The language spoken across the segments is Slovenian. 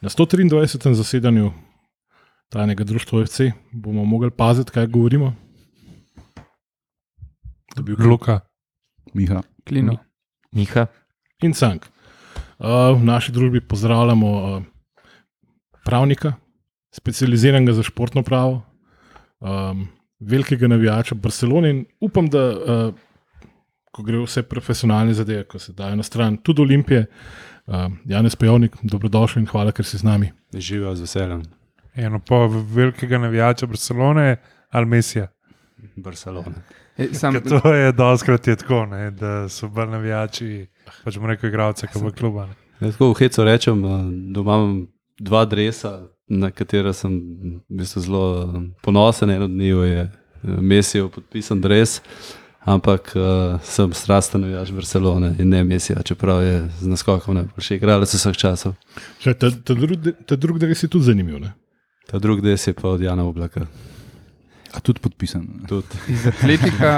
Na 123. zasedanju tajnega društva OFC bomo mogli paziti, kaj govorimo. Da bi bil Luka, Miha. Klino. Miha. in cank. Uh, v naši družbi pozdravljamo uh, pravnika, specializiranega za športno pravo, um, velikega navijača Barcelone in upam, da uh, ko gre vse profesionalne zadeve, ko se dajo na stran, tudi Olimpije. Uh, Janez Pejovnik, dobrodošli in hvala, ker si z nami. Živijo z veseljem. eno pa velikega navijača Barcelone ali Mesija. Barcelona. E, sam, Ker To je doskrat je tako, ne, da so bolj navijači, pač bomo rekel, igralce, kot v klubu. ne. Jaz tako v hecu rečem, eh, da imam dva dresa, na katera sem v bistvu zelo ponosen. En od njih je eh, Mesijev podpisan dres, ampak uh, sem strasten navijač Barcelone in ne Mesija, čeprav je z naskokom najboljši igralec vseh časov. Še Ta, ta, drug, ta drug del je tudi zanimiv. Ne? Ta drugi des je pa od Jana Oblaka. A tudi podpisan. Tudi iz Atletika,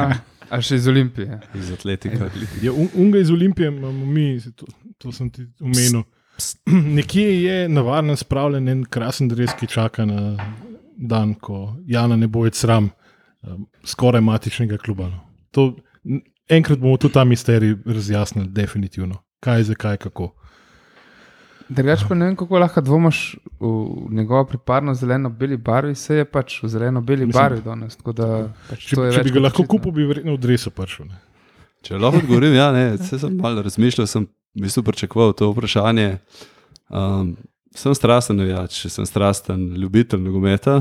a še iz Olimpije. iz Atletika. Ja, un, unga iz Olimpije imamo mi, to, to sem ti omenil. Nekje je navaden spravljen en krasen dres, ki čaka na dan, ko Jana ne bo več sram, um, skoraj matičnega kluba. No. To, enkrat bomo tudi ta misterij razjasnili, definitivno. Kaj, zakaj, kako. Drugač pa ne vem, kako lahko dvomaš v njegovo pripadnost zeleno-beli barvi, se je pač v zeleno-beli barvi danes. Da, pač Če, je če bi ga lahko očitno. kupil, bi verjetno v dresu prišel. ne. Če lahko odgovorim, ja, ne, se sem malo razmišljal, sem v bistvu pričakoval to vprašanje. Um, sem strasten navijač, sem strasten ljubitelj nogometa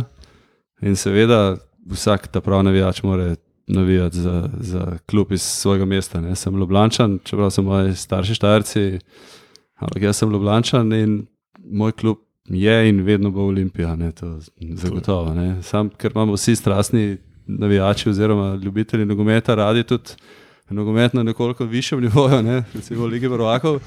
in seveda vsak ta pravi navijač mora navijati za, za klub iz svojega mesta. Ne. Sem Ljubljančan, čeprav so moji starši štajerci, ampak jaz sem Ljubljančan in moj klub je in vedno bo Olimpija, ne, to zagotovo. Ne. Sam, ker imamo vsi strastni navijači oziroma ljubitelji nogometa radi tudi nogomet na nekoliko višjem nivoju, ne, recimo v Ligi Prvakov,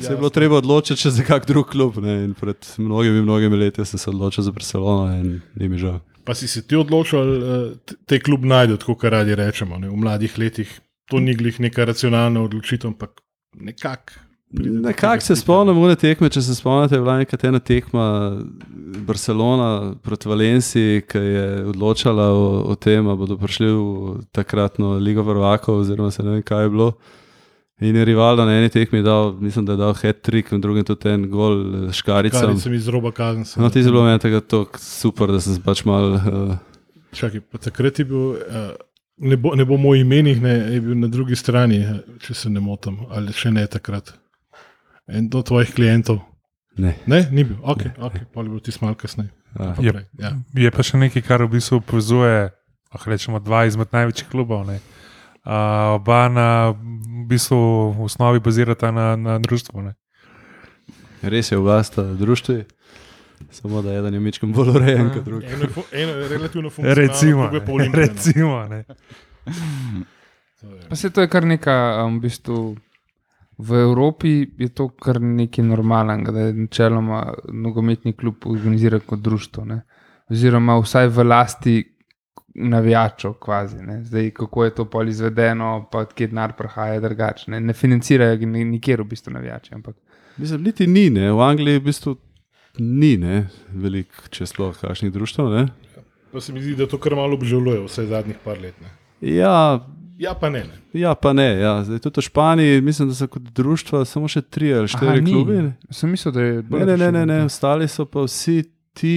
se je bilo treba odločiti še za kak drug klub. Ne, in pred mnogimi, mnogimi leti sem se odločil za Barcelono in ni mi žal. Pa si se ti odločil, da te klub najde, kot radi rečemo. Ne? V mladih letih to ni glih neka racionalna odločitev, ampak nekako. Nekako se stika. spomnim one tekme, če se spomnite, je bila neka ena tekma Barcelona proti Valenciji, ki je odločala o, o tem, ali bodo prišli v takratno Ligo Prvakov, oziroma se ne vem, kaj je bilo. In je Rivaldo na eni tekmi dal, mislim, da je dal hat-trick, in drugim tudi en gol eh, škaricam. Kar sem iz roba kazenstva. No, ti si bilo meni tako tako super, da sem se pač mal. Uh, Čakaj, pa takrat je bil, uh, ne, bo, ne bomo o imenih, ne, je bil na drugi strani, eh, če se ne motim, ali še ne takrat. En od tvojih klientov. ne. Ne, ni bil, ok, okay pa je bil ti malo kasneje. Ja. Je- Ja. Je pa še nekaj, kar v bistvu povezuje, lahko rečemo, dva izmed največjih klubov. ne. Uh, oba na v bistvu v osnovi bazirata na, na družbi. ne. Res je oblast društvi, samo da je eden je mičkim bolj urejen kot drugi. Eno, je fu- eno je relativno funkcionalno, Recimo, drugo je pa ne, Olimpija, no. recimo ne. Je- Pa se to je kar nekaj, um, v bistvu. V Evropi je to kar nekaj normalnega, da je načeloma nogometni klub organiziran kot društvo, ne? oziroma vsaj v lasti navijačev. Kvazi, ne? Zdaj, kako je to pol izvedeno, pa odkje denar prihaja, je drugače. Ne? ne financirajo nikjer v bistvu navijači. Ampak Mislim, niti ni, ne. v Angliji v bistvu ni ne. veliko, če sploh kakšnih društv. Ne. Pa se mi zdi, da to kar malo obžaluje, vse zadnjih par let. Ne. Ja, Ja, pa ne. ne. ja, pa ne. Ja. Zdaj, tudi v Španiji mislim, da so kot društva samo še tri ali štiri klubi. Ne. Sem mislil, da je bolj Ne, ne, ne, ne, ne, ostali so pa vsi ti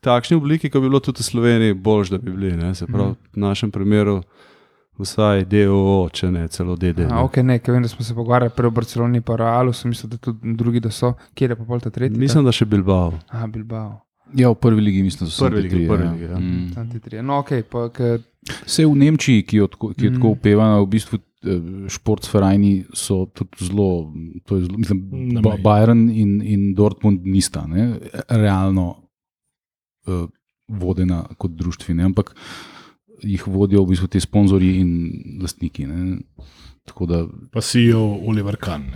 takšni obliki, kot bi bilo tudi v Sloveniji, boljš, da bi bili. Ne. Se pravi, Mhm. v našem primeru vsaj DOO, če ne celo DD. A, ne. ok, ne, ker vem, da smo se pogovarjali prej o Barceloni, pa Realu, sem mislil, da tudi drugi, da so, kjer je pa pol ta tretji. Mislim, da še Bilbao. Aha, Bilbao. Ja, v prvi ligi mislim, da so Prvi ligi, prvi ja. ligi, ja. Mm. Tam ti trije. No, ok, pa ker Vse v Nemčiji, ki, je tako- ki je tako Mm. upevana, v bistvu eh, športfrajni so tudi zelo, to je zelo, mislim. Bayern in, in Dortmund nista ne, realno uh, vodena kot društvi, ne, ampak jih vodijo v bistvu ti sponzorji in lastniki. Da Pa si jo Oliver Kahn.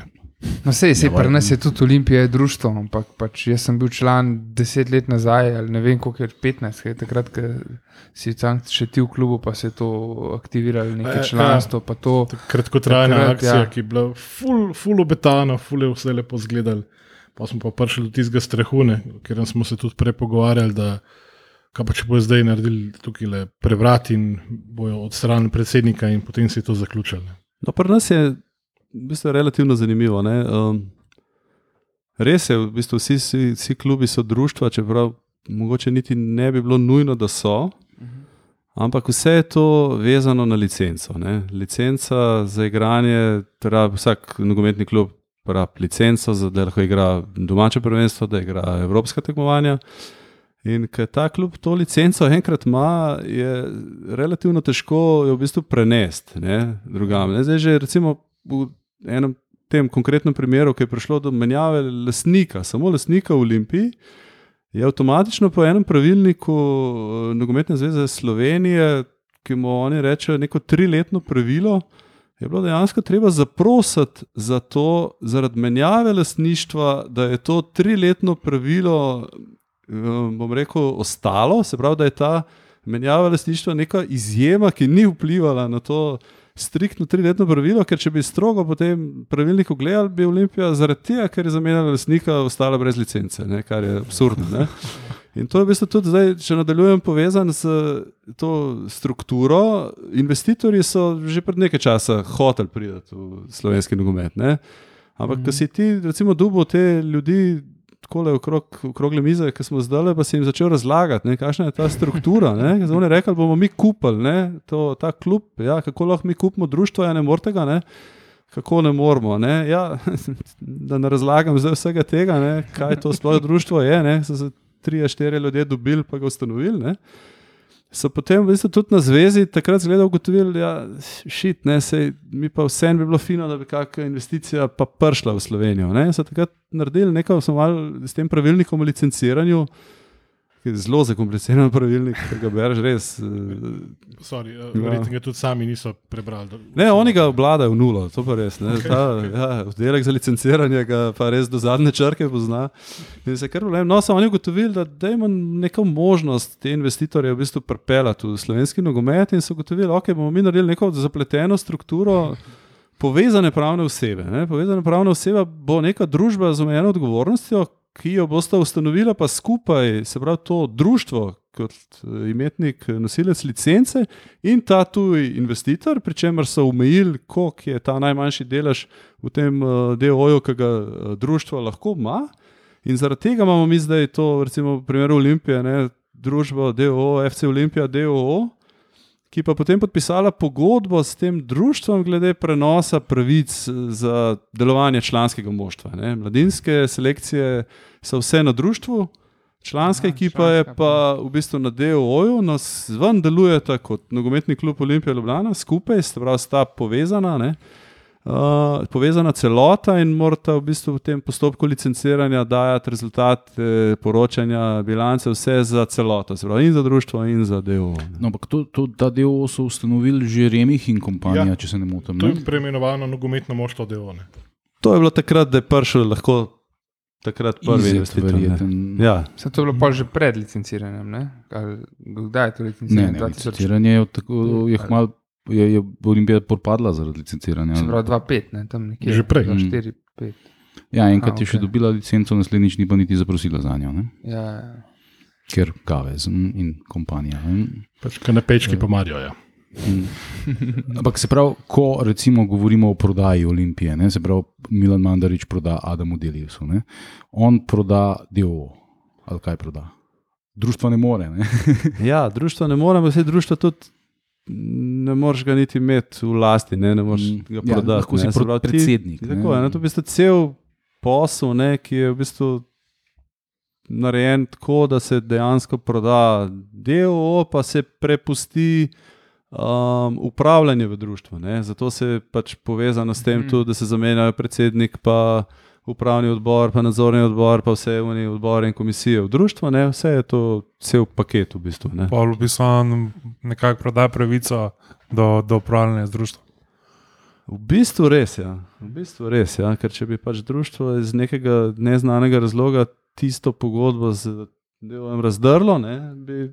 No, sej, sej, Ja, pri nas je tudi Olimpija je društvo, ampak pač jaz sem bil član deset let nazaj, ali ne vem, koliko je 15, kaj takrat, ko si tam še ti v klubu, pa se je to aktiviralo, Eh, neko ja. članstvo, pa to. Kratkotrajna Takrat, akcija, ja. ja. ki je bila full, full obetana, full je vse lepo zgledal. Pa smo pa prišli do tistega strahu, ker smo se tudi prej pogovarjali, da kaj pa če bojo zdaj naredili tukaj le prevrat in bojo odstranili predsednika, in potem se je to zaključilo. No, pri nas je v bistvu relativno zanimivo. ne, Um, res je, v bistvu vsi, vsi, vsi klubi so društva, čeprav mogoče niti ne bi bilo nujno, da so. Ampak vse je to vezano na licenco. Ne. Licenca za igranje, teda vsak nogometni klub rabi licenco, za, da lahko igra domače prvenstvo, da igra evropska tekmovanja. In ker ta klub to licenco enkrat ima, je relativno težko jo v bistvu prenesti ne, drugam. Ne. Zdaj, že recimo v enem tem konkretnem primeru, ki je prišlo do menjave lastnika, samo lastnika v Olimpiji, je avtomatično po enem pravilniku eh, Nogometne zveze Slovenije, ki mu oni rečejo neko triletno pravilo, je bilo dejansko treba zaprositi za to, zaradi menjave lastništva, da je to triletno pravilo, eh, bom rekel, ostalo, se pravi, da je ta menjava lastništva neka izjema, ki ni vplivala na to. Striktno triletno pravilo, ker če bi strogo po tem pravilniku gledali, bi Olimpija zaradi tega, ker je zamenjala lastnika, ostala brez licence, ne, kar je absurdno. Ne. In to je v bistvu tudi zdaj, če nadaljujem, povezan s to strukturo. Investitorji so že pred nekaj časa hoteli priti v slovenski nogomet. Ne. Ampak, mm. ko si ti, recimo, dubo te ljudi. Tako je okrog, okrogle mize, ki smo zdaj, pa si jim začel razlagati, ne, kakšna je ta struktura. Zdaj oni rekli, bomo mi kupili ne, to, ta klub, ja, kako lahko mi kupimo društvo, ja ne morete ga, kako ne moramo. Ne, ja, da ne razlagam vsega tega, ne, kaj to sploh društvo je. Ne, so se tri, štiri ljudje dobili, pa ga ustanovili. Ne. So potem v bistvu tudi na zvezi takrat zgleda ugotovili, da ja, šit, ne, sej, mi pa vsem bi bilo fino, da bi kakšna investicija pa prišla v Slovenijo. Ne. So takrat naredili nekaj, smo malo s tem pravilnikom o licenciranju, zelo zakompliciran pravilnik, ki ga bereš res. eh, Sorry, uh, verjetno ga tudi sami niso prebrali. da- Ne, oni ga obvladajo nulo, to pa res. Okay. Ta, ja, oddelek za licenciranje ga pa res do zadnje črke pozna. In se kar problem. No, so oni ugotovili, da imamo neko možnost te investitorje v bistvu pripeljati v slovenski nogomet in so ugotovili, okay, bomo mi naredili neko zapleteno strukturo. Povezane pravne osebe. Ne? Povezane pravne osebe bo neka družba z omejeno odgovornostjo, ki jo boste ustanovili, pa skupaj, se pravi, to društvo, kot eh, imetnik, eh, nosilec licence in ta tuji investitor, pri čemer so omejili, koliko je ta najmanjši delež v tem uh, DOJ-u, ki ga društvo lahko ima. In zaradi tega imamo mi zdaj to, recimo v primeru Olimpije, ne, družbo DOO, FC Olimpija, DOO, ki pa potem podpisala pogodbo s tem društvom glede prenosa pravic za delovanje članskega moštva. Ne. Mladinske selekcije so vse na društvu, članska Aha, ekipa je članska, pa v bistvu na DOO-ju, no zven delujeta kot nogometni klub Olimpija Ljubljana, skupaj, se pravi, sta povezana. Ne. Uh, povezana celota in morata v bistvu v tem postopku licenciranja dajati rezultate, poročanja, bilance, vse za celoto, se pravi, in za društvo, in za DO. No, ampak to, to, ta del so ustanovili že Remih in kompanija, Ja. če se ne motim. To Ne? je preimenovano nogometno moštvo Deone. To je bilo takrat, da je prišel lahko takrat prvi investitor. ne. Ja, Se to je bilo pa že pred licenciranjem, ne? Ali, kdaj je to Ne, licenciranje? ne, 2000? licenciranje je, od tako, je, hmal, je, je Olimpija propadla zaradi licenciranja. Se pravi 2-5, ne, tam nekje. Že prej. 4, 5. Ja, enkrat A, je še dobila licenco, naslednjič ni pa niti zaprosila za njo, ne? Ja, ja. ker Gavez mm, in kompanija. Ne? Pač kanapečki pomarijo. Ja. Mm. Ampak se pravi, ko recimo govorimo o prodaji Olimpije, ne, se pravi, Milan Mandarič proda Adamu Delivsu, ne, on proda DO, ali kaj proda. Društvo ne more. Ne? ja društvo ne moremo, vse društvo tudi ne moreš ga niti imeti v lasti, ne, ne moreš Mm, ga ja, prodati. lahko si ti- predsednik, ti ne. Tako, ne, to je v bistvu cel posel, ne, ki je v bistvu narejen tako, da se dejansko proda DOO, pa se prepusti um, upravljanje v. Ne. Zato se pač povezano s tem, Mhm. tudi, da se zamenjajo predsednik, pa upravni odbor, pa nadzorni odbor, pa vse oni odbori in komisije v društvu. Ne. Vse je to cel paket v bistvu. Ne. Pa v bistvu on nekako proda pravico do, do upravljanja z društvom. V bistvu res je. Ja. V bistvu res, ja. Ker če bi pač društvo iz nekega neznanega razloga tisto pogodbo z delom razdrlo, ne, bi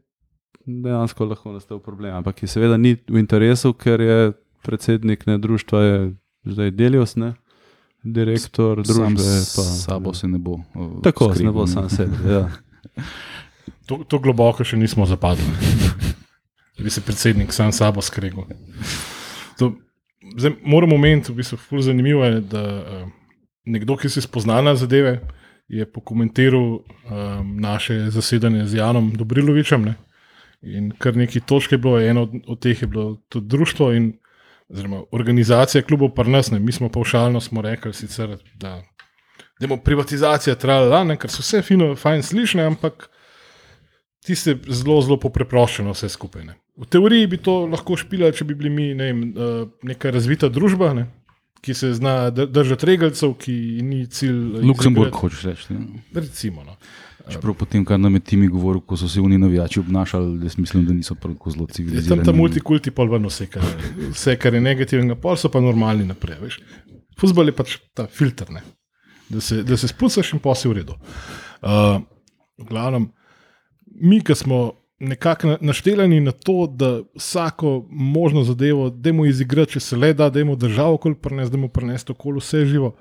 dejansko lahko nastal problem. Ampak ki seveda ni v interesu, ker je predsednik ne, društva je zdaj Delios, ne, direktor družbe. Pa, sabo se ne bo. Tako, se ne bo sam sebe. Ja. To, to globoko še nismo zapadli. Da bi se predsednik sam sabo skregal. To, zdaj, moramo omeniti, v bistvu, ful zanimivo je, da uh, nekdo, ki se spozna na zadeve, je pokomentiral um, naše zasedanje z Janom Dobrilovičem. Ne? In kar nekaj točk je bilo, eno od, od teh je bilo tudi društvo in oziroma, organizacija klubov Parnasne. Mi smo pa všalno smo rekli, sicer, da je privatizacija trajala, ker so vse fino, fajn slišne, ampak tiste zelo, zelo popreproščeno vse skupaj. Ne. V teoriji bi to lahko špila, če bi bili mi ne vem, eh, neka razvita družba, ne, ki se zna dr- držati regalcev, ki ni cilj. Luksemburg, izigrati- hočeš reči. ne? Recimo. No. Čeprav potem, kar nam je Timi govoril, ko so se oni navijači obnašali, jaz mislim, da niso tako zelo Je civilizirani. tam ta multikulti pol ven vse, kar, je- vse, kar je negativnega, pol so pa normalni naprej. Veš. Fuzbol je pač ta filter, ne. da se, da se spucaš in posel v redu. Uh, v glavnem, mi, ki smo nekako na- naštelani na to, da vsako možno zadevo, da mu izigrati, če se le da, da mu državo okoli prenesti, da mu prenesti okoli vse živo.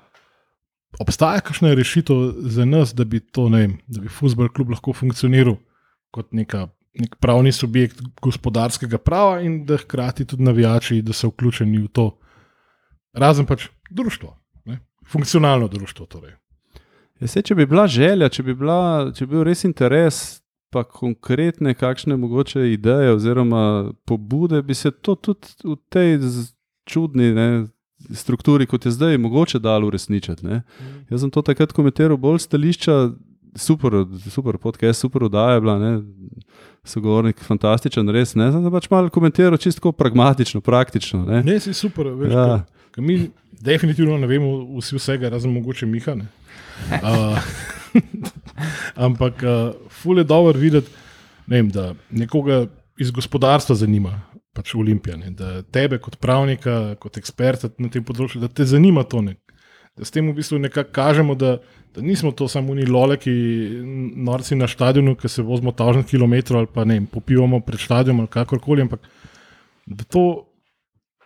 Obstaja kakšna rešitev za nas, da bi to, ne vem, da bi futbol klub lahko funkcioniral kot neka, nek pravni subjekt gospodarskega prava in da hkrati tudi navijači, da so vključeni v to. Razen pač društvo, ne? funkcionalno društvo. Torej. Ja, saj, če bi bila želja, če bi, bila, če bi bil res interes, pa konkretne kakšne mogoče ideje oziroma pobude, bi se to tudi v tej čudni ne, strukturi, kot je zdaj, mogoče dalo uresničiti. ne. Jaz sem to takrat komentiral bolj stališča. Super, super podcast, super oddaja je bila, ne, sogovornik, fantastičen, res. Ne, sem pač malo komentiral čisto pragmatično, praktično. Ne. Ne, si super, veš. Ja. Ja. Mi definitivno ne vemo vsi vsega, razen mogoče Miha. ne. Uh, ampak uh, ful je dobro videti, ne vem, da nekoga iz gospodarstva zanima. Pač Olimpija, ne, da tebe kot pravnika, kot eksperta na tem področju, da te zanima to. Ne, da s tem v bistvu nekako kažemo, da, da nismo to samo oni lole, ki norci na stadionu, ki se vozimo tažen kilometrov ali pa ne popivamo pred stadionom ali kakorkoli, ampak da, to,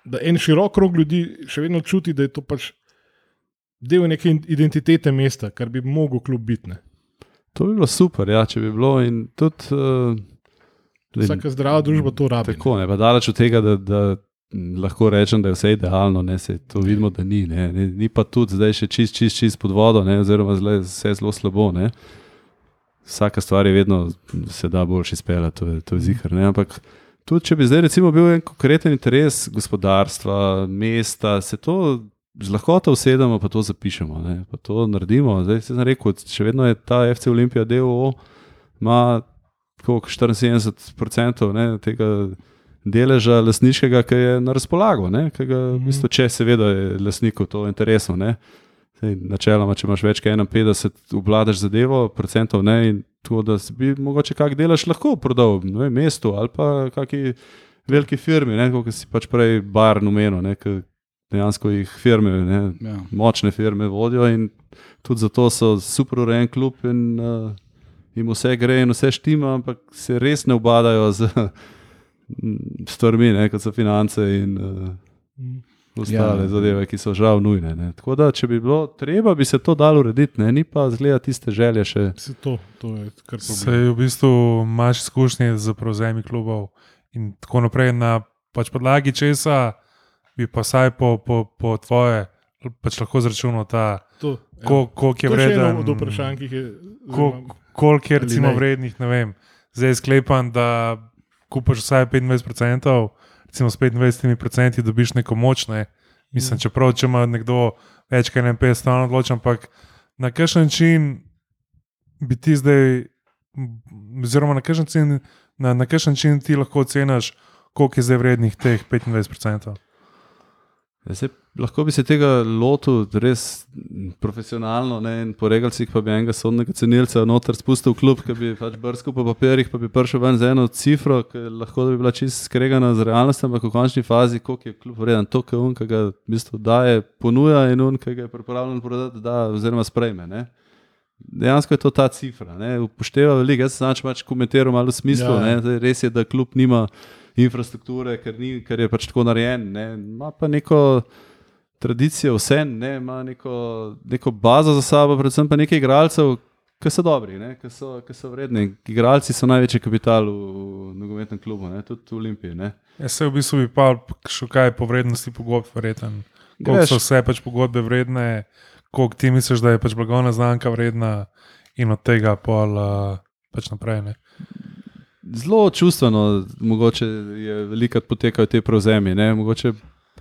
da en širok krog ljudi še vedno čuti, da je to pač del neke identitete mesta, kar bi mogel kljub biti. To bi bilo super, ja, če bi bilo. In tudi, uh, Vsaka zdrava družba to rabi. Tako, ne, pa daleč od tega, da, da lahko rečem, da je vse idealno, ne, se, to vidimo, da ni. Ne, ni, ni pa tudi zdaj še čist, čist, čist pod vodo, ne, oziroma zle, vse zelo slabo. Ne. Vsaka stvar je vedno se da boljši izpeljati, to je, to je zihar. Ne, ampak tudi, če bi zdaj recimo bil en konkreten interes gospodarstva, mesta, se to z lahkoto usedemo, pa to zapišemo, ne, pa to naredimo. Zdaj se sem rekel, še vedno je ta FC Olimpija DOO, ima koliko, 74% ne, tega deleža lasniškega, ki je na razpolago, ne, ga, v bistvu, če seveda je lasniku to interesno. Ne. Sej, načeloma, če imaš več kot 51, obvladaš zadevo, procentov ne, in to, da bi mogoče kak delež lahko prodal ne, vem, mestu ali pa kakšni veliki firmi, ne, kot si pač prej bar numenil, ki dejansko jih firme, ne, Ja. močne firme vodijo in tudi zato so super urejen klub in uh, jim vse gre in vse štima, ampak se res ne obadajo z mm, stvarmi, ne, kot so finance in uh, ostale Ja. zadeve, ki so žal nujne. Ne. Tako da, če bi bilo treba, bi se to dalo urediti, ne, ni pa zgleda tiste želje še. Se to, to je kar problem. Sej v bistvu imaš izkušnje z prevzemi klubov in tako naprej. Na pač podlagi česa bi pa saj po, po, po tvoje pač lahko zračunal ta, To, ja. ko, koliko je to je eno vreden. od vprašanj, ki jih je. Oziroma, Koliko je recimo ne? vrednih, ne vem. Zdaj sklepam, da kupaš vsaj 25%, recimo s 25% dobiš neko moč. Ne? Mislim, čeprav če ima nekdo več kot 51, stalno odločen, ampak na kakšen način bi ti zdaj, oziroma na kakšen način, na, na kakšen način ti lahko oceniš, koliko je zdaj vrednih teh 25%. Ja, saj, lahko bi se tega lotil res profesionalno, ne, in po regalcih pa bi enega sodnega cenilca noter spustil v klub, ki bi pač brskal po papirjih, pa bi prišel ven z eno cifro, ki lahko bi bila čist skregana z realnostjo, ampak v končni fazi, koliko je klub vreden, to, kar un, ki ga v bistvu daje, ponuja in un, ki ga je pripravljen prodati, da oziroma sprejme. Ne. Dejansko je to ta cifra. Ne. Upošteva veliko. Jaz sem pač komentiral malo v smislu. Ja, ja. Ja. Zdaj, res je, da klub nima infrastrukture, ker, ni, ker je pač tako narejen. Ne. Ima pa neko tradicijo, vse ne, ima neko, neko bazo za sabo, predvsem pa nekaj igralcev, ki so dobri, ne, ki, so, ki so vredni. Igralci so največji kapital v, v nogometnem klubu, ne, tudi v Olimpiji. Ne. Jaz se v bistvu bi pa še kaj po vrednosti pogodb, verjeten. Koliko so vse pač pogodbe vredne, koliko ti misliš, da je pač blagovna znamka vredna, in od tega pol uh, pač naprej. Ne? Zelo čustveno, mogoče je veliko potekajo te prevzemi. Ne? Mogoče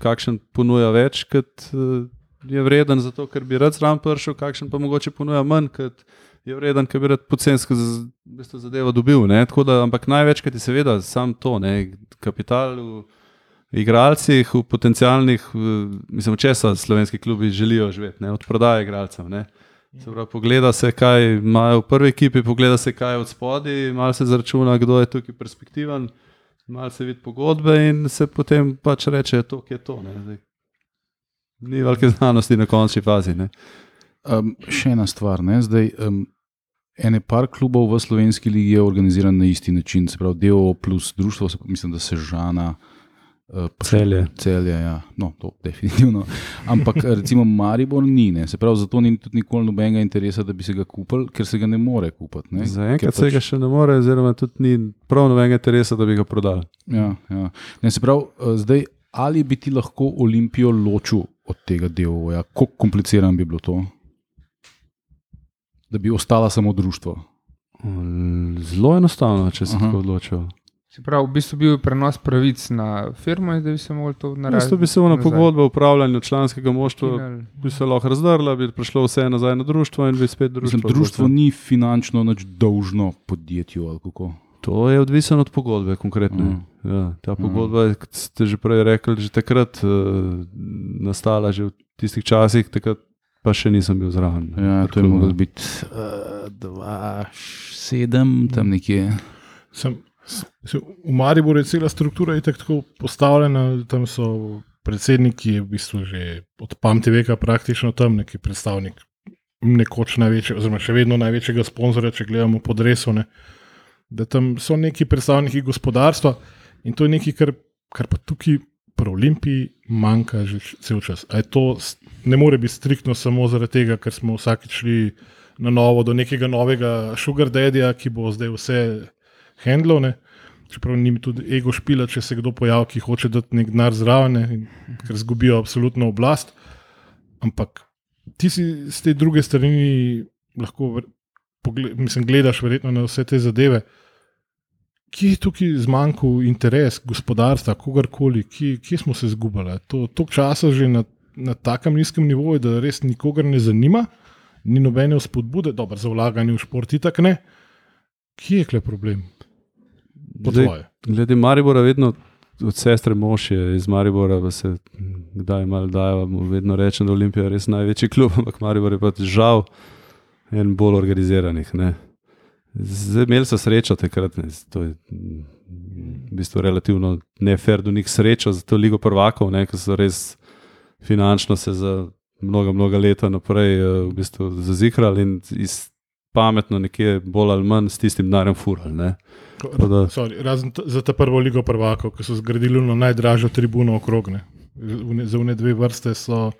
kakšen ponuja več, kot eh, je vreden, zato ker bi rad zraven prišel, kakšen pa mogoče ponuja manj, kot je vreden, ker bi rad pocensko z- v bistvu zadevo dobil. Da, ampak največkrat je seveda sam to, ne? kapital v igralcih, v potencialnih, v- mislim, česa slovenski klubi želijo živeti, ne? od prodaje igralcev. ne. Se pravi, pogleda se, kaj imajo v prvi ekipi, pogleda se, kaj je od spodaj, malo se zračuna, kdo je tukaj perspektiven, malo se vidi pogodbe in se potem pač reče, to je to. Zdaj, ni velike znanosti na končni fazi. Ne. Um, še ena stvar. Ne? Zdaj, um, ene par klubov v slovenski ligi je organiziran na isti način, se pravi, DO plus društvo, mislim, da se žana. Uh, Celje. Celje, ja, no, to definitivno. Ampak recimo Maribor ni, ne? se pravi, zato ni tudi nikoli nobenega interesa, da bi se ga kupili, ker se ga ne more kupiti. Zaenkrat pač- se ga še ne more, oziroma tudi ni prav nobenega interesa, da bi ga prodali. Ja, ja. Ne, se pravi, eh, zdaj, ali bi ti lahko Olimpijo ločil od tega DO-ja, kako komplicirano bi bilo to, da bi ostala samo društvo. Zelo enostavno, če se Aha. tako odločijo. Se pravi, v bistvu bil je prenos pravic na firmo in da bi se lahko to Na naredilo. mestu bi se ona pogodba o upravljanju članskega moštva bi se lahko razdrla, bi prišlo vse nazaj na društvo in bi spet društvo. Mislim, društvo ni finančno nič dolžno podjetju. ali kako. To je odvisno od pogodbe, konkretno. Mm. Ja, ta pogodba je, kot ste že prej rekli, že takrat uh, nastala, že v tistih časih, takrat pa še nisem bil zraven. Ja, to je moglo biti uh, 2-7, tam nekje. Sem, v Mariboru je cela struktura itak tako postavljena, tam so predsedniki, v bistvu že od pameti veka praktično tam neki predstavnik. Nekoč največji, oziroma še vedno največjega sponzorja, če gledamo po dresu. Ne, da tam so neki predstavniki gospodarstva in to je nekaj, kar, kar pa tukaj pri Olimpiji manjka že cel čas. A je to ne more biti striktno samo zaradi tega, ker smo vsakič šli na novo do nekega novega sugar daddyja, ki bo zdaj vse handlov. Ne? Čeprav ni tudi ego špila, če se kdo pojavi, ki hoče dati nek denar zraven, ne, ker izgubijo absolutno oblast. Ampak ti si z te druge strani lahko, ver- pogle- mislim, gledaš verjetno na vse te zadeve. Kje je tukaj zmanjkal interes gospodarstva, kogarkoli, kje, kje smo se izgubili? To je toliko časa že na, na takem nizkem nivoju, da res nikogar ne zanima, ni nobene spodbude, dobro za vlaganje v šport, itak ne. Kje je kle problem? Zdaj, glede Maribora, vedno od sestre mož je iz Maribora, pa se mm, kdaj malo dajo, vedno rečem, da je Olimpija res največji klub, ampak Maribor je pa žal en bolj organiziranih. Ne. Zdaj imeli so srečo takrat, ne. to je v bistvu relativno nefer do njih srečo za to ligo prvakov, ne, ki so res finančno se za mnoga, mnoga leta naprej eh, v bistvu zazihrali in iz pametno nekje bolj ali manj s tistim denarjem furali. da- Sorry, razen za ta prvo ligo prvakov, ki so zgradili ono najdražjo tribuno okrog. Ne. Une- Za une dve vrste so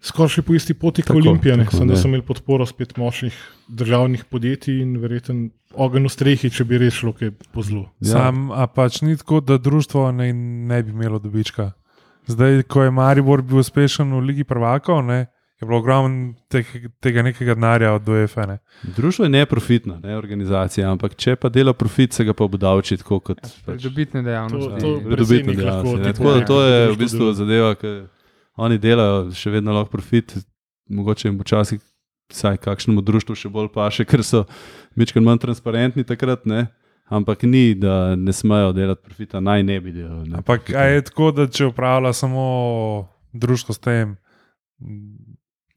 skoraj še po isti poti kot Olimpijane, samo da so imeli podporo spet močnih državnih podjetij in verjeten ogenj v strehi, če bi res šlo kaj po zlu. Ja. Sam, a pač ni tako, da društvo ne, ne bi imelo dobička. Zdaj, ko je Maribor bil uspešen v Ligi prvakov, ne, je bilo ogromno teh, tega nekega denarja od UEFA. Ne. Društvo je neprofitna ne, organizacija, ampak če pa dela profit, se ga pa obdavči tako kot pač, Pridobitne dejavnosti. To- to- pridobitno predsednik lahko ne. Tako da to je v bistvu zadeva, ki oni delajo, še vedno lahko profit, mogoče jim včasih vsaj kakšnemu društvu še bolj paše, ker so večkrat manj transparentni takrat, ne. Ampak ni, da ne smejo delati profita, naj ne bi delali. ne, Ampak je tako, da če upravlja samo društvo s tem,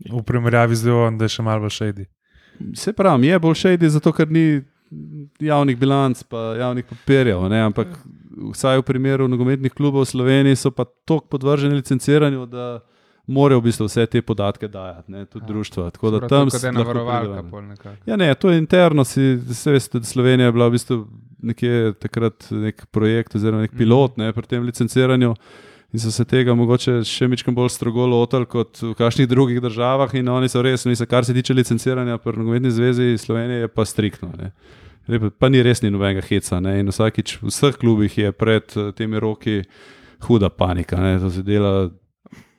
v primerjavi z Levom, da je še malo šedi. Se pravi, je bolj šejdi, zato ker ni javnih bilanc, pa javnih papirjev. Ne? Ampak vsaj v primeru nogometnih klubov v Sloveniji so pa tako podvrženi licenciranju, da morajo v bistvu vse te podatke dajati, ne? tudi Ja. društva. Tako da tam se ena lahko varovalka. Ja, ne, to je interno. Si, se veste, da Slovenija je bila v bistvu nekje takrat nek projekt oziroma nek pilot ne, pri tem licenciranju. In so se tega mogoče še nekaj bolj strogo lotili kot v kakšnih drugih državah. In oni so res, mislim, kar se tiče licenciranja pri nogometni zvezi Slovenije, je pa striktno. Ne. Pa ni res ni nobenega heca. Ne. In vsakič v vseh klubih je pred eh, temi roki huda panika. Ne. To se dela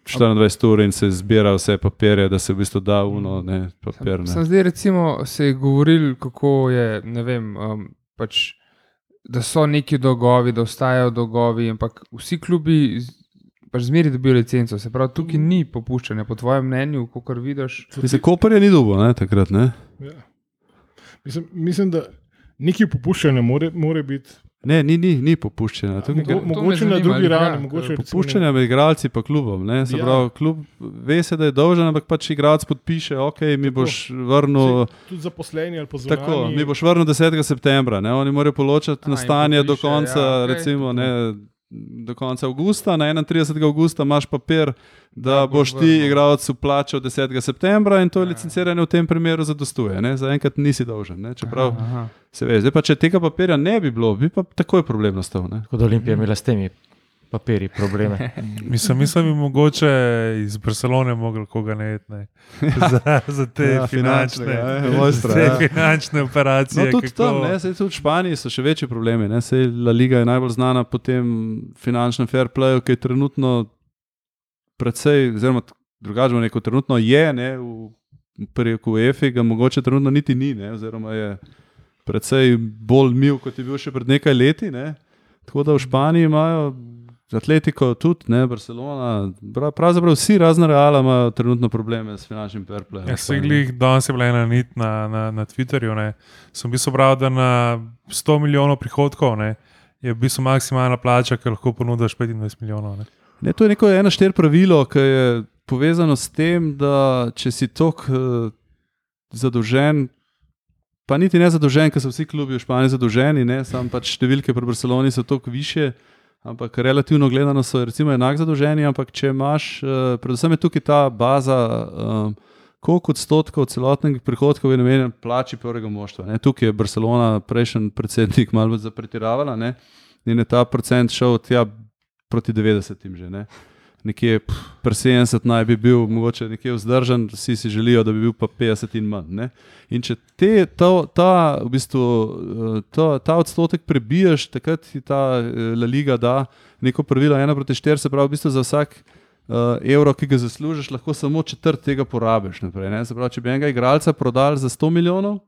24 ur in se zbira vse papirje, da se v bistvu da uno, ne, papir. Ne. Sem zdaj, recimo, se je govoril, kako je, ne vem, um, pač, da so neki dolgovi, da ostajajo dolgovi, ampak vsi klubi pač zmeri dobijo licenco. Se pravi, tukaj ni popuščanja, po tvojem mnenju, kot vidiš. Mislim, Koper je ni dubo, ne, takrat. Ne. Ja. Mislim, mislim, da neki popuščanje more, more biti. Ne, ni, ni, ni popuščanja. Tukaj Mogo, to mogoče na zanima, drugi ali ravni, ja, Popuščanje med igralci in klubom. Ne? Se Ja. pravi, klub ve se, da je dolžen, ampak pač igralec podpiše, ok, mi Tako. boš vrnil. Tudi zaposleni ali zunanji. Tako, mi boš vrnil 10. septembra, ne? oni morajo poločati na stanje do podpiše, konca, ja, okej, recimo, ne, do konca avgusta, na 31. avgusta imaš papir, da Da boš ti igralcu plačal 10. septembra in to Ja. licenciranje v tem primeru zadostuje. Ne? Zaenkrat nisi dolžen, ne? čeprav Aha, aha. se veš. Zdaj pa, če tega papirja ne bi bilo, bi pa takoj problem nastal. Ne? Kot Olimpija je imela s temi papirji probleme. Mislim, mislim, bi mogoče iz Barcelone mogli koga najeti za, za te Ja, ja, finančne, finančnega, ja, mojstra, te ja. finančne operacije. No, tudi kako- tam, ne, sej tudi v Španiji so še večji problemi. Ne, sej La Liga je najbolj znana po tem finančnem fair playu, ki je trenutno precej, oziroma drugače rekel, trenutno je, ne, v preko EFI, ga mogoče trenutno niti ni, ne, oziroma je precej bolj mil, kot je bil še pred nekaj leti. Ne. Tako da v Španiji imajo. Atletiko tudi, ne, Barcelona, pravzaprav vsi razni reali imajo trenutno probleme s finančnim fair playem. Ja, se glih, danes je bila ena nit na, na, na Twitterju. Ne. Sem bil bral, da na 100 milijonov prihodkov ne, je v bistvu maksimalna plača, ki lahko ponudiš 25 milijonov. Ne. Ne, to je neko eno štir pravilo, ki je povezano s tem, da če si tok uh, zadolžen, pa niti ne zadolžen, ker so vsi klubi v Španiji zadolženi, ne, sam pač številke pri Barceloni so toliko više, ampak relativno gledano so recimo enak zadolženi, ampak če imaš, uh, predvsem je tukaj ta baza, um, koliko odstotkov celotnega prihodka je namenjen plači prvega moštva. Ne. Tukaj je Barcelona, prejšnji predsednik, malo zapretiravala ne, in je ta procent šel tja proti 90 že. Ne. Nekje pri 70 naj bi bil mogoče nekje vzdržen, vsi si želijo, da bi bil pa 50 in manj. Ne. In če te, ta, ta, v bistvu, eh, ta, ta odstotek prebiješ, takrat ti ta eh, La Liga da neko pravilo 1 proti 4, se pravi, v bistvu za vsak uh, evro, ki ga zaslužiš, lahko samo četrt tega porabiš. Naprej, ne. se pravi, če bi enega igralca prodali za 100 milijonov,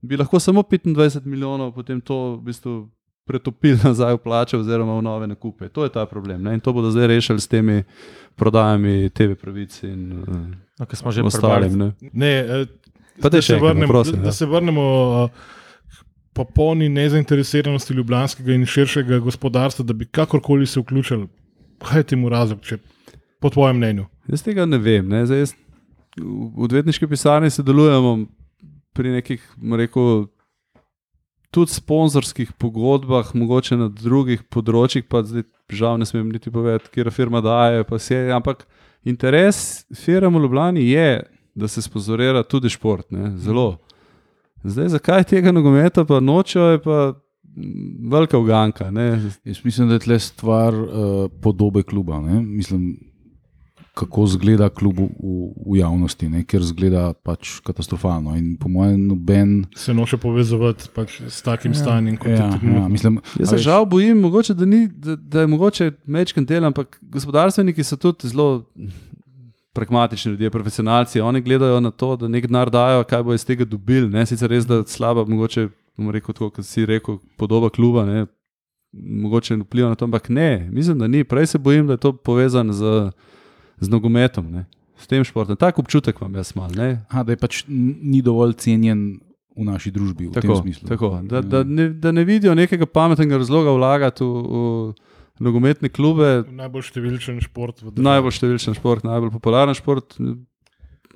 bi lahko samo 25 milijonov potem to v bistvu pretopili nazaj v plače oziroma v nove nakupe. To je ta problem. Ne? In to bodo zdaj rešili s temi prodajami TV pravic in uh, No, ker smo že ostalim. Ne? Ne, eh, da še se vrnemo, prosim, da, ja. da se vrnemo eh, k popolni nezainteresiranosti ljubljanskega in širšega gospodarstva, da bi kakorkoli se vključili. Kaj je temu razlog, če po tvojem mnenju? Jaz tega ne vem. Ne? Zdaj, jaz, v odvetniški pisarni sodelujemo pri nekih, rekel, tudi sponzorskih pogodbah, mogoče na drugih področjih, pa zdaj žal ne smem niti povedati, kje firma daje. pa vse, Ampak interes firm v Ljubljani je, da se sponzorira tudi šport. Ne? Zelo. Zdaj, zakaj tega nogometa pa nočejo, je pa velika uganka. Ne? Jaz mislim, da je tle stvar uh, podobe kluba. Ne? Mislim, kako zgleda klub v, v javnosti, ne? ker zgleda pač katastrofalno. In po mojem, noben. Se noče povezovati pač s takim ja. stanjem, kot Ja, je ja, trenutno. mislim, Jaz a se žal bojim, mogoče, da, ni, da, da je mogoče mečken del, ampak gospodarstveniki so tudi zelo pragmatični ljudje, profesionalci. Oni gledajo na to, da nek denar dajo, kaj bo iz tega dobili. Ne? Sicer res, da slaba, mogoče, bom rekel, tako, kot si rekel, podoba kluba. Ne? Mogoče vpliva na to, ampak ne, mislim, da ni. Prej se bojim, da je to povezano z, z nogometom, ne? s tem športom. Tak občutek imam jaz mal. Ne? aha, da je pač ni dovolj cenjen v naši družbi. V Tako, tem smislu. tako, da, da, ne, da ne vidijo nekega pametnega razloga vlagati v, v nogometne klube, Najbolj številčen šport v državi. najbolj številčen šport, najbolj popularen šport.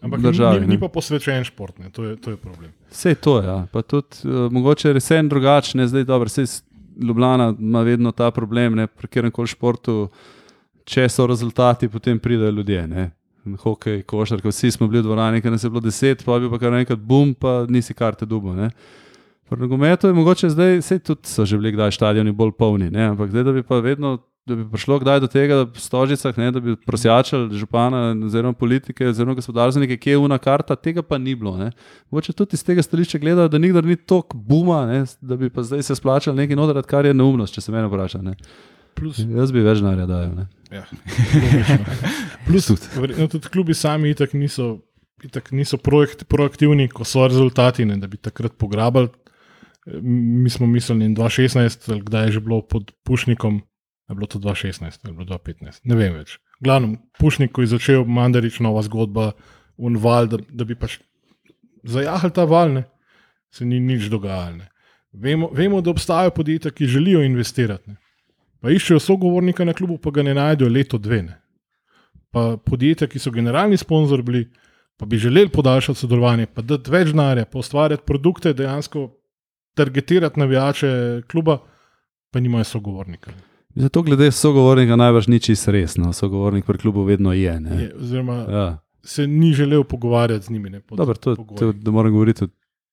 Ampak državi, ni, ne. ni pa posvečen šport, ne. to je, to je problem. Vse to je, ja. pa tudi uh, mogoče res en drugačen, zdaj dobro, vse Ljubljana ima vedno ta problem, ne, pri kjerem koli športu, če so rezultati, potem pridejo ljudje. Ne. Hokej, košarka, vsi smo bili v dvorani, ker nas je bilo deset, pa bil pa kar enkrat bum, pa nisi karte dubo. Ne. Pri nogometu je mogoče zdaj, vse tudi so že bili kdaj stadioni bolj polni, ne, ampak zdaj, da bi pa vedno da bi prišlo kdaj do tega, da v stožicah, ne, da bi prosjačali župana, oziroma politike, oziroma gospodarstvenike, kje je una karta, tega pa ni bilo. ne. Mogoče tudi iz tega stališča gledajo, da nikdar ni toliko buma, ne, da bi pa zdaj se splačali nekaj noter, kar je neumnost, če se mene vpraša. Ne. Plus, Jaz bi več denarja dajal. ne. ja. Plus, verjetno tudi klubi sami itak niso, itak niso projekt, proaktivni, ko so rezultati, ne, da bi takrat pograbali. E, Mi smo mislili, in 2016, ali kdaj je že bilo pod Pušnikom, je bilo to 2016 ali bilo 2015, ne vem več. Glavno, Pušnik, ko je začel Mandarič, nova zgodba, unval, da, da bi pač zajahali ta val, ne, se ni nič dogajalo. ne. Vemo, vemo, da obstajajo podjetja, ki želijo investirati. Ne. Pa iščejo sogovornika na klubu, pa ga ne najdejo leto, dve. Ne. Pa podjetja, ki so generalni sponzor bili, pa bi želeli podaljšati sodelovanje, pa dati več denarja, pa ustvarjati produkte, dejansko targetirati navijače kluba, pa nimajo sogovornika. Zato glede sogovornika najbrž ni čisto resno. Sogovornik pri klubu vedno je. ne. Je, oziroma Ja. se ni želel pogovarjati z njimi. Ne, Dobro, to, to, da moram govoriti o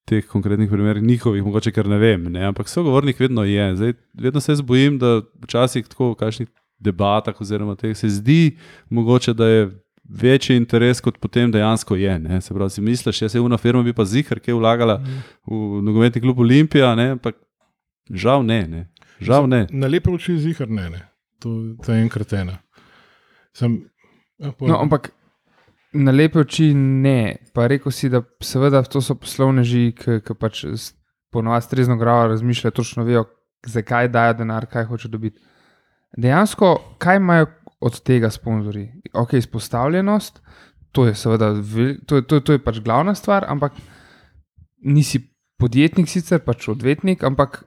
teh konkretnih primerih, njihovih, mogoče ker ne vem. Ne? Ampak sogovornik vedno je. Zdaj, vedno se jaz bojim, da včasih tako v kakšnih debatah, oziroma teh se zdi, mogoče, da je večji interes, kot potem dejansko je. Ne? Se pravi, si misliš, jaz se ena firma bi pa zihar, ki je vlagala v nogometni klub Olimpija, ne? ampak žal ne. ne. Žal ne. Na lepe oči zihar ne, ne. To, to je enkrat ena. Sem, ja, No, ampak na lepe oči ne. Pa rekel si, da seveda to so poslovneži, ki, ki pač ponovadi strezno gravo razmišljajo, točno vejo, zakaj dajo denar, kaj hoče dobiti. Dejansko, kaj imajo od tega sponzorji? Ok, izpostavljenost, to je seveda to je, to, je, to je pač glavna stvar, ampak nisi podjetnik, sicer pač odvetnik, ampak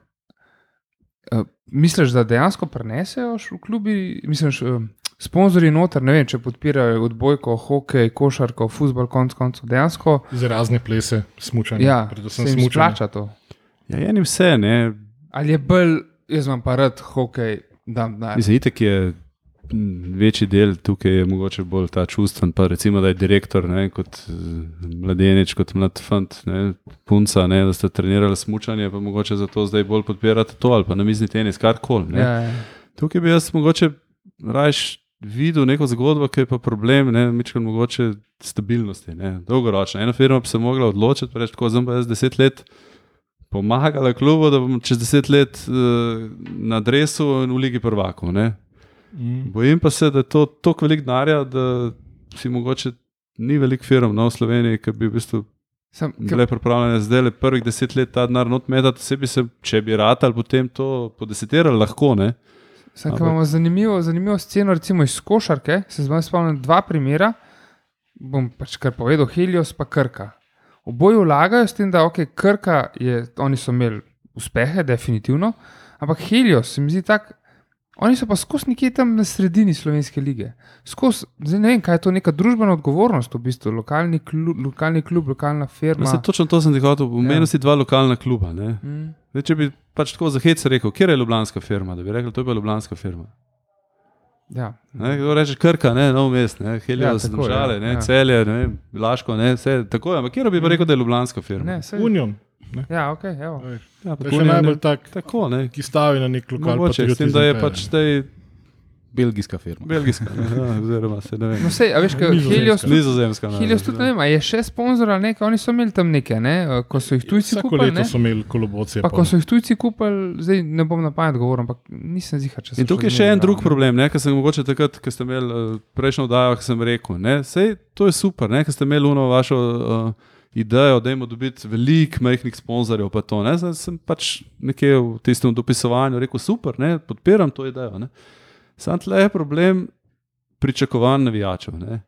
uh, misliš, da dejansko prenesejo v klubi, misliš, uh, sponzorji noter, ne vem, če podpirajo odbojko, hokej, košarko, futbol, konc koncev, dejansko. Za razne plese, smučanje. Ja, predvsem se smučanje. splača to. Ja, enim vse, ne. Ali je bolj, jaz imam pa rad hokej, da da. Mislim, itek je večji del tukaj, je mogoče bolj ta čustven. Pa recimo, da je direktor ne, kot mladenič, kot mlad fant, ne, punca, ne, da ste trenirali smučanje, pa mogoče zato zdaj bolj podpirate to ali pa na mizni tenis, karkoli. ne. Ja, ja. Tukaj bi jaz mogoče rajš videl neko zgodbo, ki je pa problem, ne, mičkam mogoče stabilnosti, ne, dolgoročno. Ena firma bi se mogla odločiti, pa reči tako, zdaj pa jaz deset let pomagala klubu, da bom čez deset let uh, na dresu in v Ligi prvakov. ne. Mm. Bojim pa se, da je to tako velik denarja, da si mogoče ni veliko firm no, v Sloveniji, ki bi v bistvu Sem, bile pripravljene zdaj le prvih deset let ta denar not metati, sebi se, če bi ratali, potem to podesetirali lahko. Ne? Ampak- ko imamo zanimivo, zanimivo sceno, recimo iz košarke, se zdaj spomnim dva primera. Bom pač kar povedal, Helios pa Krka. Oboji vlagajo s tem, da okay, Krka je, oni so imeli uspehe, definitivno, ampak Helios se mi zdi tak. Oni so pa skozi nekje tam na sredini slovenske lige. Skozi, zdaj ne vem, kaj je to neka družbena odgovornost, v bistvu, lokalni klub, lokalni klub lokalna firma. Se, točno to sem ti hotel, omenil Ja. si dva lokalna kluba. Ne? Mm. Zdaj, če bi pač tako za hec rekel, kje je ljubljanska firma, da bi rekel, to je pa ljubljanska firma. Ja. Ne, kdo reče Krka, ne, nov mest, ne, Helios, Ja, ja, tako je, Domžale, ne, ja. Celje, ne, Laško, ne, vse tako je, ampak kje bi pa rekel, da je ljubljanska firma? Ne, sej, Union. Ja, ok, evo. ja, To je še najbolj tak, tako, ne. ki stavi na nek lokal. Mogoče, s tem, da je pač zdaj Belgijska firma. belgijska, ne, ja, oziroma se ne vem. No, sej, a veš, kaj. Helios Nizozemska. ne, Helios tudi ne vem, a je še sponzor ali nekaj, oni so imeli tam nekaj, ne? eh, ko so jih tujci Vsako kupili. leto ne. so imeli kolobocije. Pa ko so jih tujci kupili, zdaj ne bom na pamet govoril, ampak nisem zihar, če se In tukaj je še en drug problem, ne, ker sem mogoče takrat, ko ste imeli uh, prejšnjo oddajo, sem rekel, ne, sej, to je super, ne, ker ste imeli uno vašo uh, idejo, da imamo dobiti veliko majhnih sponzorjev, pa to, ne, zdaj sem pač nekje v tistem dopisovanju rekel, super, ne, podpiram to idejo, ne. Sam tle je problem pričakovanj navijačev, ne.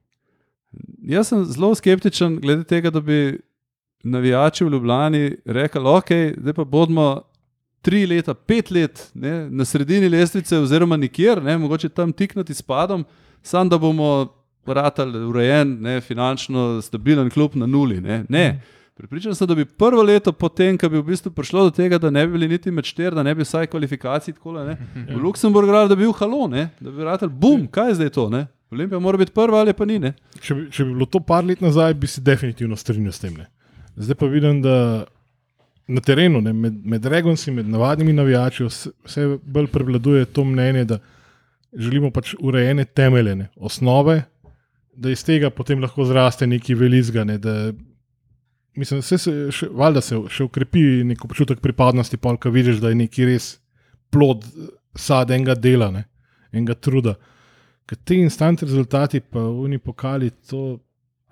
Jaz sem zelo skeptičen glede tega, da bi navijači v Ljubljani rekli, ok, zdaj pa bodimo tri leta, pet let ne, na sredini lestvice, oziroma nikjer, ne, mogoče tam tiknati s padom, samo da bomo ratali urejen, ne, finančno stabilen klub na nuli. Ne. ne. Pripričan sem, da bi prvo leto potem, ko bi v bistvu prišlo do tega, da ne bi bili niti med štir, da ne bi vsaj kvalifikacij tako, ne, v Luksemburgu igrali, da bi bil halo, ne, da bi ratali, bum, kaj je zdaj to, ne. Olimpija mora biti prva ali pa ni, ne. Če bi, če bi bilo to par let nazaj, bi se definitivno strinjal s tem. Ne. Zdaj pa vidim, da na terenu, ne, med, med regonci, med navadnimi navijači, vse, vse bolj prevladuje to mnenje, da želimo pač urejene temeljene osnove, da iz tega potem lahko zraste neki velizgane. Mislim, da se še, valjda se še ukrepi nek občutek pripadnosti, pa ko vidiš, da je neki res plod sad enega dela, ne, enega truda. Ker ti instanti rezultati, pa oni pokali to.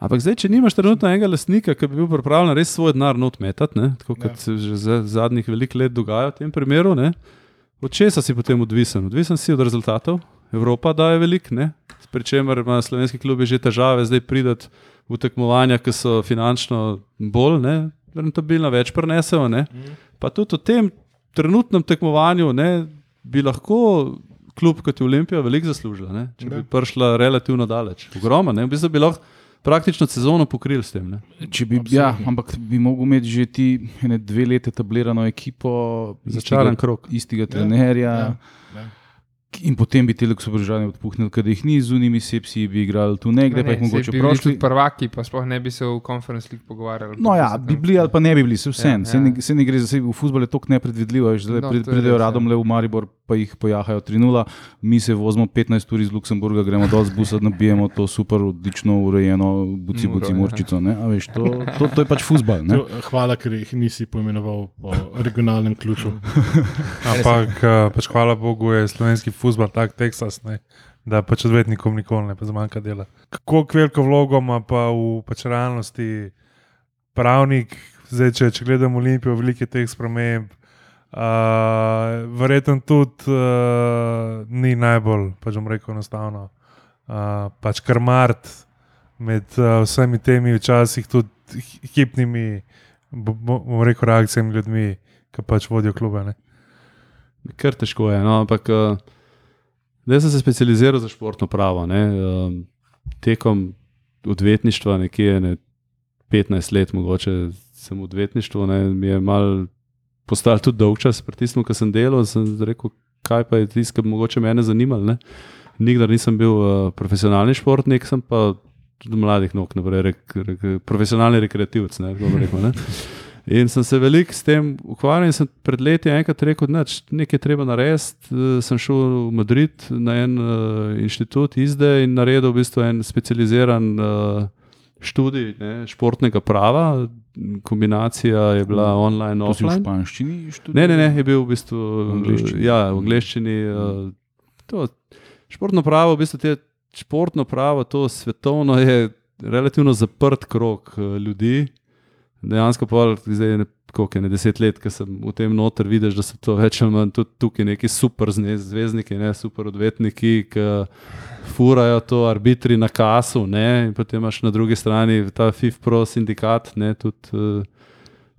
Ampak zdaj, če nimaš trenutno enega lastnika, ki bi bil pripravljen res svoj denar not metati, ne, tako kot Ja. se že za zadnjih veliko let dogaja v tem primeru, ne, od česa si potem odvisen? Odvisen si od rezultatov. Evropa daje veliko, ne, pri čemer ima slovenski klub že težave zdaj prideti v tekmovanja, ki so finančno bolj ne, rentabilna, več prenesejo. Ne. Pa tudi v tem trenutnem tekmovanju ne, bi lahko klub kot je Olimpija veliko zaslužila, ne, če bi prišla relativno daleč. Ogromno, ne, v bistvu bi lahko praktično sezono pokrili s tem. Ne. Če bi, ja, ampak bi mogel imeti že ti ene dve leti etablirano ekipo, Začaran krog. istega trenerja. Ja, ja. In potem bi te izobraževanje odpuhnili, ker jih ni z unimi sepsi, bi igrali tu nekje, pa jih mogoče bi bili prošli. tudi prvaki, pa sploh ne bi se v konferenci league pogovarjali. No, ja, bi bili ali pa ne bi bili, se vse. Ja, Ja, se, ne, ne gre za sebe, v futbolu je tako nepredvidljivo. Zdaj No, no, je pridejo ja. radom le v Maribor, pa jih pojahajo 3-0, mi se vozimo 15 ur iz Luksemburga, gremo dol z busa, nabijemo to super, odlično urejeno, buci, buci, morčico. ne, a Veš, to, to, to je pač. To, hvala, ker jih nisi poimenoval po regionalnem ključu. Ampak eh, pač hvala Bogu je slovenski futbol tak Teksas, ne, da pač odvetnikom nikoli ne pa zmanjka dela. Kako veliko vlogo ima pa v pač realnosti pravnik, zdaj če, če gledamo Olimpijo, veliko je teh sprememb. Uh, verjetno tudi uh, ni najbolj, pač bom rekel, enostavno. Uh, pač kar mart med uh, vsemi temi včasih tudi hi- hipnimi, bo- bo- bom rekel, reakcijami ljudmi, ki pač vodijo klube. Ne? Kar težko je. No, ampak uh, zdaj sem se specializiral za športno pravo. Ne, um, tekom odvetništva, nekje ne, 15 let, mogoče sem v odvetništvu, ne, mi je mal postal tudi dolg čas, pri tistem, kar sem delal. Sem rekel, kaj pa je tisto, kar mogoče mene zanimalo. Ne. Nikdar nisem bil uh, profesionalni športnik, sem pa tudi mladih nog naprej, rek, rek, profesionalni rekreativec. Ne, rekel, ne. In sem se veliko s tem ukvarjal in sem pred leti enkrat rekel, da nekaj treba narediti. Eh, Sem šel v Madrid na en uh, inštitut izde in naredil v bistvu en specializiran uh, študij ne, športnega prava. Kombinacija je bila online, To si v offline. španščini študiral? Ne, ne, ne, je bil v bistvu V angleščini. Ja, v angleščini. Uh, to, športno pravo, v bistvu te, športno pravo, to svetovno je relativno zaprt krok uh, ljudi. Dejansko pa zdaj ne, koliko je ne deset let, ki sem v tem noter, vidiš, da so to več ali manj tudi tukaj neki super zvezdniki, ne super odvetniki, ki furajo to arbitri na kasu, ne, in potem imaš na drugi strani ta FIFPRO sindikat, ne, tudi uh,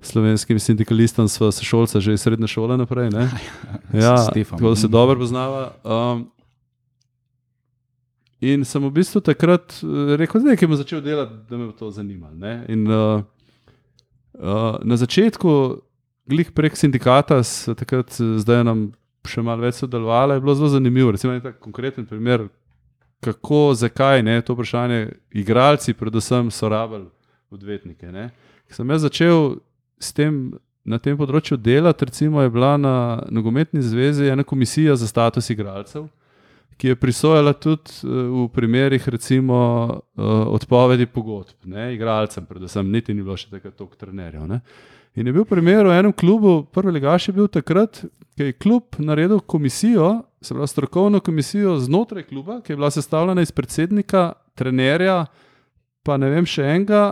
slovenskim sindikalistom smo se šolca že iz srednje šole naprej. Ne? Ja, Stefan. tako da se dobro poznava. Um, in sem v bistvu takrat eh, rekel, da bom začel delati, da me bo to zanimalo. In, uh, uh, na začetku, glih prek sindikata, takrat eh, zdaj nam še malo več sodelovalo, je bilo zelo zanimivo. Recimo, en tak konkreten primer, kako, zakaj ne, to vprašanje. Igralci, predvsem, so rabili odvetnike. Ne. Ko sem jaz začel s tem. Na tem področju delati, recimo, je bila na nogometni zvezi ena komisija za status igralcev, ki je prisojala tudi eh, v primerih, recimo, eh, odpovedi pogodb, ne, igralcem, predvsem, niti ni bilo še takrat toliko trenerjev. Ne. In je bil primer v enem klubu, prvi ligaš je bil takrat, ki je klub naredil komisijo, se pravi strokovno komisijo znotraj kluba, ki je bila sestavljena iz predsednika, trenerja, pa ne vem še enega,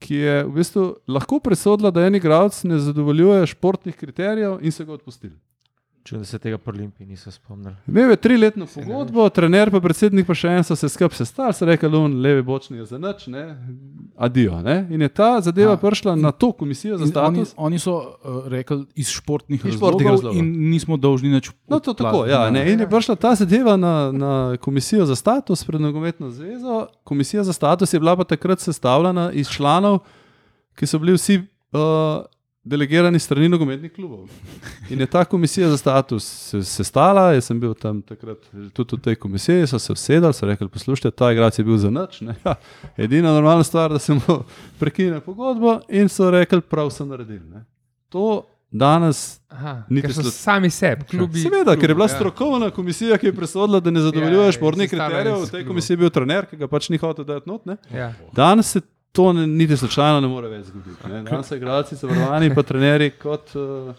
ki je v bistvu lahko presodila, da en igralec ne zadovoljuje športnih kriterijev in se ga odpustili. Če da se tega po Olimpiji niso spomnili. Imel je triletno pogodbo, trener pa predsednik pa še en so se skupaj sestali, so rekli, da levi bočni je za nič, ne, adijo. Ne? In je ta zadeva A, prišla na to komisijo za In Oni, status. oni so uh, rekli iz športnih, Iz športnih razlogov, razlogov. in nismo dolžni nič. No, to tako, ja, ne. In je prišla ta zadeva na, na komisijo za status pred nogometno zvezo. Komisija za status je bila pa takrat sestavljena iz članov, ki so bili vsi uh, delegirani strani nogometnih klubov. In je ta komisija za status se sestala, jaz sem bil tam takrat tudi v tej komisiji, so se usedali, so rekli, poslušajte, ta igralec je bil za ne, Ja, edina normalna stvar, da se mu prekine pogodbo in so rekli, prav so naredili. Ne. To danes Aha, Niti slo- sami sebi, klubi. Seveda, ker je bila klub, ja. strokovna komisija, ki je presodila, da ne zadovoljuje Ja, ja, športnih kriterijev. V tej komisiji je bil trener, ki ga pač ni hotel dati not. Ne? Ja. Danes se to ne, niti slučajno ne more več zgoditi. Ne? Danes so igralci zavarovani, pa trenerji kot. Uh,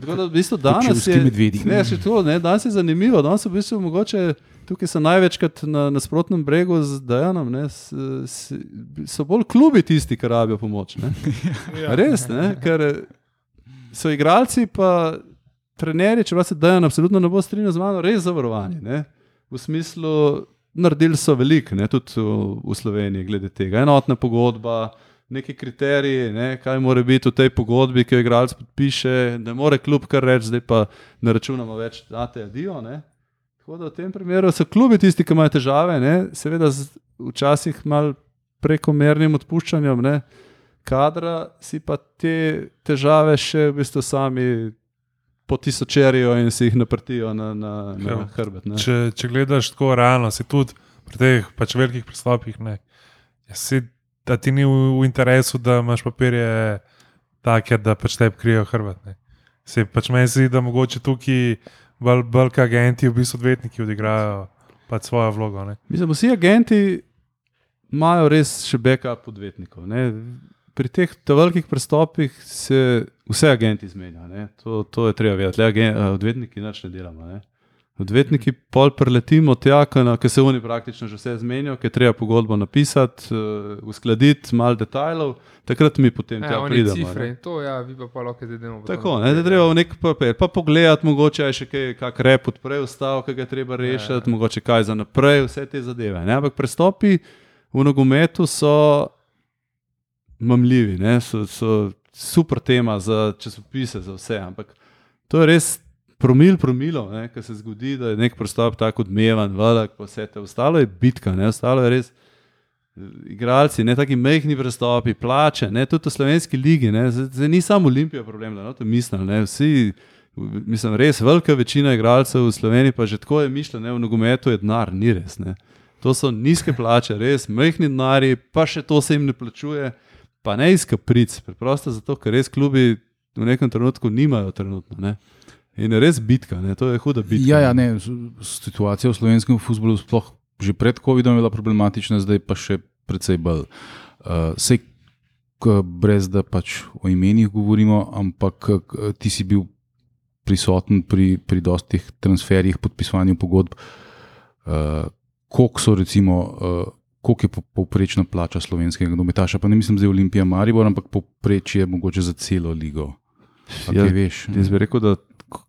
tako da v bistvu danes je, ne, to, ne, danes je zanimivo. Danes so v bistvu mogoče. Tukaj so največkrat na nasprotnem bregu z Dajanom, ne, s, s, so bolj klubi tisti, ki rabijo pomoč. Ne. Ja. Res, ne, ker so igralci, pa trenerji, če se Dajan absolutno ne bo strinjal z mano, res zavarovani. Ne. V smislu, naredili so veliko, tudi v, v Sloveniji, glede tega. Enotna pogodba, neki kriteriji, ne, kaj mora biti v tej pogodbi, ki jo igralec podpiše. Ne more kljub kar reči, zdaj pa ne računamo več, da te adijo. Ne. Tako da v tem primeru so klubi tisti, ki imajo težave, ne? seveda z, včasih malo prekomernim odpuščanjem ne? kadra, si pa te težave še v bistvu sami potisočerijo in si jih naprtijo na, na, na Ja. hrbet. ne. Če, če gledaš tako realno, si tudi pri teh pač velikih pristopih, ne, ja, si, da ti ni v, v interesu, da imaš papirje take, da pač te krijejo hrbet. Ne. Se pač meni zdi, da mogoče tukaj bolj veliki agenti, v bistvu odvetniki, odigrajo pač svojo vlogo. Ne. Mislim, vsi agenti imajo res še backup odvetnikov. Ne? Pri teh velikih prestopih se vse agenti zmenjajo. To, to je treba vedeti. Le agen, eh, odvetniki nič ne delamo. Ne? Odvetniki pol preletimo tja, ki se oni praktično že vse zmenijo, ker treba pogodbo napisati, uh, uskladiti, malo detajlov, takrat mi potem Ja, tja pridemo. cifre ne. to, ja, vi pa pa lahko zdaj Tako, ne, da treba v nek papir, pa pogledati, mogoče je še kaj, kak rep odprej vstav, ki ga treba rešiti, Ja. mogoče kaj za naprej, vse te zadeve. Ne? Ampak prestopi v nogometu so mamljivi, ne? so, so super tema za časopise, za vse. Ampak to je res promil, promilo, ki se zgodi, da je nek prestop tako odmevan, velik, pa vse te. Ostalo je bitka, ne? ostalo je res. Igralci, ne taki mehki prestopi, plače, ne, tudi v slovenski ligi. Ne, zdaj, zdaj ni samo Olimpija problem, da no, to mislim. Ne, vsi, mislim, res velika večina igralcev v Sloveniji pa že tako je mišljeno, v nogometu je denar, ni res. Ne. To so nizke plače, res mehki denari, pa še to se jim ne plačuje, pa ne iz kapric, preprosto zato, ker res klubi v nekem trenutku nimajo trenutno. Ne. In je res bitka, ne, to je huda bitka. Ja, ja, ne, situacija v slovenskem futbolu sploh že pred COVID-om je bila problematična, zdaj pa še precej bolj. Uh, sej, k, brez da pač o imenih govorimo, ampak k, ti si bil prisoten pri, pri dostih transferjih, podpisovanju pogodb. Uh, koliko so recimo, uh, koliko je po- povprečna plača slovenskega nogometaša, pa ne mislim zdaj Olimpija Maribor, ampak povprečje mogoče za celo ligo. A Ja, veš? Jaz bi rekel, da,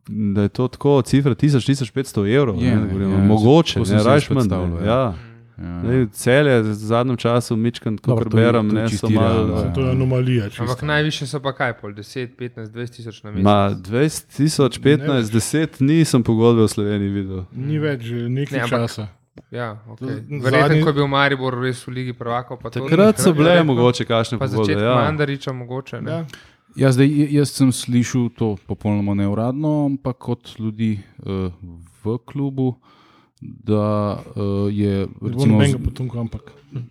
da je to tako, cifra 1000-1500 evrov. Je, ne, ne, govorimo, ja, mogoče, ne, rajš manj. ne, ja. Ja. Ja. Cel je v zadnjem času, Mičkan, ko to je- berem, to je ne čisti so malo. ja. To je anomalija. čisto. Ampak najviše so pa kaj, pol 10, 15, 20 tisoč na mesec. Ma 20 tisoč, 15, 10 nisem pogodbe v Sloveniji videl. Ni več že nekaj Ne, ampak- časa. Ja, okay. Zadnji- Verjetno, ko je bil Maribor res v Ligi prvakov. pa to Takrat so bile verjetno. mogoče kakšne pogodbe. Ja. Mandariča mogoče. Ne? Ja. Ja, zdaj, jaz sem slišal to popolnoma neuradno, ampak od ljudi uh, v klubu, da uh, je. Ne Recimo, nobenega z- potomka, ampak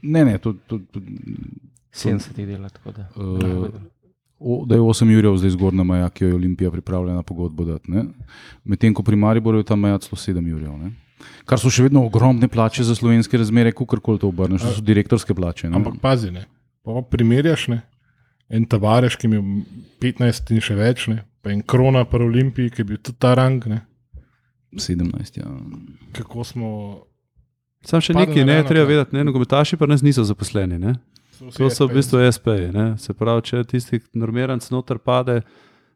ne, ne, to, to, to, 70 dela. tako Da. uh, o, da je 8 jurjev zdaj zgornja meja, ki jo je Olimpija pripravljena pogodbo dati. ne. Medtem ko pri Mariboru je ta meja celo 7 jurjev. Ne. Kar so še vedno ogromne plače za slovenske razmere, kako to obrneš, to so direktorske plače. Ne. Ampak pazi, ne. Pa primerjaš, ne. En tavareš, ki je imel 15 in še več, ne. pa en krona pa Olimpiji, ki je bil tudi ta rang. Ne. 17. Ja. Kako smo. Sam še nekaj, ne, treba ja. vedeti, ne, nogometaši pa nas niso zaposleni. Ne. To so v bistvu SP-ji. ne. Se pravi, če tisti normiranc noter pade,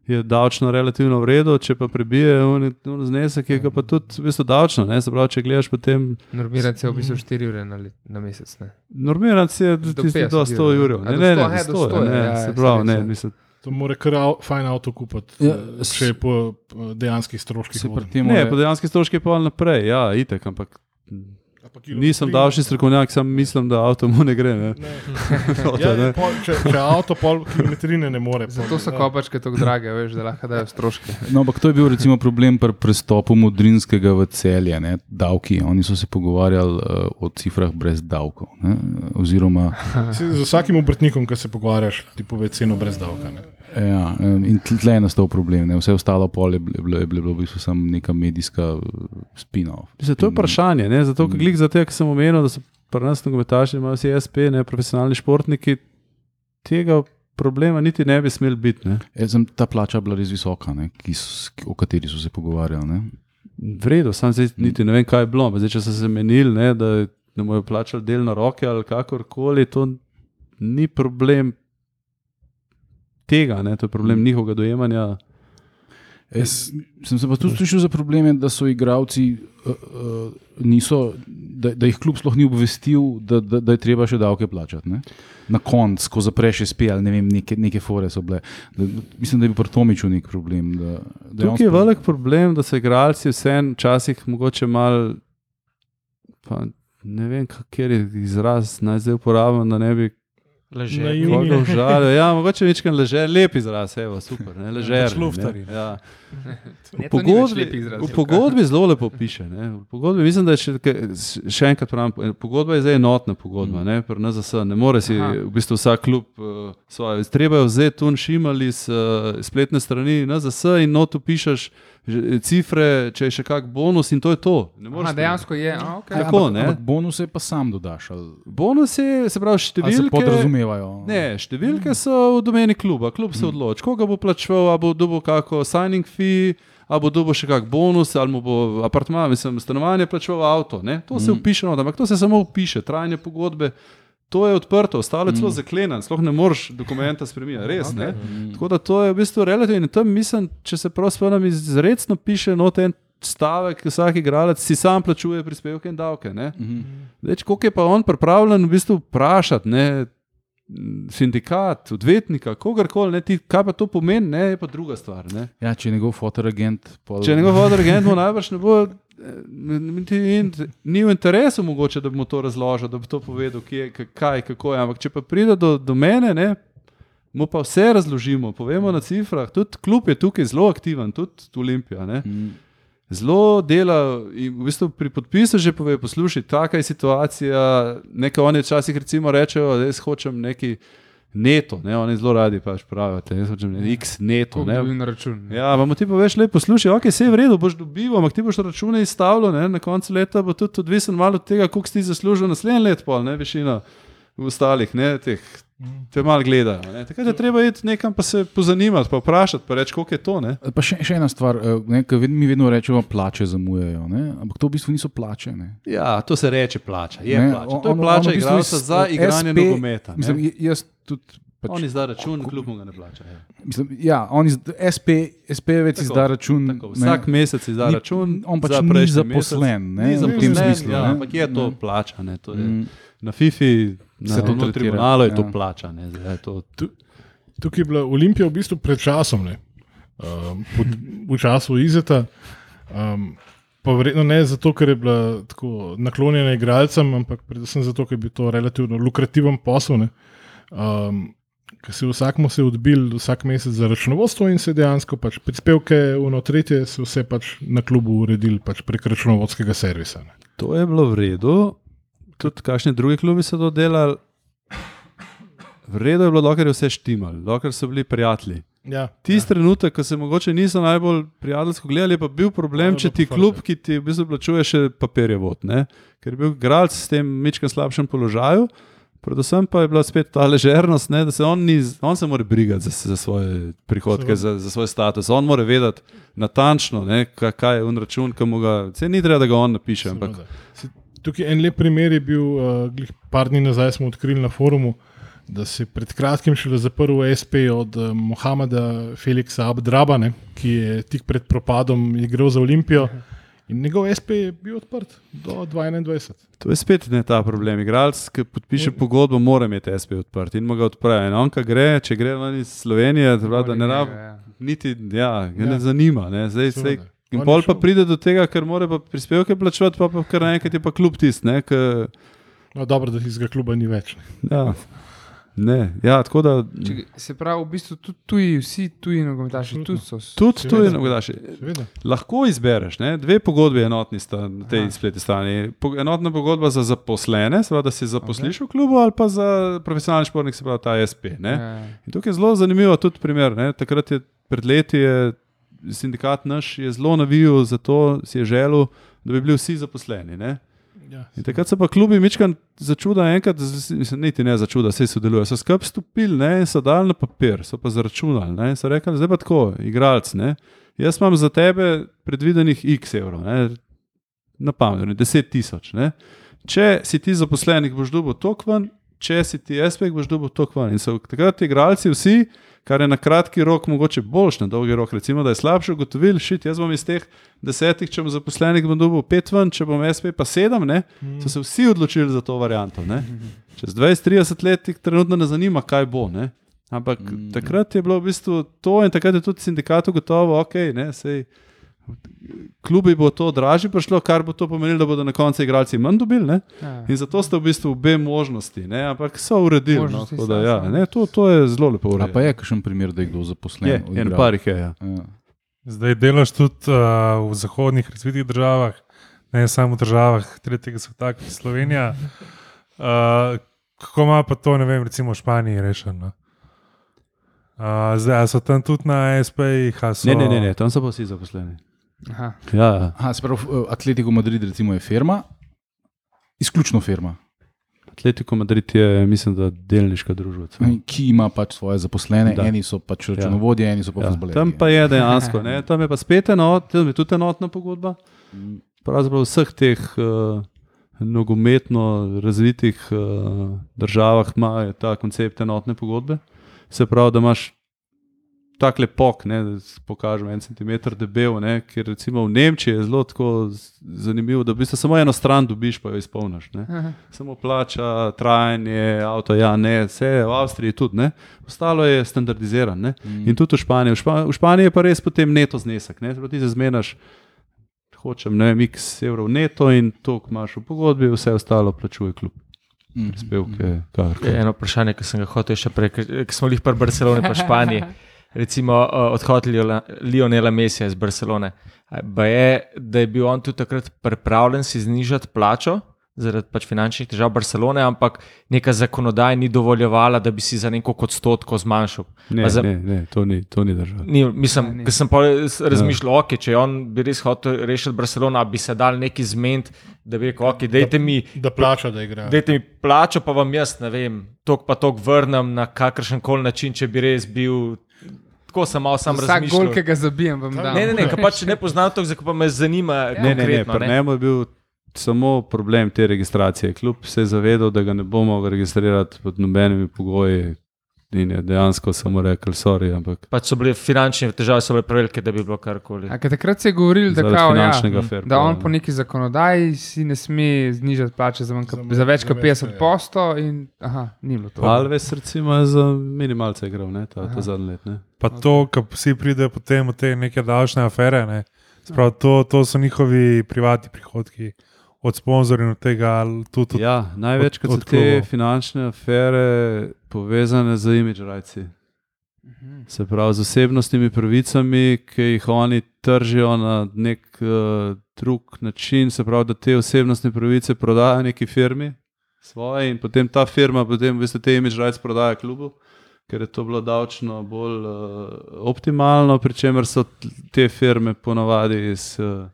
je davčno relativno v redu, če pa prebije on, on znesek, je pa tudi v bistvu davčno. Ne. Se pravi, če gledaš potem, Normiranc je v bistvu 4 ure na, let- na mesec. Ne? normiranc je Do tisti 50 do 100 jurjev, jurjev. a Ne, ne, 100, ne, he, do do 100, 100, ne, ja, ja, se pravi, sorry, ne, mislim, To mora kar fajn avto kupiti, Ja, ja, če je po po dejanskih stroških. Ne, je- po dejanski stroški pa naprej, ja, itek, ampak nisem davčni strokovnjak, sam mislim, da avto mu ne gre. Ne. Ne. Avto, Ja, ne. pol, če, če avto pol kilometrine ne more. pol, Zato so ja. kopačke tako drage, veš, da lahko dajo stroške. No, ampak to je bil recimo problem pri prestopu Modrinskega v celje, ne? davki. Oni so se pogovarjali uh, o cifrah brez davkov. Ne? Oziroma, Z vsakim obrtnikom, ki se pogovarjaš, ti pove ceno brez davka. Ne. Ja, in tle je nastal problem. Ne? Vse ostalo pol je bilo, je bilo, je bilo v bistvu samo neka medijska spina. Mislim, to je vprašanje. Ne? Zato, ker glik za te, ki sem omenil, da so pri nas nogometaši, imajo vsi SP, ne profesionalni športniki, tega problema niti ne bi smel biti. E, sem, ta plača je bila res visoka, ne? ki o kateri so se pogovarjali. Ne? V redu, sam zdaj niti ne vem, kaj je bilo. Zdaj, če so se menili, ne, da ne bojo plačali del na roke ali kakorkoli, to ni problem tega, ne, to je problem njihovega dojemanja. Jaz sem se pa tudi slišal za probleme, da so igravci, uh, uh, niso, da, da jih kljub sploh ni obvestil, da, da, da je treba še davke plačati. Ne? Na koncu, ko zapreš SP ali ne vem, neke, neke fore so bile. Da, mislim, da je bil pri Tomiču nek problem. Da, da Tukaj je velik problem, da so igralci vseeno včasih mogoče mal, pa ne vem, kjer je izraz naj zdaj uporabim, da ne bi Leže. Koga užalil. Ja, mogoče večkrat leže, lep izraz, evo, super, ne, ležer. šluftarji. Ja. V ni več pogodbi, lep izraz, v pogodbi zelo lepo piše. Ne. V pogodbi, mislim, da je še, še enkrat pravim, pogodba je zdaj enotna pogodba, ne, pri NZS. Ne more si Aha. v bistvu vsak klub uh, svoje. Treba je vzeti tun šimal iz uh, spletne strani NZS in notu pišeš cifre, če je še kak bonus in to je to. Aha, dejansko je. A, okay. Tako, ampak, ne. ampak bonuse pa sam dodaš. Ali, Bonusi, se pravi, ali se številke. podrazumevajo. Ne, številke so v domeni kluba, klub se odloči, koga bo plačeval, ali bo dobil kako signing fee, ali bo dobil še kak bonus, ali mu bo apartma, mislim, stanovanje plačeval avto. Ne? To se upiše, not, ampak to se samo upiše, trajanje pogodbe. To je odprto, ostalo je celo zaklenjeno, sploh ne moreš dokumenta spremeniti, res. Okay. Tako da to je v bistvu relativno. In tam mislim, če se prav spomnim, izredno piše not en stavek, ki vsak igralec si sam plačuje prispevke in davke. ne. Zdaj, če- koliko je pa on pripravljen v bistvu vprašati, ne, sindikat, odvetnika, kogarkoli, ne, ti, kaj pa to pomeni, ne, je pa druga stvar. Ne. Ja, če je njegov fotoagent. Pol... Če njegov vodoregent mu najbrž ne bo, in- ni v interesu mogoče, da bi mu to razložil, da bi to povedal, kje, kaj, kako je. Ampak če pa pride do, do mene, ne, mu pa vse razložimo, povemo na cifrah, tudi klub je tukaj zelo aktiven, tudi Olimpija. Ne. Mm. Zelo dela in v bistvu pri podpisu že pove, poslušaj, taka je situacija, nekaj oni včasih recimo rečejo, da jaz hočem neki neto, ne, oni zelo radi pač pravijo, hočem ne, x neto. Ne. na račun. ne? Ja, vam ti poveš, lepo poslušaj, ok, vse je v redu, boš dobival, ampak ti boš račune izstavljal, ne, na koncu leta bo tudi odvisen malo od tega, koliko si ti zaslužil naslednji let, pol, ne, višina ostalih, ne, teh, te malo gledajo. Ne. Tako da je treba iti nekam pa se pozanimati, pa vprašati, pa reči, koliko je to, ne. Pa še, še ena stvar, eh, ne, ved- mi vedno rečemo, plače zamujajo, ne? ampak to v bistvu niso plače. Ne? Ja, to se reče plača, je Ne, plača. on- To je on- plača on v bistvu igralca iz- za igranje SP nogometa. ne. Mislim, jaz tudi. Pač, On izda račun, kljub mu ga ne plača. Ja. mislim, ja, on iz, SP, SP-vec Tako, izda račun. Tako, vsak mesec izda Ni- račun. on pač ni zaposlen, mesec. ne, Ni v tem zaposlen, smislu, Ja, ne. ampak je to Mm. plača. Ne, to je, Mm. Na FIFI, na Se to to tretira, tribunalu je to ja. plača. Ne, zdaj je to, Tukaj je bila Olimpija v bistvu pred časom, ne, um, pod, v času Izeta. Um, pa verjetno ne zato, ker je bila tako naklonjena igralcem, ampak predvsem zato, ker je bil to relativno lukrativen posel. Ne, um, Ker se vsakmu se odbil vsak mesec za računovodstvo in se dejansko pač prispevke v tretje se vse pač na klubu uredili pač prek računovodskega servisa. Ne. to je bilo v redu. Tudi kakšni drugi klubi so to delali. V redu je bilo, dokler je vse štimalo, dokler so bili prijatelji. Ja, Tisti ja. trenutek, ko se mogoče niso najbolj prijateljsko gledali, je pa bil problem, Ja, če ti klub, ki ti v bistvu plačuje še papirje vod, ne? ker je bil igralec s tem mečkim slabšem položaju. Predvsem pa je bila spet ta ležernost, ne, da se on, ni, on se mora brigati za, za svoje prihodke, za, za svoj status. On mora vedeti natančno, ne, ka- kaj je on račun, ki mu ga. Se ni treba, da ga on napiše. Ampak. Se- Tukaj en lep primer je bil, uh, par dni nazaj smo odkrili na forumu, da se je pred kratkim šele zaprl SP od uh, Mohameda Feliksa Abdrabane, ki je tik pred propadom igral za Olimpijo. In njegov SP je bil odprt do 2021. to je spet ne ta problem. Igralec, ki podpiše pogodbo, mora imeti SP odprt in mu ga odpre. In on, ki gre, če gre ven iz Slovenije, to pravi, da ne rabi. Ja. niti, ja, ga ja. Ne zanima. Ne. Zdaj, zdaj, in pol pa pride do tega, ker mora pa prispevke plačevati, pa, pa kar naenkrat je pa kljub tisti. ne, ke- No, dobro, da tistega kluba ni več. Ne. Ja. Ne, ja, tako da Če, se pravi, v bistvu tudi tuji, vsi tuji nogometaši, tudi so. tudi tu je Seveda. nogdaši. Seveda. Lahko izbereš, ne? dve pogodbi enotni sta na tej Aha. spletni strani. Enotna pogodba za zaposlene, seveda, da si zaposliš v klubu, ali pa za profesionalni športnik, se pravi ta SP. Ne? Ja. In tukaj je zelo zanimivo tudi primer. Ne? Takrat je pred leti je sindikat naš je zelo navijal za to, si je želel, da bi bili vsi zaposleni. Ne? Ja, In takrat so pa klubi Mičkan začuda, enkrat, mislim, niti ne začuda, vse sodelujejo. So skup stopili ne, in so dali na papir, so pa zaračunali. Ne, in so rekli, zdaj pa tako, igralec. Ne, jaz imam za tebe predvidenih x evrov, ne, na pamet, 10 tisoč. ne. Če si ti zaposlenik, boš dobil tok ven, če si ti SP, boš dobil tok ven. In so takrat igralci vsi, kar je na kratki rok mogoče boljš, na dolgi rok, recimo, da je slabše, ugotovili, šit, jaz bom iz teh desetih, če bom zaposlenik, bom dobil pet ven, če bom SP pa sedem, ne, so se vsi odločili za to varianto. Ne. Čez 20-30 let jih trenutno ne zanima, kaj bo. Ne. Ampak mm. takrat je bilo v bistvu to, in takrat je tudi sindikat gotovo, ok, ne, sej, klubi bo to dražje prišlo, kar bo to pomenilo, da bodo na koncu igralci manj dobili. Ne. Ja. In zato ste v bistvu obe možnosti, ne, ampak so uredili. No, Možnosti so, da, ja, ne, to, to je zelo lepo A urejeno. pa je kakšen primer, da je kdo zaposlen? Je, od en igralcev? par jih je. Ja. Ja. Zdaj delaš tudi uh, v zahodnih razvitih državah, ne samo v državah tretjega sveta, kot je Slovenija. Uh, kako ima pa to, ne vem, recimo v Španiji rešeno? Uh, zdaj so tam tudi na SP-jih. so- Ne, ne, ne, ne, tam so pa vsi zaposleni. Aha. Ja, ja. Aha, se pravi, eh, Atletico Madrid recimo, je firma, izključno firma, Atletico Madrid je, mislim, da delniška družba. ki ima pač svoje zaposlene, Da. eni so pač računovodje, ja. eni so pa Ja, futbalerji. tam pa je dejansko, ne, tam je pa spet enot, tam je tudi enotna pogodba. Pravzaprav v vseh teh uh, nogometno razvitih uh, državah ima ta koncept enotne pogodbe. Se pravi, da imaš tak lepok, ne, da pokažem en centimeter debel, ne, ker recimo v Nemčiji je zelo tako zanimivo, da v bistvu samo eno stran dobiš, pa jo izpolniš. Samo plača, trajanje, avto, ja, ne, vse v Avstriji tudi, ne. ostalo je standardizirano. ne. Mm. In tudi v Španiji. V, Špa, v Španiji je pa res potem neto znesek. Ne? Pravi, Ti se zmenaš, hočem ne vem, x evrov neto in to, kar imaš v pogodbi, vse ostalo plačuje klub. Mm. Prispevke, kar. Eno vprašanje, ki sem ga hotel še prej, ki smo jih pri Barceloni, pa Španiji. Recimo uh, odhod Liola- Lionela Mesija iz Barcelone. Ba je, da je bil on tudi takrat pripravljen si znižati plačo zaradi pač finančnih težav Barcelone, ampak neka zakonodaja ni dovoljevala, da bi si za neko odstotko zmanjšal. Ne, za- ne, ne, to ni, to ni država. Ni, mislim, Ne, ker sem pa res razmišljal, ja. okay, če on bi res hotel rešiti Barcelona, bi se dal neki zmed, da bi rekel, okay, dajte mi. Da plača, da igra. Dajte mi plačo, pa vam jaz ne vem, tok pa tok vrnem na kakršen koli način, če bi res bil. Tako sem malo sam Vsak gol, razmišljal. ki ga zabijem, vam dam. Ne, ne, ne, ker pač ne poznam to, zato pa me zanima. Ne, ne, ne, konkretno, pri njemu je bil samo problem te registracije. Kljub se je zavedal, da ga ne bomo registrirati pod nobenimi pogoji. In je dejansko samo rekel, sorry, ampak Pač so bile finančne težave, so bile prevelike, da bi bilo karkoli. Takrat se je govorilo, da, kao, ja, da on po neki zakonodaji si ne sme znižati plače za, manj, Za več kot več, 50 ja. posto. In, aha, ni bilo to. Alves recimo je za minimalce igral, ne, ta, ta zadnji let. Ne. Pa to, kar vsi pridejo potem v te neke davčne afere, ne? Sprav, to, to so njihovi privatni prihodki od sponzorjev od tega. ali Tudi, Ja, največkrat od so te klubov. finančne afere povezane z imidž rajci. Se pravi, z osebnostnimi pravicami, ki jih oni tržijo na nek uh, drug način, se pravi, da te osebnostne pravice prodajo neki firmi svoje in potem ta firma, potem v bistvu te imidž rajce prodaja klubu, ker je to bilo davčno bolj uh, optimalno, pri čemer so te firme ponavadi iz. Uh,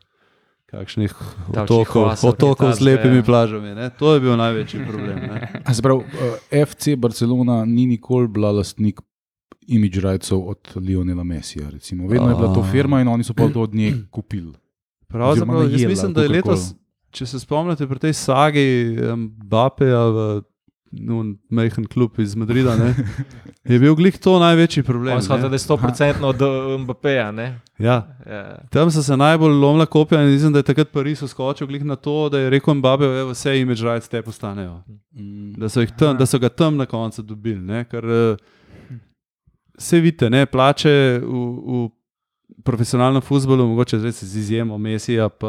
Kakšnih otokov, otokov z lepimi ja. plažami. Ne? To je bil največji problem. Ne? A se pravi, eh, FC Barcelona ni nikoli bila lastnik imidž rajcev od Lionela Messija. Recimo. Vedno je bila to firma in oni so pa to od nje kupili. Pravzaprav, jaz mislim, da je letos, če se spomnite, pri tej sagi Bapeja v no, majhen klub iz Madrida, ne, je bil glih to največji problem. Shodi, da je 100% od Mbappéja. ne? Ja, Ja. tam so se najbolj lomila kopija in mislim, da je takrat Pariz uskočil glih na to, da je rekel Mbappe, da vse imidž rajce te postanejo. Da so, jih tam, da so ga tam na koncu dobili. Ne, ker, eh, Vse vidite, ne, plače v, v profesionalnem futbolu, mogoče zdaj z izjemo Mesija in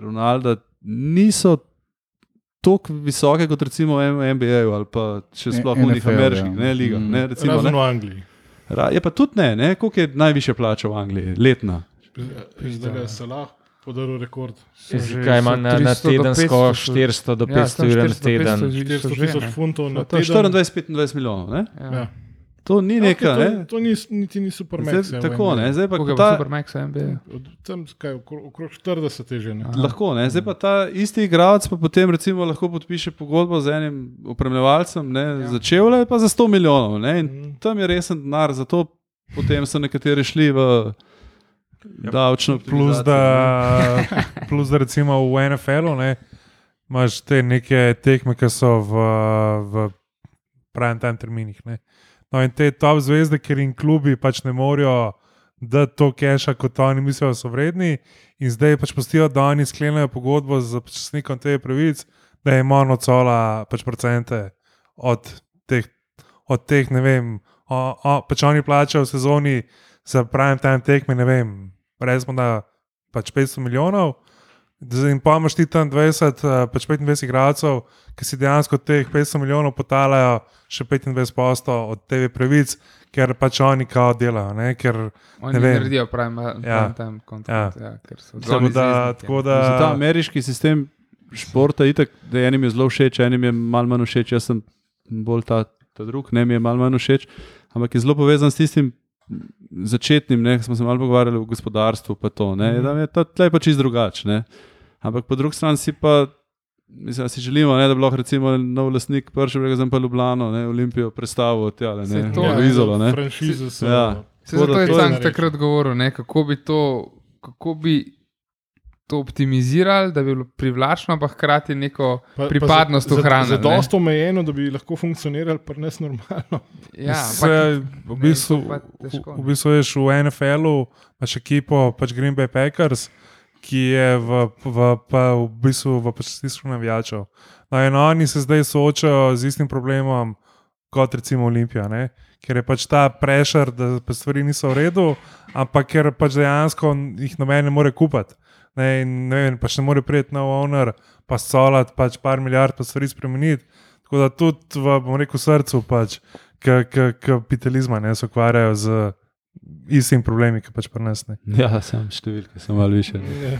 Ronalda, niso tako visoke kot recimo v NBA-ju ali pa še E- sploh v NFL, ameriških ja. ne, ligah. Mm. Ne, recimo, Razen ne. v Angliji. Ra- Je pa tudi ne, ne? koliko je najviše plača v Angliji, letna. Zdaj je Salah podaril rekord. Kaj ima na, na 300 do tedensko 500, 400 do Ja, 500 ur na 400 do teden? 500 400 že, tisoč funtov na teden. 24-25 milijonov. Ne? Ja. Ja. To ni Ja, nekaj. okej, ne? to, to ni, niti ni super Zdaj, max. tako, ne? Zdaj pa ta. Supermax NBA? Tam kaj, okrog, okrog 40 je že. Ne? Aha. lahko, ne? zdaj pa ta isti igralec pa potem recimo lahko podpiše pogodbo z enim upremljevalcem, ne? Ja. začel je pa za 100 milijonov. Ne? In Mhm. tam je resen denar, zato potem so nekateri šli v Ja, davčno Plus da, plus da recimo v NFL-u ne, imaš te neke tekme, ki so v, v prime time terminih. Ne. No in te top zvezde, ker jim klubi pač ne morejo dati to keša, kot oni mislijo, da so vredni, in zdaj pač pustijo, da oni sklenejo pogodbo z časnikom te pravic, da jim on odsola pač procente od teh, od teh ne vem, o, o, pač oni plačajo v sezoni za prime time tekme, ne vem, recimo da pač 500 milijonov. Jim pa imaš ti tam 20, eh, pač 25 igralcev, ki si dejansko teh 500 milijonov potalajo še 25% od TV pravic, ker pač oni kao delajo. Ne? Ker, Oni Ne vem. naredijo prime, Ja. prime time kontrakt. Ja. Ja, ker so tako da, tako da, Za ta ameriški sistem športa itak, da enim je zelo všeč, enim je malo manj všeč, jaz sem bolj ta, ta drug, ne mi je malo manj všeč, ampak je zelo povezan s tistim začetnim, ne, smo se malo pogovarjali o gospodarstvu, pa to, ne, Mhm. da je ta tleh pa čist drugače. Ampak po drugi strani si pa, mislim, da si želimo, ne, da bi lahko recimo nov lastnik prišel, zdaj pa Ljubljano, ne, Olimpijo predstavil, tja, ne, ne, to v je, Izolo, ne. Franšize so. Ja. Se zato je to Cank takrat govoril, ne, kako bi to. Kako bi To optimizirali, da bi bilo privlačno, pa hkrati neko Pa- pripadnost pa za- za- ne. dosto omejeno, da bi lahko funkcionirali pri nas normalno. Ja, se, ampak v bistvu, to pa v, težko, v bistvu veš, v NFL-u imaš ekipo, pač Green Bay Packers, ki je v, v, pa v bistvu v stisko navijačev. No, in oni se zdaj soočajo z istim problemom kot recimo Olimpija. Ne? Ker je pač ta prešer, da pa stvari niso v redu, ampak ker pač dejansko jih noben ne more kupiti. Ne, in ne, vem, pač ne more priti nov owner, pa solati pač par milijard, pa stvari spremeniti. Tako da tudi v bom rekel, srcu pač, k, k, kapitalizma ne, se ukvarjajo z istim problemi, ki pač prenesne. Ja, sem številke, sem malo više. ne.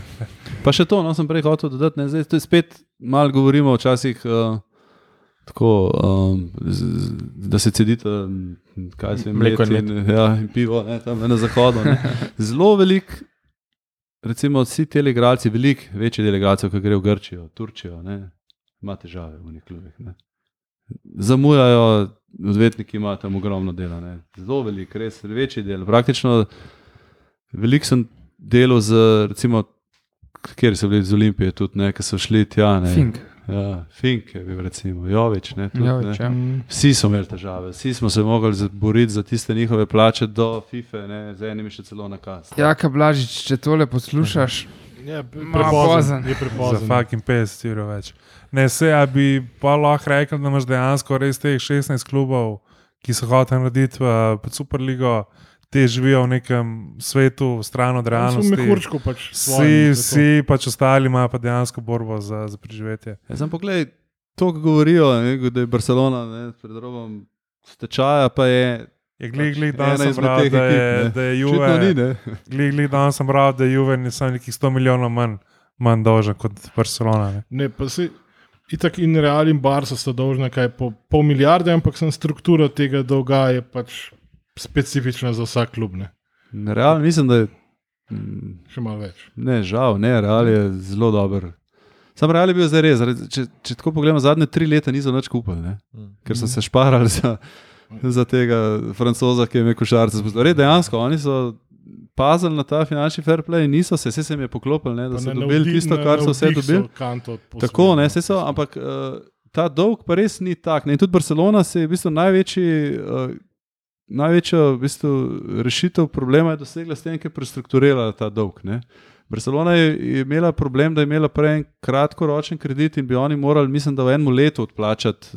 Pa še to, no, sem prej hotel dodati, ne, zdaj to je spet malo govorimo včasih. Uh, Tako, um, z, z, da se cedite, kaj se jim Mleko in in, ja, in pivo, ne, tam na zahodu. Ne. Zelo velik, recimo, vsi ti igralci, velik, večji del igralcev, ki gre v Grčijo, Turčijo, ne, ima težave v njih klubih. Ne. Zamujajo, odvetniki imajo tam ogromno dela, ne. zelo velik, res večji del. Praktično veliko sem delal z, recimo, kjer so bili z Olimpije, tudi nekaj so šli tja. Ne. Fink, Ja, Fink je bil, recimo, Jovič. Ne, tudi, Jovič, ne. ja. Vsi so imeli težave, vsi smo se mogli za- boriti za tiste njihove plače do FIFA, ne, z enimi še celo na kaz. Jaka Blažič, če tole poslušaš, Ja, Ma, pozen. Je Za prepozen. fucking 50 evrov več. Ne, se, a bi pa lahko rekel, da imaš dejansko res teh 16 klubov, ki so hoteli narediti uh, Superligo, te živijo v nekem svetu, stran od Realno realnosti. smo mehurčko pač. Vsi, vsi pač ostali imajo pa dejansko borbo za, za preživetje. Ja, Sam pogled, to, kar govorijo, ne, da je Barcelona ne, pred robom stečaja, pa je. Je glej, glej, Pač danes sem bral, da je, da je ni, Juve. ne. Glej, glej, danes sem bral, da je Juve ne samo nekih 100 milijonov manj, manj dolžen kot Barcelona. Ne. Ne, pa se. Itak in Real in Barca sta dolžna kaj po pol milijarde, ampak sem struktura tega dolga je pač specifična za vsak klub. Ne, Realno mislim, da je. mm, še malo več. Ne, žal, ne, Real je zelo dober. Sam Real je bil zdaj res. Če, če tako pogledamo, zadnje tri leta niso več kupili, ne? ker so se šparali za, za tega francoza, ki je imel košarce. Res, dejansko, oni so pazili na ta finančni fair play, niso se, vse se jim je poklopil, ne, da Pa so na dobili navdih- tisto, kar so vse dobili. Tako, ne, vse so, ampak uh, ta dolg pa res ni tak. Ne. In tudi Barcelona se je v bistvu največji. Uh, Največja v bistvu, rešitev problema je dosegla s tem, ker je prestrukturirala ta dolg. Ne. Barcelona je, imela problem, da je imela prej en kratkoročen kredit in bi oni morali, mislim, da v enem letu odplačati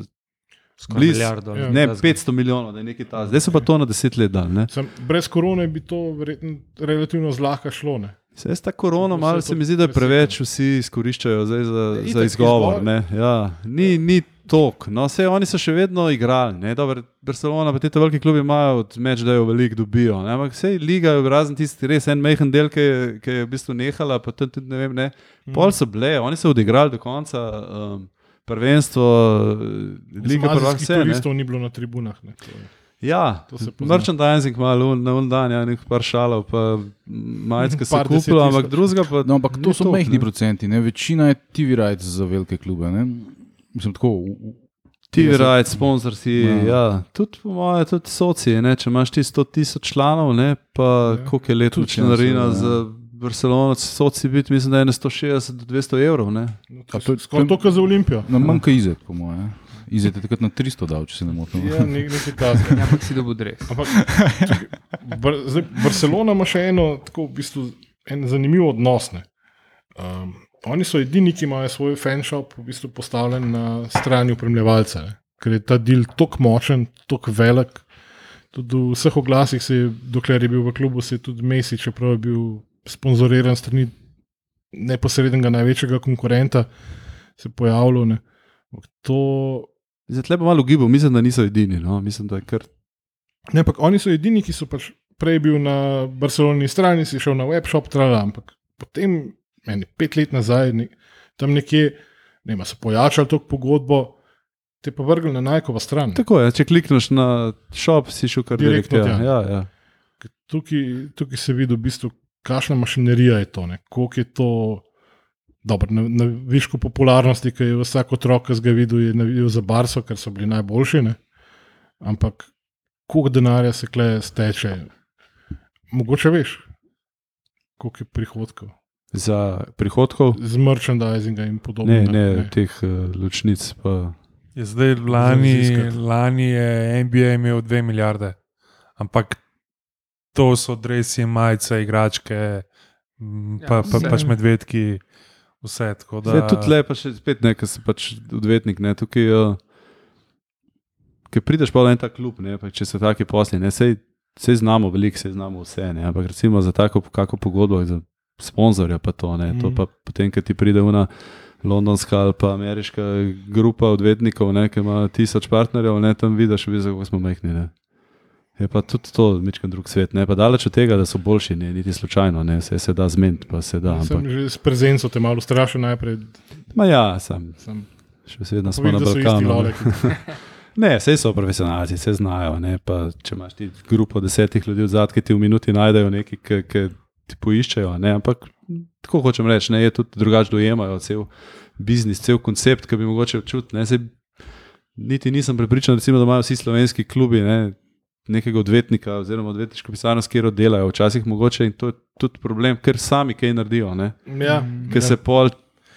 Bliz. milijardo. Ja. ne, 500 milijonov, da je nekaj ta. Zdaj so pa to na deset let dal. Ne. Sem, brez korone bi to verjetno relativno zlahka šlo. Ne? Se je ta korona, Vse malo se mi zdi, da preveč vsi izkoriščajo za, za izgovor. izgovor. ne, Ja. Ni, ni tok, no, vse oni so še vedno igrali. ne, Dobro, Barcelona, pa te velike klubi imajo od meč, da jo veliko dobijo. Ne, ampak vse liga je razen tisti res en mehen del, ki je, ki je v bistvu nehala, pa tudi, tudi ne vem, ne. Mm. Pol so bile, oni so odigrali do konca. Um, Prvenstvo, Liga prvak, Azijskih vse. Turistov ni bilo na tribunah. Ne, Ja, merchandising malo na un dan, ja, nekaj par šalov, pa majcke se kupilo, ampak drugega pa. No, ampak to so majhni procenti, ne? večina je TV rights za velike klube. Ne? Mislim, tako, v- TV 50 rights, sponzorsi, Ja. ja. ja. tudi po mojem, tudi soci, ne? če imaš ti 100 tisoč članov, ne? pa Ja. ja. koliko je letno Tudi članarina ja. za Barcelono, soci biti, mislim, da je na 160 do 200 evrov. Ne? No, A to to- je skoraj to- kar za Olimpijo. Na manjka izet, po mojem. Izet je takrat na 300 dal, če se ne motim. Ja, ne, nekaj tasga. Ja, ampak si dobil dres. Ampak čakaj, Bar, zdaj, Barcelona ima še eno, tako, v bistvu, en zanimiv odnos. ne. Um, oni so edini, ki imajo svoj fanshop v bistvu postavljen na strani upremljevalca, ne. ker je ta del tako močen, tako velik. Tudi v vseh oglasih, je, dokler je bil v klubu, se je tudi Messi, čeprav je bil sponzoriran strani neposrednega največjega konkurenta, se pojavljal. To Zdaj, tle pa malo gibal, mislim, da niso edini. No? Mislim, da kar. Ne, ampak oni so edini, ki so pač prej bil na Barceloni strani, si šel na webshop, trala, ampak potem, meni pet let nazaj, ne, tam nekje, ne vem, so pojačali to pogodbo, te pa vrgli na najkova stran. Tako je, če klikneš na shop, si šel kar Direktno direkt. Ja, ja, ja. Tukaj, tukaj se vidi, v bistvu, kakšna mašinerija je to, koliko je to. Dobro, na, na višku popularnosti, ki je vsak otrok, ki ga videl, je navijal za Barso, ker so bili najboljši. Ne? Ampak koliko denarja se kle steče, mogoče veš, koliko je prihodkov Za prihodkov, z merchandisingom in podobno. ne, ne, ne. teh uh, ločnic. Pa. Je zdaj lani, lani je NBA imel 2 milijarde, ampak to so dresi, majice, igračke, pa, Ja, pa pač medvedki, vse. tako Da, Zdaj, tudi lepo, še spet nekaj, si pač odvetnik. Ne, tukaj, uh, Ker prideš pa v en tak klub, ne, pa če so taki posli, ne, sej, sej znamo veliko, sej znamo vse. Ne, ampak recimo za tako kako pogodbo, za sponzorja pa to, ne, to Mhm. pa potem, ko ti pride una londonska ali pa ameriška grupa odvetnikov, ne, ki ima tisoč partnerjev, ne, tam vidiš, v bistvu, kako smo majhni. Ne. Je pa tudi to, mečkam drug svet. Ne, pa daleč od tega, da so boljši, ne, niti slučajno, ne, se, se da zmeniti, pa se da. Ampak, s prezenco te malo strašil najprej. ma ja, sem, Sem še vedno smo na Balkanu. ne. vse so profesionalci, vse znajo. Ne? Pa, če imaš ti grupo desetih ljudi od zadaj, ki ti v minuti najdejo nekaj, ki ti poiščejo. Ne? Ampak tako hočem reči, ne, je tudi drugače dojemajo cel biznis, cel koncept, ki bi mogoče. Saj Niti nisem prepričan, recimo, da imajo vsi slovenski klubi ne, nekega odvetnika oziroma odvetniško pisarno, s katero delajo. Včasih mogoče in to je tudi problem, ker sami kaj naredijo. Ne? Ja, Ker se pol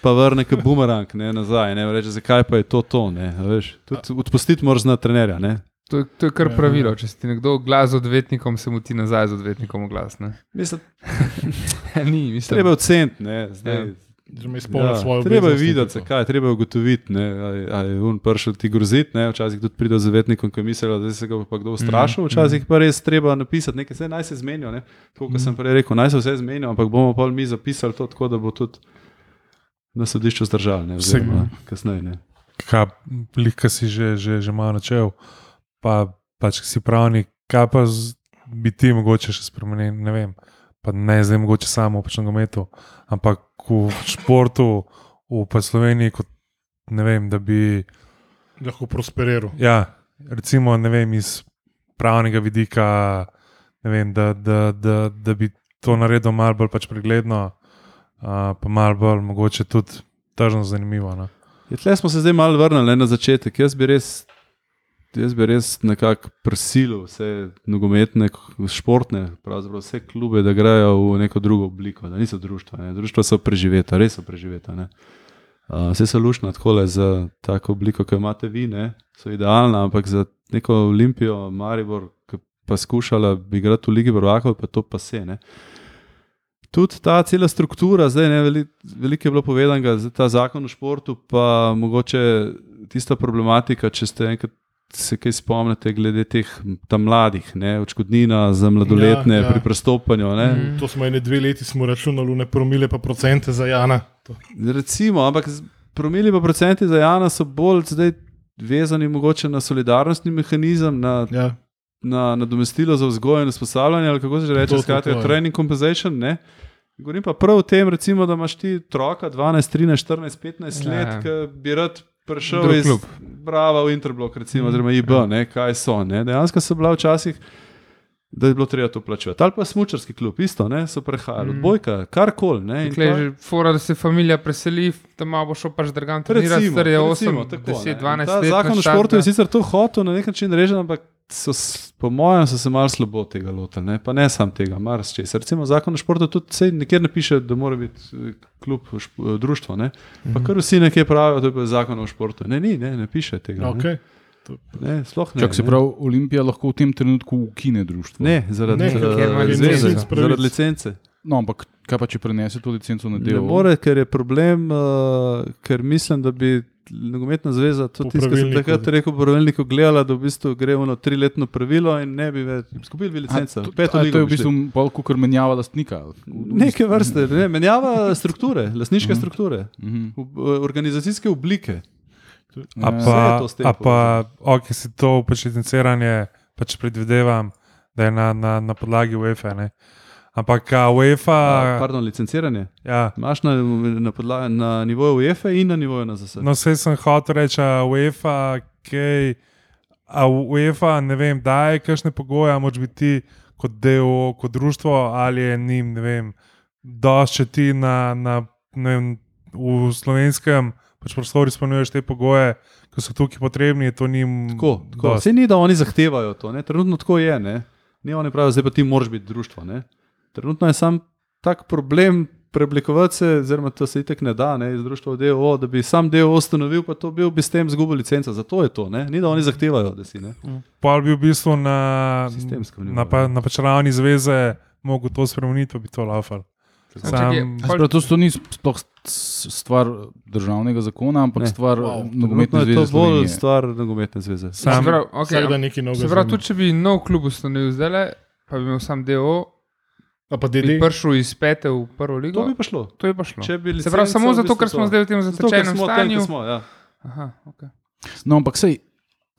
pa vrne kot bumerang ne, nazaj. Ne, reče, zakaj pa je to to? Ne, a veš, tudi odpustiti moraš na trenerja. Ne. To, je- to je kar Ja, pravilo. ja. Če si nekdo glas z odvetnikom, se mu ti nazaj z odvetnikom oglas. ne. Mislim, Ni, mislim. treba je oceniti. ne, zdaj, Ja. Ja, svojo treba je videti, to. zakaj, treba je ugotoviti, ne, ali, ali je on prišel ti groziti. ne, Včasih tudi pride z odvetnikom, ki misli, da se ga bo pa kdo ustrašil, včasih pa res treba napisati nekaj, saj naj se zmenijo. Ne. To, kar sem prej rekel, naj se vse zmenijo, ampak bomo pa mi zapisali to tako, da bo tudi na sodišču zdržali. Ne, oziroma, kasneje. Ne. Kaj, ki si že, že, že malo načel, pa pač si pravnik, kaj pa z, bi ti mogoče še spremenil, ne vem. Pa ne zdaj mogoče samo v nogometu, ampak v športu, v pa Sloveniji, kot ne vem, da bi. Lahko prosperiral. Ja, recimo, ne vem, iz pravnega vidika, ne vem, da, da, da, da bi to naredil malo bolj pač pregledno, uh, pa malo bolj mogoče tudi tržno zanimivo. No. Ja, tle smo se zdaj malo vrnili ne, na začetek. Jaz bi res, jaz bi res nekako prisilil vse nogometne, športne, vse klube, da grejo v neko drugo obliko, da niso društva. Ne. Društva so preživeta, res so preživeta. Ne. Uh, vse so lušna tako za tako obliko, ki jo imate vi, ne, so idealna, ampak za neko Olimpijo, Maribor, ki pa skušala igrati v Ligi Prvakov, pa to pa se. Ne. Tudi ta cela struktura, zdaj ne, veli, veliko je bilo povedanega, ta zakon o športu, pa mogoče tista problematika, če ste enkrat se kaj spomnite glede teh tam mladih, ne, odškodnina za mladoletne Ja, ja, pri prestopanju. Ne. Mhm. To smo ene dve leti smo računali, ne promile pa procente za Jana. To. Recimo, ampak promili pa procenti za Jana so bolj zdaj vezani mogoče na solidarnostni mehanizem, na, Ja. na nadomestilo za vzgojo in usposabljanje, ali kako se že To, reče, to, skratka, to, ja. training compensation. Ne? Govorim pa prav o tem, recimo, da imaš ti otroka 12, 13, 14, 15 Ja. let, ki bi rad prišel Drug iz klub. Brava v Interblok, recimo, oziroma IB, Ja. ne, kaj so. Ne? Dejansko so bila včasih. Da je bilo treba to plačevati. Ali pa smočarski klub, isto, ne? so prehajali, Mm. odbojka, karkoli. fora, da se familija preseli, malo bo šel pač drugam trenirati, Recimo, star je recimo, 8, tako, 10, ne. 12 Ta let. Zakon o športu je sicer to hotel na nek način reči, ampak so, po mojem so se malo slabo tega lotili. Ne? Pa ne sam tega, marsikaj. Recimo zakon o športu tudi sej nikjer ne piše, da mora biti eh, klub, šp, društvo. Ne? Pa Mhm. kar vsi nekje pravijo, to je pa zakon o športu. Ne, ni, ne, ne piše tega. Okay. Ne? Ne, sploh ne. Čak se ne. pravi, Olimpija lahko v tem trenutku ukine društvo. Ne, zaradi Ne, eh, ima zveze, zaradi licence. No, ampak kaj pa če prenese to licenco na Ne delo? more, ker je problem, uh, ker mislim, da bi nogometna zveza tisto, kar sem pravilniku. takrat rekel, po pravilniku gledala, da v bistvu gre v triletno pravilo in ne bi več izgubili bi licenco. A, to, Peto a, to je v bistvu pol, kot menjava lastnika. Neke vrste, ne, menjava strukture, lasniške Mhm. strukture, Mhm. v- organizacijske oblike. A Ja. Je pa, a pa ok, si to pač licenciranje, pač predvidevam, da je na, na, na podlagi UEFA. Ne? Ampak UEFA, A, Pardon, licenciranje. ja, Imaš na, na, podla- na nivoju UEFA in na nivoju NZS. no vse sem hotel reči, a UEFA, kaj, a UEFA, ne vem, daje kakšne pogoje, moč biti ti kot del, kot društvo, ali je njim, ne vem, dosti, če ti na, na, ne vem, v slovenskem pač prostoru izpolnjuješ te pogoje, ki so tukaj potrebni, to njim. Tako, tako. Vse ni, da oni zahtevajo to, ne? trenutno tako je. Ne? Ni oni pravijo, zdaj pa ti moraš biti društvo. Ne? Trenutno je sam tak problem preoblikovati se, oziroma to se itek ne da, ne, iz društva v DO, da bi sam DO ustanovil, pa to bil bi s tem izgubil licenco. Zato je to, ne? ni da oni zahtevajo, da si. Ne? Pol bi v bistvu na, na, pa, ja. na pač ravni zveze mogel to spremeniti, pa bi to. Čakaj, Sam, Prav, to, to ni sploh stvar državnega zakona, ampak Ne. stvar Wow. nogometne je zveze. to bolj Slovenije. stvar nogometne zveze. Se sam, pravi, Okay, se pravi, tudi če bi nov klub ustanovil zdaj, pa bi imel sam DO, pa bi prišel iz pete v prvo To ligo. bi pa šlo. To je pa šlo. Bi Se pravi, samo zato, ker smo to. zdaj v tem zatečenem smo tam, stanju. kjer Smo, ja. Aha, okay. No, ampak sej,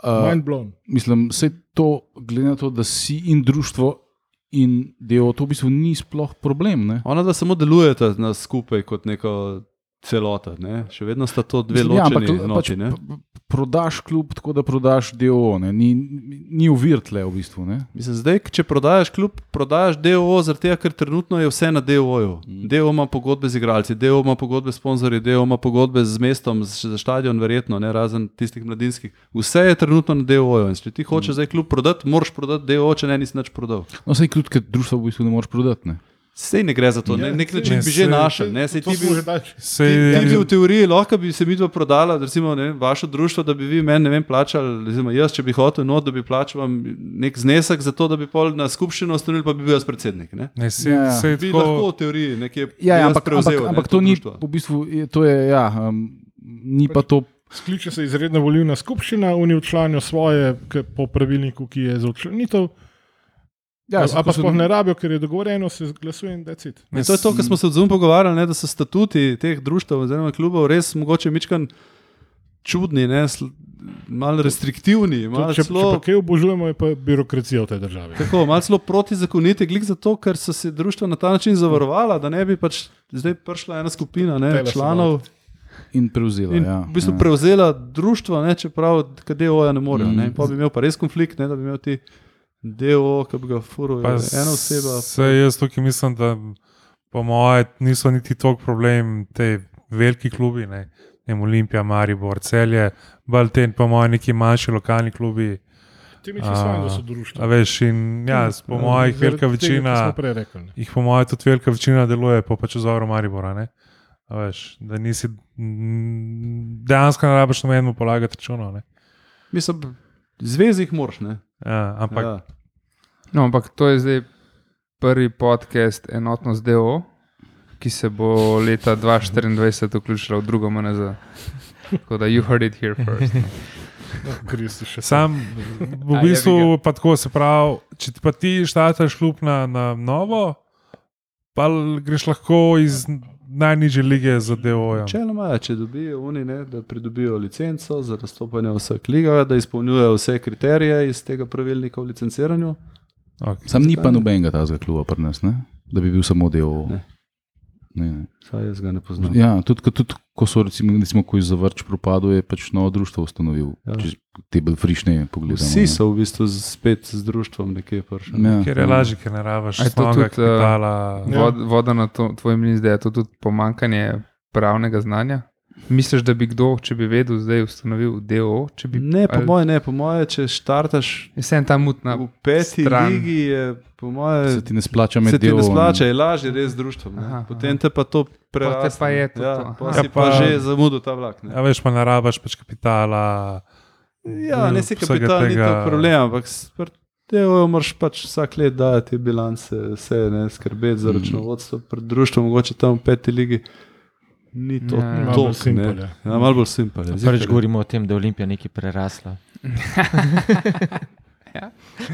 uh, Mind blown. mislim, sej to, glede na to, da si in društvo in delo, to v bistvu ni sploh problem. Ne? Ona da samo delujeta na skupaj kot neko celota. Ne? Še vedno sta to dve Mislim, ja, ampak ločeni pač enoti. ne. Prodaš klub tako, da prodaš DO, ne? ni, ni uvir tle v bistvu. Ne? Mislim, zdaj, če prodajaš klub, prodajaš zaradi tega, ker trenutno je vse na DOO-ju. Mm. DOO ima pogodbe z igralci, DOO ima pogodbe s sponzorji, DOO ima pogodbe z mestom, za stadion, verjetno, ne, razen tistih mladinskih. Vse je trenutno na DOO-ju. In če ti hočeš zdaj klub prodati, moraš prodati DOO, če ne nisi nič prodal. No, sej klubske društva v bistvu ne moreš prodati. Ne? Sej ne gre za to, Ja, ne, nek sej- način ne, bi že sej- našel. Ne, sej To ti smo bi, že dači. se, Ti bi v teoriji lahko bi se mi dva prodala, recimo ne, vaše društvo, da bi vi meni ne vem, plačali, recimo jaz, če bi hotel, not, da bi plačal vam nek znesek za to, da bi pol na skupščino ustanovili, pa bi bil jaz predsednik. Ne? ne, se, Ja, ja. se Bi tako, lahko v teoriji nekje Ja, ja, ampak, prevzel, ampak, ne, ampak to ni društvo. v bistvu, je- to je, ja, um, ni pa to. Skliče se izredna volilna skupščina, oni včlanijo svoje po pravilniku, ki je za včlanitev. Ja, Ja, saj a to pa so- sploh ne rabijo, ker je dogovorjeno, se glasuje in ne, In to je to, kar smo se odzum pogovarjali, ne, da so statuti teh društv oziroma klubov res mogoče mičkan čudni, ne, malo restriktivni, malo Če, če celo, pa kaj obožujemo, je pa birokracija v tej državi. tako, malo celo protizakoniti, glik zato, ker so se društva na ta način zavarovala, da ne bi pač zdaj prišla ena skupina ne, Tele članov. In prevzela. In ja, v bistvu ja. prevzela društvo, ne, čeprav KDO-ja ne morejo. Mm. Ne, in pa bi imel pa res konflikt, ne, da bi imel ti DO, ki bi ga furil, Pa ena oseba. Se jaz tukaj mislim, da po mojem niso niti toliko problem te veliki klubi, ne, ne Olimpija, Maribor, Celje, bolj te po mojem neki manjši lokalni klubi. Ti mi fajn, da so A društva. veš, in ja, po mojih Zaradi velika tega, večina, ne. jih po mojem tudi velika večina deluje po pač vzoru Maribora. Ne? A Veš, da nisi dejansko ne rabiš nobenemu polagati računov. ne. Mislim, zvezi jih moraš. Ne. Ja, ampak Ja. No, ampak to je zdaj prvi podcast Enotnost DO, ki se bo leta 2024 vključila v drugo MNZ. Tako da you heard it here first. Kristi še Sam v A, bistvu pa tako se pravi, če ti pa ti štataš klub na, na novo, pa greš lahko iz najnižje lige za DO-ja. Načeloma, ja, če dobijo oni, ne, da pridobijo licenco za nastopanje v vseh ligah, da izpolnjujejo vse kriterije iz tega pravilnika o licenciranju. Okay. Sam ni pa nobenega tazga kluba pri nas, ne? da bi bil samo del. Ne. Ne. Saj jaz ga ne poznam. Ja, tudi, tudi ko so recimo, recimo ko je zavrč propadel, je pač novo društvo ustanovil. Ja. Če te bolj frišne pogledamo. Vsi so v bistvu z- spet z društvom nekje prišli. Ja, Ker je lažje, ker ne rabiš A je to tudi, eh, kapitala. Ja. Vod, voda na to, tvoj mlin zdaj je to tudi pomankanje pravnega znanja. Misliš, da bi kdo, če bi vedel, zdaj ustanovil DO? če Bi, Ne, po ali- moje, ne, po moje, če štartaš Je Vsem ta mutna. v peti stran. ligi, je po moje. Se ti ne splača med Se ti ne delom. splača, je lažje res z društvom. ne. Aha, Potem te pa to preraste. pa je to ja, to, pa aha. si Ja, pa, pa- že zamudil ta vlak. Ne. Ja, veš, pa ne rabiš pač kapitala. Ja, ne si kapital, ni to tega- problem, ampak Tejo moraš pač vsak let dajati bilance, vse ne skrbeti za Mm. računovodstvo. Pred društvom, mogoče tam v peti ligi, ni to Ja, ne. je. Ja, malo bolj je. Prvič govorimo o tem, da je Olimpija nekaj prerasla.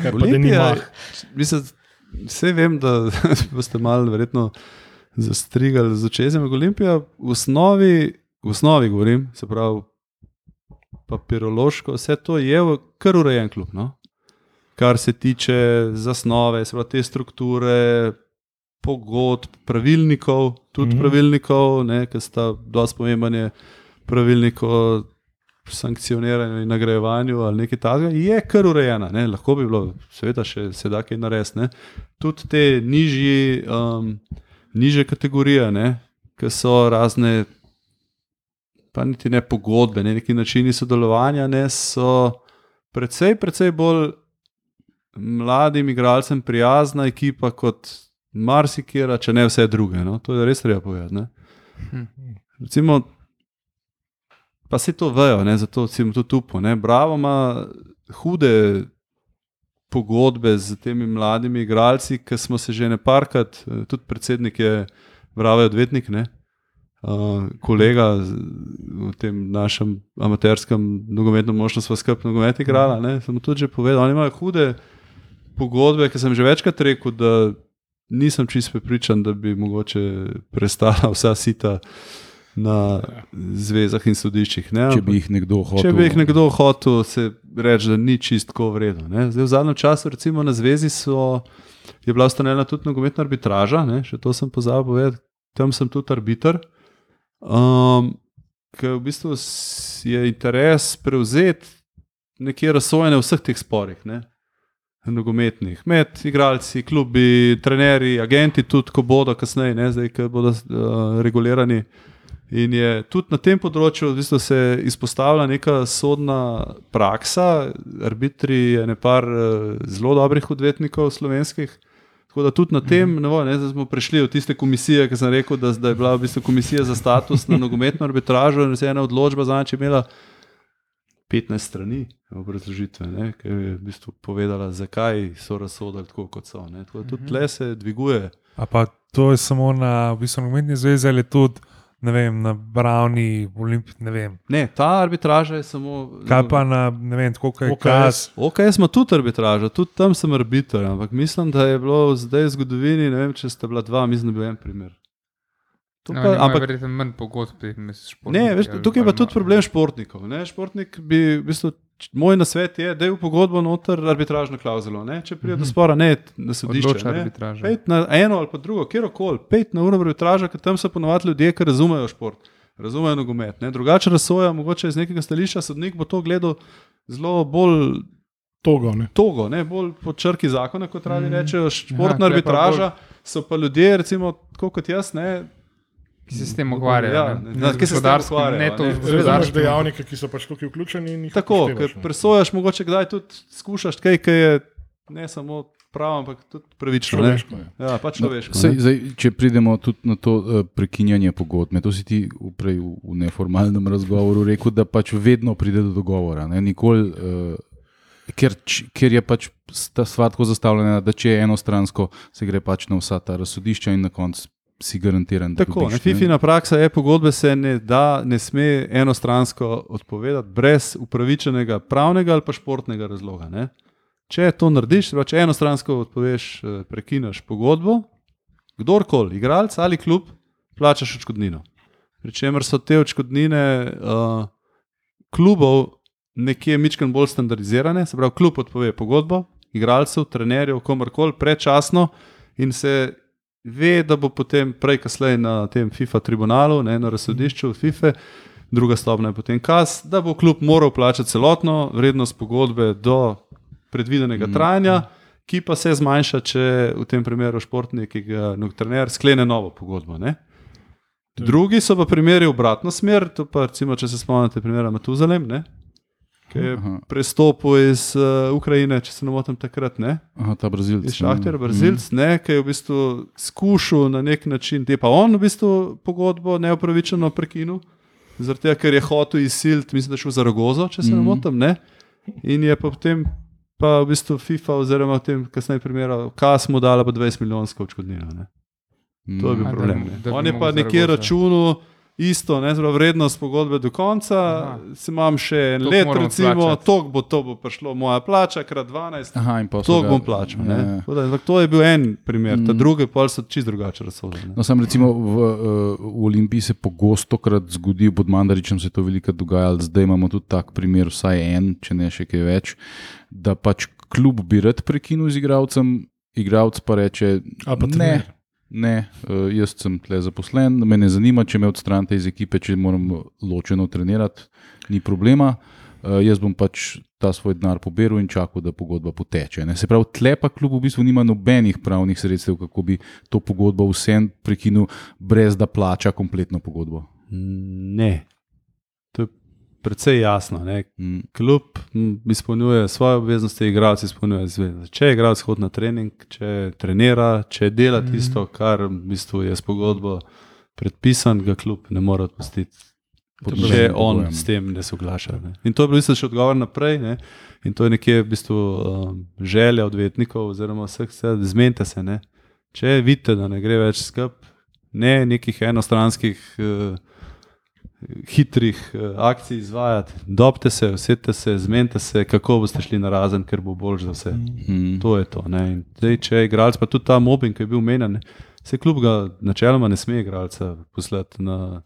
Kaj pa, da ni Olimpija, mislim, vse vem, da boste malo verjetno zastrigali z očesem. ampak Olimpija v osnovi, v osnovi govorim, se pravi, papirološko, vse to je v kar urejen klub. No? Kar se tiče zasnove, se pravi, te strukture, pogodb, pravilnikov, tudi mm -hmm. pravilnikov, ki sta dosti pomembne, pravilnik o sankcioniranju in nagrajevanju ali nekaj takega, je kar urejena. Ne? Lahko bi bilo, seveda, še se da kaj narediti. ne. Tudi te nižji, um, nižje kategorije, ki so razne, pa niti ne pogodbe, ne? neki načini sodelovanja, ne? so precej, precej bolj mladim igralcem prijazna ekipa kot marsikera, če ne vse druge. No? To je res treba povedati. ne. Hm. Recimo, pa se to vejo, ne? zato recimo tudi upo. Ne? Bravo ima hude pogodbe z temi mladimi igralci, ki smo se že ne parkrat, eh, tudi predsednik je Bravo odvetnik, ne? Uh, kolega v tem našem amaterskem nogometnem moštvu sva skupaj nogomet igrala, ne? sem tudi že povedal, oni imajo hude pogodbe, ki sem že večkrat rekel, da nisem čist prepričan, da bi mogoče prestala vsa sita na zvezah in sodiščih. Ne? Če bi jih nekdo hotel. Če bi jih nekdo hotel, se reči, da ni čistko vredno. ne. Zdaj, v zadnjem času, recimo na zvezi, so, je bila ustanovljena tudi nogometna arbitraža, ne? še to sem pozabil povedati, tam sem tudi arbiter. Um, Ker v bistvu je interes prevzeti nekje razsojene v vseh teh sporih. Ne? Nogometnih, med igralci, klubi, trenerji, agenti, tudi ko bodo kasneje, ne, zdaj, ko bodo uh, regulirani. In je tudi na tem področju v bistvu se izpostavlja neka sodna praksa, arbitri je nepar uh, zelo dobrih odvetnikov slovenskih. Tako da tudi na tem, ne vem, ne, smo prišli od tiste komisije, ki sem rekel, da, da je bila v bistvu komisija za status na nogometno arbitražo in se je ena odločba zadnjič imela 15 strani obrazložitve, ne, ki je v bistvu povedala, zakaj so razsodili tako, kot so. Ne. Tako tudi tle se dviguje. A pa to je samo na v bistvu, nogometni zvezi ali tudi ne vem, na Bravni, Olimpiji, ne vem. Ne, ta arbitraža je samo. Kaj pa na, ne vem, kot je OKS. kas. Ok, smo tudi arbitraža, tudi tam sem arbiter, ampak mislim, da je bilo zdaj v zgodovini, ne vem, če sta bila dva, mislim, da je bil en primer. No, Tukaj, ampak verjetno manj pogodb, misliš, Ne, veš, tukaj je pa tudi problem športnikov. Ne? Športnik bi, v bistvu, moj nasvet je, da je v pogodbo noter arbitražno klauzulo. Ne? Če pride do spora, ne na sodišče. Ne. arbitraža. Pejt na eno ali pa drugo, kjerkoli, pet na uro arbitraža, ker tam so ponovadi ljudje, ki razumejo šport, razumejo nogomet. Ne? Drugače razsoja, mogoče iz nekega stališča sodnik bo to gledal zelo bolj Togo, ne. togo, ne? bolj po črki zakona, kot radi Mhm. rečejo. Športna Aha, tule pa arbitraža so pa ljudje, recimo, kot jaz, ne, ki se s tem ukvarjajo. Ja, ne. ne, ki se s tem ukvarjajo, ne to ne. z Zdaj imaš gospodarskim. dejavnike, ki so pač tukaj vključeni. Tako, ker ne. presojaš, mogoče kdaj tudi skušaš kaj, ki je ne samo prav, ampak tudi pravično. ne. Človeško je. Ja, pač človeško. Sej, ne. zdaj, če pridemo tudi na to uh, prekinjanje pogodbe, to si ti prej v, v neformalnem razgovoru rekel, da pač vedno pride do dogovora. Ne? Nikoli, uh, ker, č- ker je pač ta stvar tako zastavljena, da če je enostransko, se gre pač na vsa ta razsodišča in na koncu si garantiran. da Tako, dobiš, ne, FIFIna praksa je, pogodbe se ne da, ne sme enostransko odpovedati brez upravičenega pravnega ali pa športnega razloga. Ne. Če to narediš, če enostransko odpoveš, eh, prekineš pogodbo, kdorkoli, igralec ali klub, plačaš odškodnino. Pričemer so te odškodnine uh, klubov nekje mičken bolj standardizirane, se pravi, klub odpove pogodbo, igralcev, trenerjev, komorkoli predčasno in se ve, da bo potem prej, kasneje na tem FIFA tribunalu, ne, na razsodišču FIFA, druga stopnja je potem kaz, da bo klub moral plačati celotno vrednost pogodbe do predvidenega Mm. trajanja, ki pa se zmanjša, če v tem primeru športnik, ki ga trener sklene novo pogodbo. Ne. Drugi so pa primeri v obratno smer, to pa recimo, če se spomnite primera Matuzalem, ne, ki je Aha. prestopil iz uh, Ukrajine, če se ne motim takrat, ne, Aha, ta Brazilec. iz Šahterja, Brazilc, ne, ki je v bistvu skušal na nek način, te pa on v bistvu pogodbo neupravičeno prekinil, zaradi tega, ker je hotel izsiliti, mislim, da je šel za Ragozo, če se ne Mhm. motim, ne, in je pa potem pa v bistvu FIFA oziroma v tem kasneje primeru, kas mu dala pa 20 milijonsko odškodnino. ne. Mm. To je bil da problem. ne. da bi On je pa nekje računal isto, ne, zelo vrednost pogodbe do konca, Aha. se imam še en Toliko let, recimo, tok bo, to bo prišlo moja plača, krat 12. Aha, in pa so To ga- bom plačal. Ja, ne. ja. Da, ampak To je bil en primer, ta Mm. drugi pa so čisto drugače razsodili. No, sam recimo v, eh, v Olimpiji se pogosto krat zgodi, pod Mandaričem se je to veliko dogajalo, zdaj imamo tudi tak primer, vsaj en, če ne še kaj več, da pač klub bi rad prekinil z igralcem, igralec pa reče: pa ne, trener. Ne, eh, jaz sem tle zaposlen, me ne zanima, če me odstranite iz ekipe, če moram ločeno trenirati, ni problema. Uh, jaz bom pač ta svoj denar poberal in čakal, da pogodba poteče. Ne? Se pravi, tle pa kljub v bistvu nima nobenih pravnih sredstev, kako bi to pogodbo vsem prekinil, brez da plača kompletno pogodbo. Ne. Precej jasno. Ne. Mm. Klub izpolnjuje svoje obveznosti, igralec izpolnjuje zveze. Če igralec hod na trening, če trenira, če dela Mhm. tisto, kar v bistvu je s pogodbo predpisan, ga klub ne more odpustiti. Če on pogojem. s tem ne soglaša. Ne. In to je bil v bistvu še odgovor naprej. Ne. In to je nekje v bistvu um, želja odvetnikov, oziroma vseh, vse, zmente se. Ne. Če vidite, da ne gre več skup, ne nekih enostranskih, uh, hitrih uh, akcij izvajati, dobite se, usedite se, zmente se, kako boste šli na razen, ker bo bolj za vse. Mm. To je to. ne. In Zdaj, če je igralec, pa tudi ta mobbing, ki je bil omenjen, ne, se kljub ga načeloma ne sme igralca poslati na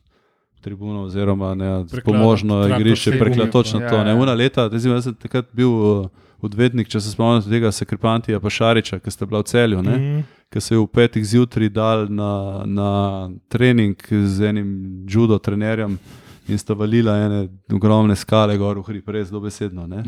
tribuno oziroma ne, Prekladati pomožno igrišče, gume, prekladati točno pa. to. Ja, Ne. ja. Una leta, jaz sem takrat bil uh, odvetnik, če se spomnite tega Sekripantija pa Šariča, ki ste bila v celju. Ne. Mhm. ki se je v petih zjutraj dal na, na trening z enim judo trenerjem in sta valila ene ogromne skale gor v hrib, res dobesedno. Ne?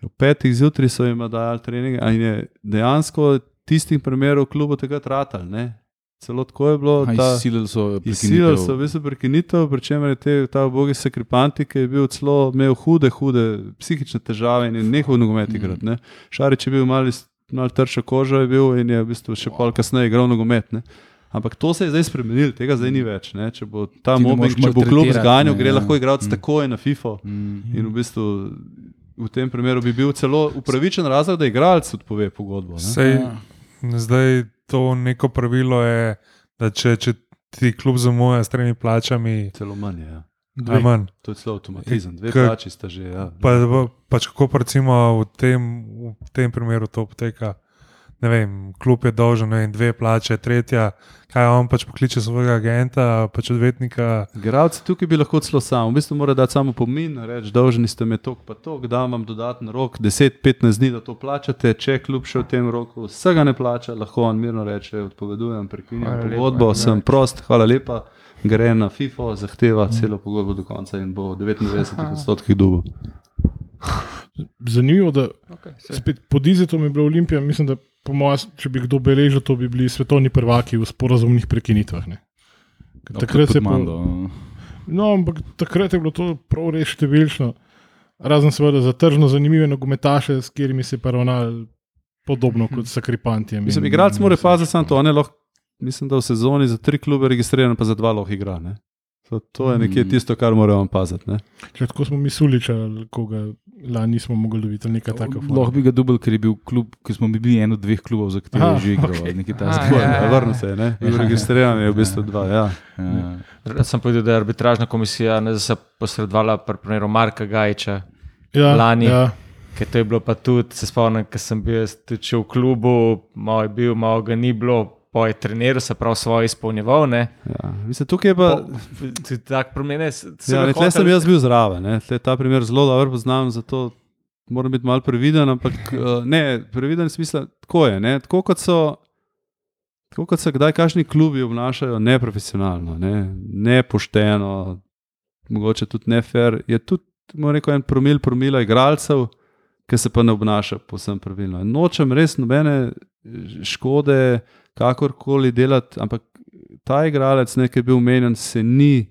V petih zjutraj so jim dali trening in je dejansko tistim primerom klubu takrat ratal. Ne? Celo tako je bilo. Ta, Izsilili so Izsilili prekinitev. so v bistvu prekinitev, pri čemer je te, ta ubogi sekrepanti, ki je bil celo imel hude, hude psihične težave in je nehal nogomet Mhm. igrati. ne. Šarič je bil malo mal trša koža je bil in je v bistvu še pol kasneje igral nogomet. Ne. Ampak to se je zdaj spremenilo, tega zdaj ni več. Ne. Če bo ta mobbing, če bo klub zganjal, gre ja. lahko igrati Mm. takoj na FIFO. Mm. In v bistvu v tem primeru bi bil celo upravičen razlog, da igralec odpove pogodbo. Ne. Sej, Ja. zdaj to neko pravilo je, da če, če ti klub zamuja s tremi plačami, Celo manj. Ja. dve manj. To je celo avtomatizem. Dve K- plači sta že. Ja. Pa, pa, pač kako pa recimo v tem, v tem primeru to poteka. Ne vem, klub je dolžen ne vem, dve plače, tretja, kaj on pač pokliče svojega agenta, pač odvetnika. Gradci tukaj bi lahko celo sam, v bistvu mora dati samo pomin, reči, dolžni ste me tok pa tok, da vam dodaten rok, 10-15 dni, da to plačate, če kljub še v tem roku vsega ne plača, lahko on mirno reče, odpovedujem, prekinjam pogodbo, sem prost, hvala lepa, gre na FIFO, zahteva celo pogodbo do konca in bo v 99 odstotkih dubo. Zanimivo, da Okay, se- spet pod Izetom je bila Olimpija, mislim, da po mojem, če bi kdo beležil, to bi bili svetovni prvaki v sporazumnih prekinitvah. ne. No, Takrat se je pa, Mando, no, ampak takrat je bilo to prav res številčno. Razen seveda za tržno zanimive nogometaše, s katerimi se je ravnal podobno kot s Kripantijem. Mislim, igralec mora paziti samo to, on je lahko, mislim, da v sezoni za tri klube registriran, pa za dva lahko igra. Ne? To, to je nekje tisto, kar moramo paziti. Ne? Če tako smo mislili, če koga lani nismo mogli dobiti, ali nekaj takega. Lahko bi ga dobil, ker je bil klub, ki smo bili en od dveh klubov, za katere je že igral. Okay. A, Tako je, ja, ja. Vrnil se je, ne? bil registriran je v bistvu dva. Ja. Ja. Sem povedal, da je arbitražna komisija ne se posredovala pri primeru Marka Gajča, ja, lani. Ja, ker to je bilo pa tudi, se spomnim, ker sem bil tudi še v klubu, malo je bil, malo ga ni bilo, po je treniral, se pravi svoje izpolnjeval. Ne? Ja. Mislim, tukaj je pa. Tudi tak promene. Ja, tle sem jaz bil zraven, ne. tle ta primer zelo dobro poznam, zato moram biti malo previden. Ampak eh, ne, previden smisel, tako je. Ne. Tako kot so. Tako kot se kdaj kašni klubi obnašajo neprofesionalno, ne, nepošteno, mogoče tudi nefer, je tudi bomo rekel, en promil, promila igralcev, ki se pa ne obnaša povsem pravilno. Nočem res nobene škode, kakorkoli delati, ampak ta igralec, ne, ki je bil omenjen, se ni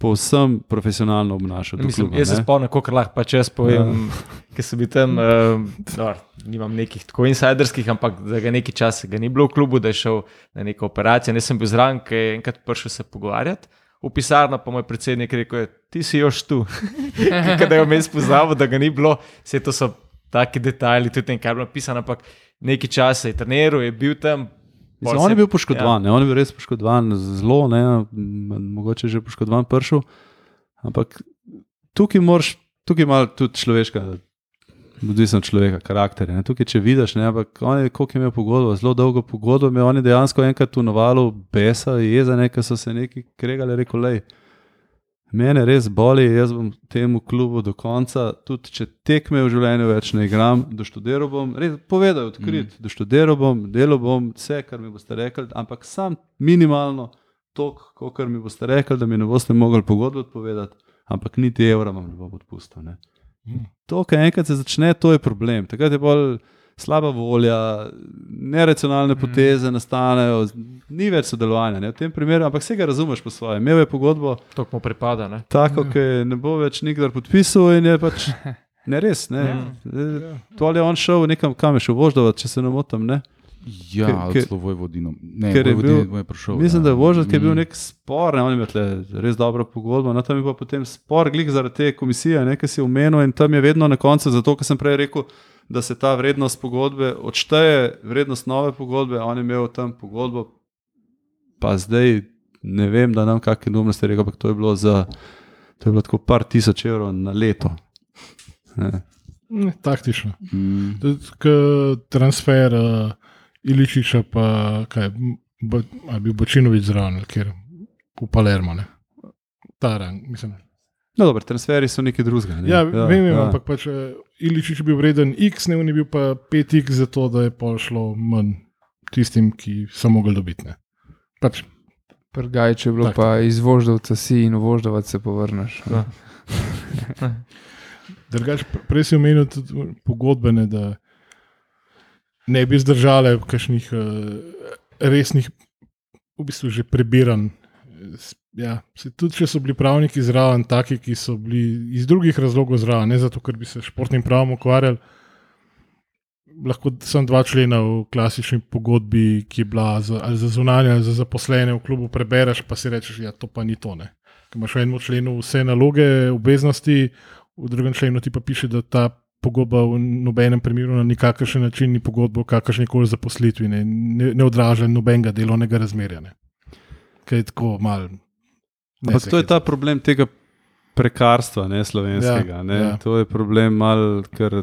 povsem profesionalno obnašal. do Mislim, kluba, jaz se ne. spomnim, kako lahko pa čez povem, ja. ker sem bil tam, uh, no, nimam nekih tako insiderskih, ampak da ga nekaj časa ga ni bilo v klubu, da je šel na neko operacijo. Jaz sem bil zraven, ki je enkrat prišel se pogovarjati. V pisarno pa moj predsednik rekel, je, ti si još tu. Ker da je vmes pozabil, da ga ni bilo, vse to so taki detajli, tudi nekaj bilo napisano, ampak nekaj časa je treniral, je bil tam. Mislim, on je bil poškodovan, ja. on je bil res poškodovan, zelo, ne, mogoče že poškodovan pršel. Ampak tukaj moraš, tukaj malo tudi človeška, odvisno od človeka, karakterja. Ne. Tukaj, če vidiš, ne, ampak on je, koliko je imel pogodbo, zelo dolgo pogodbo, imel on je dejansko enkrat v navalu besa, jeza, nekaj so se neki kregali, rekel, lej. Mene res boli, jaz bom temu klubu do konca, tudi če tekme v življenju več ne igram, doštudiral bom, res povedal, odkrit, mm. doštudiral bom, delal bom vse, kar mi boste rekli, ampak sam minimalno toliko, kot mi boste rekli, da mi ne boste mogli pogodbo odpovedati, ampak niti evra vam ne bom odpustil. Ne. To, kar enkrat se začne, to je problem. Takrat je bolj slaba volja, neracionalne poteze nastanejo, ni več sodelovanja ne, v tem primeru, ampak vse ga razumeš po svoje. Imel je pogodbo, To mu pripada. Ne? tako, ki ne bo več nikdar podpisal in je pač ne res. Ne. Ja. To ali je on šel nekam, kam je šel voždovat, če se ne motim. Ne. Ja, Ker- celo Vojvodino. Ne, ker je bil- je prišel. Mislim, da je voždat, ki je bil Mm. nek spor, ne, on je imel tle res dobro pogodbo, no tam je pa potem spor, glik zaradi te komisije, ne, ki si omenil in tam je vedno na koncu, zato ker sem prej rekel, da se ta vrednost pogodbe odšteje, vrednost nove pogodbe, on je imel tam pogodbo, pa zdaj ne vem, da nam kakšne neumnosti rekel, ampak to je bilo za, to je bilo tako par tisoč evrov na leto. Ne. Taktično. Mm. Transfer uh, Iličiča, pa kaj, bo, ali bil Bočinovič zraven, ker v Palermo. Ne. Ta rang, mislim. No, dobro, transferi so nekaj drugega. Ne. Ja, ja, vem, ja. ampak pač, uh, Iličič je bil vreden X, ne, on je bil pa 5X, zato da je pol šlo manj tistim, ki so mogli dobiti. Ne. Pač, Prgajče je bilo Tak. pa iz voždovca si in v voždovac se povrneš. Ja. Drugač, pr- prej si omenil tudi pogodbene, da ne bi zdržale kakšnih uh, resnih, v bistvu že prebiran. Ja, tudi če so bili pravniki zraven, taki, ki so bili iz drugih razlogov zraven, ne zato, ker bi se športnim pravom ukvarjali. Lahko sem dva člena v klasični pogodbi, ki je bila za, ali za zunanje ali za zaposlene v klubu, prebereš, pa si rečeš, da ja, to pa ni to. Ne. Ker imaš v enem členu vse naloge, obveznosti, v drugem členu ti pa piše, da ta pogodba v nobenem primeru na nikakršen način ni pogodba o kakršni koli zaposlitvi, ne, ne, ne odraža nobenega delovnega razmerja. Ne. Kaj je tako mal. Ampak to je ta problem tega prekarstva, ne slovenskega. Ja, ne. ja. To je problem, mal, ker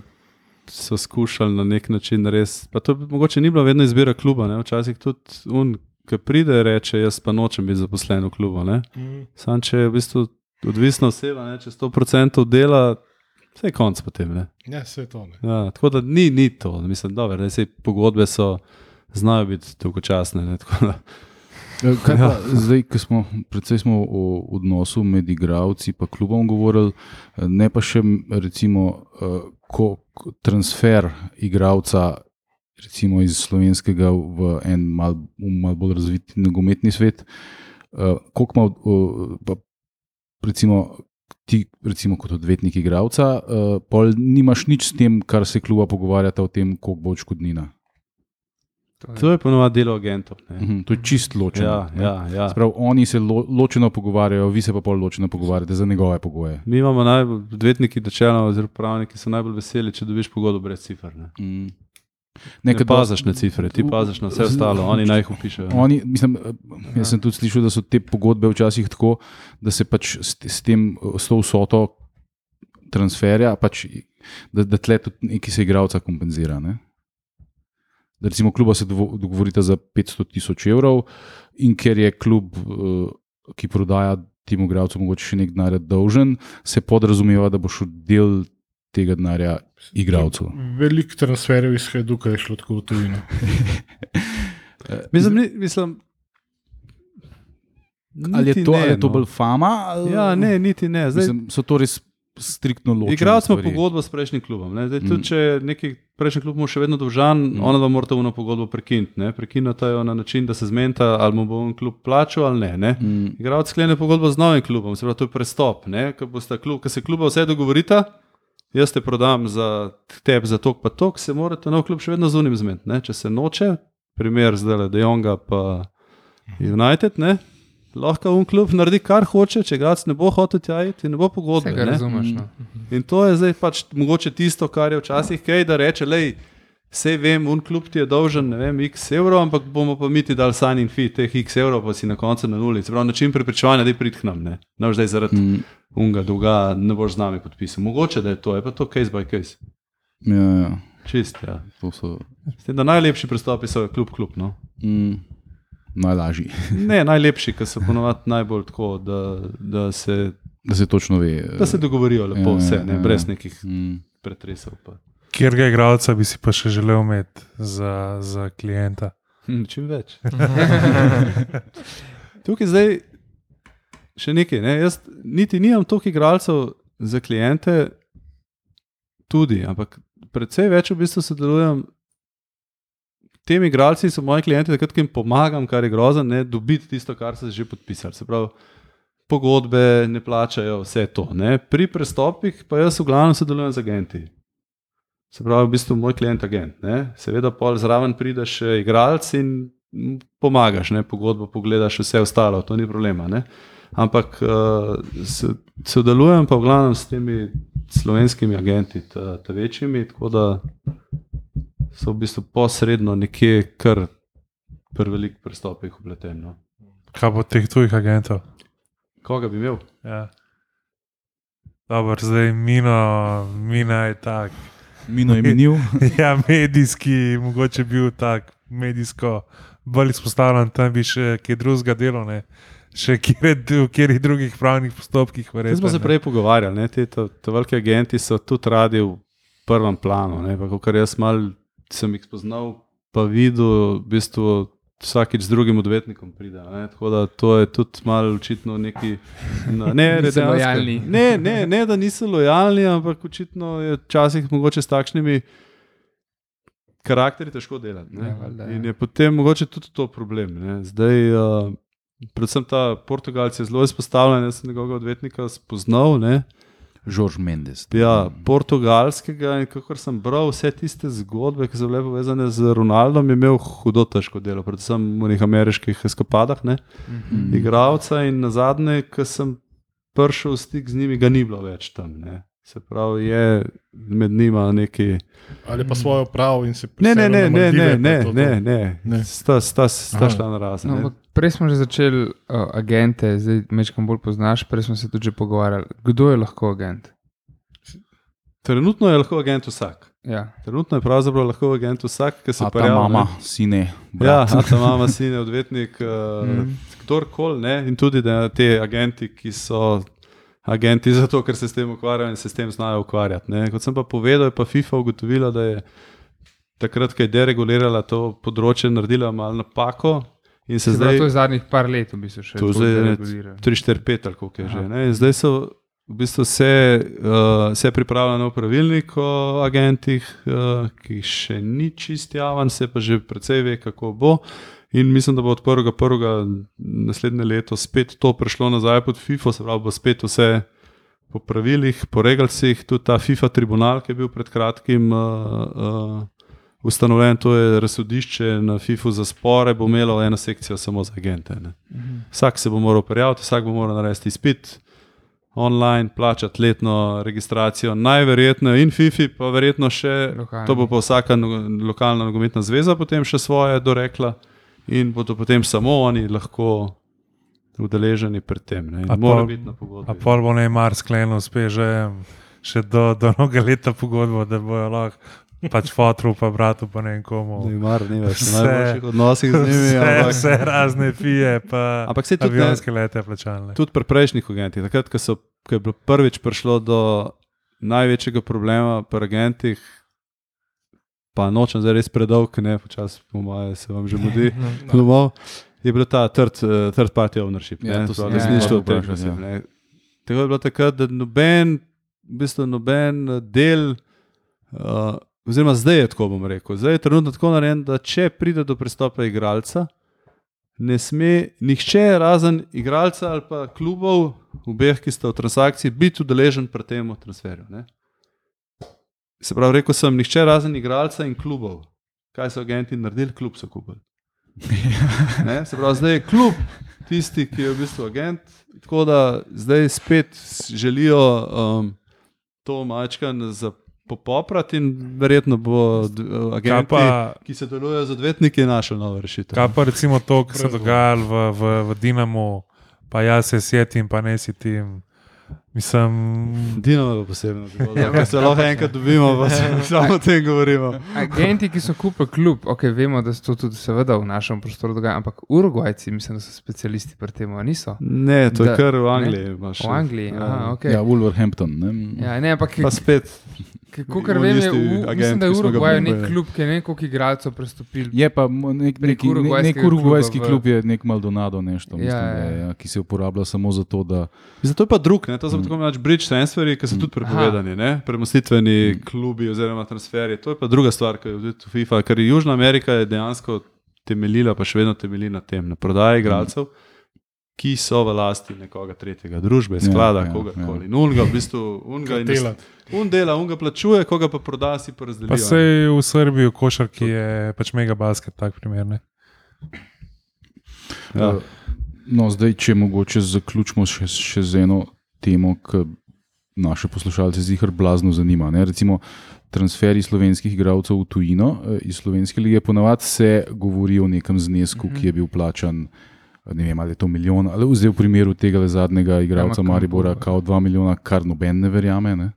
so skušali na nek način res. Pa to mogoče ni bila vedno izbira kluba, ne. včasih tudi un, ki pride, reče: Jaz pa nočem biti zaposlen v klubu. Mm. Sam če je v bistvu odvisna oseba, ne, če 100% dela, vse je konc potem. Ne. Ja, vse je to. Ne. Ja, tako da ni, ni to, mislim, dobro, da se pogodbe so, znajo biti dolgočasne. Ne, tako da, Eh, Kaj pa zdaj, ko smo predvsej smo o odnosu med igravci in klubom govorili, ne pa še recimo eh, ko, transfer igravca recimo iz slovenskega v en mal, v mal bolj razvit nogometni svet. eh, Koliko ima, eh, pa recimo, ti, recimo kot odvetnik igravca, eh, pol nimaš nič s tem, kar se kluba pogovarjata o tem, koliko bo odškodnina. To je ponovadi delo agentov. ne. Mhm, To je čist ločeno. Ja, ne. ja, ja. Sprav, oni se lo, ločeno pogovarjajo, vi se pa pol ločeno pogovarjate za njegove pogoje. Mi imamo najbolj, odvetniki, načeloma, oziroma pravniki so najbolj veseli, če dobiš pogodbo brez cifr. Ne, Mm. Ne Nekaj paziš na cifre, ti paziš na vse ostalo, oni naj jih upišejo. Oni, mislim, jaz sem tudi slišal, da so te pogodbe včasih tako, da se pač s, s, tem, s to vsoto transferja, pač, da, da tle tudi neki se igralca kompenzira. Ne? Da recimo kluba se dogovorita za 500 tisoč evrov in ker je klub, eh, ki prodaja temu igralcu mogoče še nek denar dolžen, se podrazumeva, da bo šel del tega denarja igralcu. Veliko transferjev iz Hajduka je šlo tako v tujino. Mislim, ni, mislim, Ali je to, ne, ali je to no. bolj fama? Ali, Ja, ne, niti ne. Zdaj, Mislim, so to res striktno ločene. Igrali smo stvari. pogodbo s prejšnjim klubom. Ne? Zdaj, Mm. tudi, če je neki prejšnji klub mu še vedno dolžan, mm. ona dva morata uno pogodbo prekiniti. Prekinata jo na način, da se zmenta, ali mu bo on klub plačal ali ne. ne? Mm. Igralec sklene pogodbo z novim klubom, se pravi, to je prestop. Ko klub, se kluba vse dogovorita, jaz te prodam za tebe, za tok pa tok, se morate nov klub še vedno z unim zmeniti. ne. Če se noče, primer zdaj le Dejonga pa United, ne? lahko un klub naredi kar hoče, če igralec ne bo hotel tja iti, ne bo pogodbe. Ga ne. razumeš. No. In to je zdaj pač mogoče tisto, kar je včasih kaj, da reče, lej, vse vem, un klub ti je dolžen, ne vem, x evrov, ampak bomo pa mi ti dali signing fee teh x evrov, pa si na koncu na nuli. Se pravi, način prepričevanja, da prid k nam, ne. Boš zdaj zaradi Mm. Unga dolga, ne boš z nami podpisal. Mogoče da je to, je pa to case by case. Ja, ja. Čist, ja. To so tem, da najlepši pristopi so klub, klub. No. mm, najlažji, Ne, najlepši, ki so ponovadi najbolj tako, da, da, se, da se točno ve. da se dogovorijo lepo, Ja, vse, ja, ne, ja. brez nekih Mm. pretresov. Pa. Kjer ga igralca bi si pa še želel imeti za, za klienta? Hm, čim več. Tukaj zdaj še nekaj. Ne? Jaz niti nimam toliko igralcev za klijente, tudi, ampak predvsej več v bistvu sodelujem. Temi igralci so moji klienti, takrat, ko jim pomagam, kar je grozno, ne dobiti tisto, kar so že podpisali. Se pravi, pogodbe ne plačajo, vse to. Ne? Pri prestopih pa jaz v glavnem sodelujem z agenti. Se pravi, v bistvu moj klient agent. Ne? Seveda, pol zraven prideš še igralec in pomagaš, ne? pogodbo pogledaš, vse ostalo, to ni problema. Ne? Ampak uh, sodelujem pa v glavnem s temi slovenskimi agenti, ta, ta večjimi, tako da so v bistvu posredno nekje kar prevelik prestopih upleten. No. Kaj bo teh tujih agentov? Koga bi imel? Ja. Dobro, zdaj mino, mina je tak. Mino je minil. Ja, medijski, mogoče bil tak, medijsko bolj izpostavljen, tam bi še kaj drugega delo, ne? Še kjer, v katerih drugih pravnih postopkih. Verjetno, smo se ne. prej pogovarjali, ne, te, te, te velike agenti so tudi radi v prvem planu. Ne, pa, kar jaz mal sem jih spoznal, pa videl, v bistvu vsakič z drugim odvetnikom pride. Ne, tako da to je tudi malo očitno neki. Na, ne, Niso dejansko- lojalni. Ne, ne, ne, da niso lojalni, ampak očitno je včasih mogoče s takšnimi. Karakteri težko delati. ne. Ja, valjda, ja. In je potem mogoče tudi to problem. Ne. Zdaj, uh, predvsem ta Portugalc je zelo izpostavljen, jaz sem njegovega odvetnika spoznal. Ne. Žorž Mendes. Ja, portugalskega in kako sem bral vse tiste zgodbe, ki so bile povezane z Ronaldom, je imel hudo težko delo, predvsem v nekih ameriških eskapadah, ne, Mm. igralca in na zadnje, ko sem prišel v stik z njimi, ga ni bilo več tam. Ne. Se pravi, je med njima neki. Ali pa svojo pravo in se Ne, ne, ne, ne, ne, pa ne, to to. ne, ne. Ne. Sta, sta, sta šla na razen. No, prej smo že začeli uh, agente, zdaj mečkam bolj poznaš, prej smo se tudi že pogovarjali. Kdo je lahko agent? Trenutno je lahko agent vsak. Ja. Trenutno je pravzaprav lahko agent vsak, ki se A ta prijavi, ne. mama, sine, Ja, brat. a ta mama, sin je odvetnik, uh, mm. kdorkoli. ne, In tudi da te agenti, ki so agenti zato, ker se s tem ukvarjajo in se s tem znajo ukvarjati. Ne. Kot sem pa povedal, je pa FIFA ugotovila, da je takrat, ko je deregulirala to področje, naredila malo napako. In se zdaj, to je zadnjih par let, v bistvu še To je ne- deregulirajo. 3, 4, 5, ali koliko je že. Aha. Ne? In zdaj so v bistvu se, uh, se pripravlja nov pravilnik o agentih, uh, ki še ni čist javen, se pa že precej ve, kako bo. In mislim, da bo od 1.1. naslednje leto spet to prišlo nazaj pod FIFA, se pravi, bo spet vse po pravilih, po regalcih, tudi ta FIFA tribunal, ki je bil pred kratkim uh, uh, ustanovljen, to je razsodišče na FIFU za spore, bo imelo eno sekcijo samo za agente. Ne. Vsak se bo moral prijaviti, vsak bo moral narediti izpit. Online, plačati letno registracijo, najverjetneje in FIFI, pa verjetno še, Lokalno. to bo pa vsaka no- lokalna nogometna zveza potem še svoje dorekla, in bodo potem samo oni lahko udeleženi pri tem. Ne. Mora biti na pogodbi. A pol bo Neymar sklenil, spet že še do, do mnogo leta pogodbo, da bojo lahko pač fotru, pa bratu, pa ne komu. Neymar ni več v Vse- najboljših odnosih z njimi. Vse, ampak- vse razne fije, pa Ampak saj tudi ne- avionske lete plačalne. Tudi pri prejšnjih agentih, takrat, ko, so, ko je bilo prvič prišlo do največjega problema pri agentih, pa nočem zdaj res predolg, ne, počasi po moje se vam že mudi domov, je bil ta third, uh, third party ownership, Ja, ne, to vprašati, oseb, ja. ne. Tako je bilo takrat, da noben, v bistvu noben eh, del, uh, oziroma zdaj je tako, bom rekel, zdaj je trenutno tako narejen, da če pride do pristopa igralca, ne sme nihče razen igralca ali pa klubov, obeh, ki sta v transakciji, biti udeležen pri tem transferju. Ne? Se pravi, rekel sem, nihče razen igralca in klubov. Kaj so agenti naredili, klub so kupili. Ne? Se pravi, zdaj je klub tisti, ki je v bistvu agent. Tako da zdaj spet želijo um, to mačkan za popoprati in verjetno bo uh, pa, ki se delujejo z odvetniki, našel novo rešitev. kaj pa recimo to, kar se je dogajalo v, v, v Dinamu, pa jaz se sjetim, pa ne si tim. Mislim, Dinamo je posebno, da se lahko enkrat dobimo, pa se samo o tem govorimo. Agenti, ki so kupili klub, okay, vemo, da se to tudi seveda v našem prostoru dogaja, ampak Urugvajci, mislim, da so specialisti pri tem, a niso. Ne, to je Da- kar v ne? Angliji. imaš. V Angliji, aha, ok. Ja, Wolverhampton. Ne? Ja, ne, ampak Pa spet. Kako on vem, je, v, agent, mislim, da je Urugvaj nek klub, ki je neko igralcev prestopil. Je pa nek, nek, nek, nek urugvajski kluba v- klub, je nek Maldonado, nešto, mislim, Ja, ja, ja. ja. Ja, ki se uporablja samo zato, da Zato je pa drug, ne? to so Mm. tako imenovani bridge transferi, ki so tudi prepovedani, ne? premostitveni Mm. klubi oziroma transferi. To je pa druga stvar, ki je v FIFA, ker je Južna Amerika je dejansko temeljila, pa še vedno temelji na tem, na prodaji igralcev. Ki so v lasti nekoga tretjega, družbe, sklada, ja, ja, kogarkoli. ja. In unga, v bistvu, unga Kartela. Un dela, unga plačuje, koga pa proda, si pa razdeli. pa sej v Srbiji, v košarki je pač mega basket, tak primer. Ne? Ja. Eh, No, zdaj, če mogoče zaključimo še, še z eno temo, ki naše poslušalce zihar blazno zanima. Ne? Recimo transferi slovenskih igralcev v tujino eh, iz slovenske lige. Ponavadi se govori o nekem znesku, ki je bil plačan. Ne vem, ali je to milijon, ali zdaj v primeru tega zadnjega igralca Ja, Maribora, kao 2 milijona, kar noben ne verjame. Ne?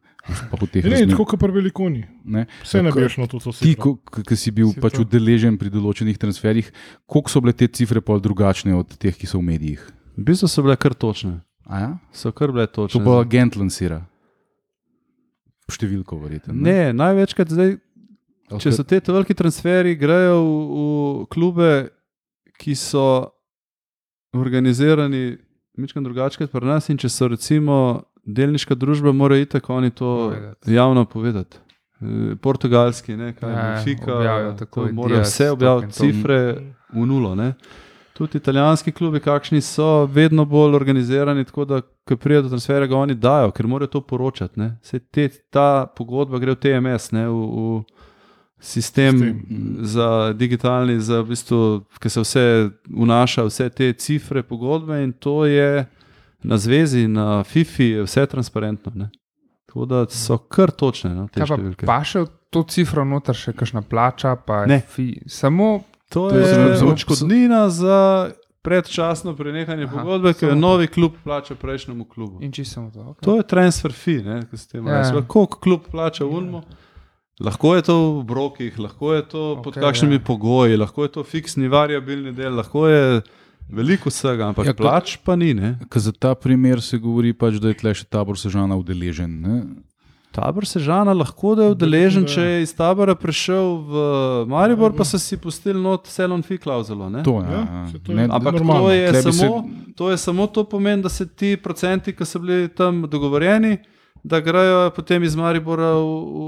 Ne, tako kot pri velikoni. Ne? Vse ne Ko- veš na to, co Ti, k- ki si bil Si pač to. udeležen pri določenih transferjih, koliko so bile te cifre pol drugačne od teh, ki so v medijih? V bistvu so bile kar točne. A ja? So kar bile To točne. pa agent lansira. Številko, verjetno. Ne, največkrat zdaj Ali Če so te veliki transferi, grejo v, v klube, ki so organizirani nekaj drugače kot pri nas, in če so recimo delniška družba, morajo iti tako oni to Povedati. javno povedati. Eh, Portugalski, ne, kaj Ja, ja, je Fika, takoj morajo vse objaviti, cifre v nulo. Ne. Tudi italijanski klubi, kakšni so, vedno bolj organizirani, tako da, ko pride do transfera, ga oni dajo, ker morajo to poročati. ne. Saj Te, ta pogodba gre v TMS, ne, v, v sistem, Sistem. sistem za digitalni, za v bistvu, ki se vse vnaša, vse te cifre pogodbe in to je na zvezi, na FIFI, vse transparentno. Ne. Tako da so kar točne. No, pa, številke. pa še to cifro noter še kakšna plača, pa Ne. Fi, samo To To je zelo- odškodnina za predčasno prenehanje Aha, pogodbe, ki jo novi klub plača prejšnjemu klubu. in čisto to. Okay. To je transfer fee, ne, ki se temu Ja. reče. Koliko klub plača Ulmo? Lahko je to v brokih, lahko je to pod Okej, kakšnimi ja. pogoji, lahko je to fiksni, variabilni del, lahko je veliko vsega, ampak Ja, ja, ko- plač pa ni. Ne. Ker za ta primer se govori, pač, da je tle še tabor Sežana udeležen. Ne? Tabor Sežana lahko da je udeležen, če je iz tabora prišel v Maribor, pa so si pustili not selon fee klauzulo. ne. To, Ja, ja, saj to ja. je Ne, Ampak Normalno. to je, Tle bi samo, se... to je samo to pomeni, da se ti procenti, ki so bili tam dogovorjeni, da grejo potem iz Maribora v, v,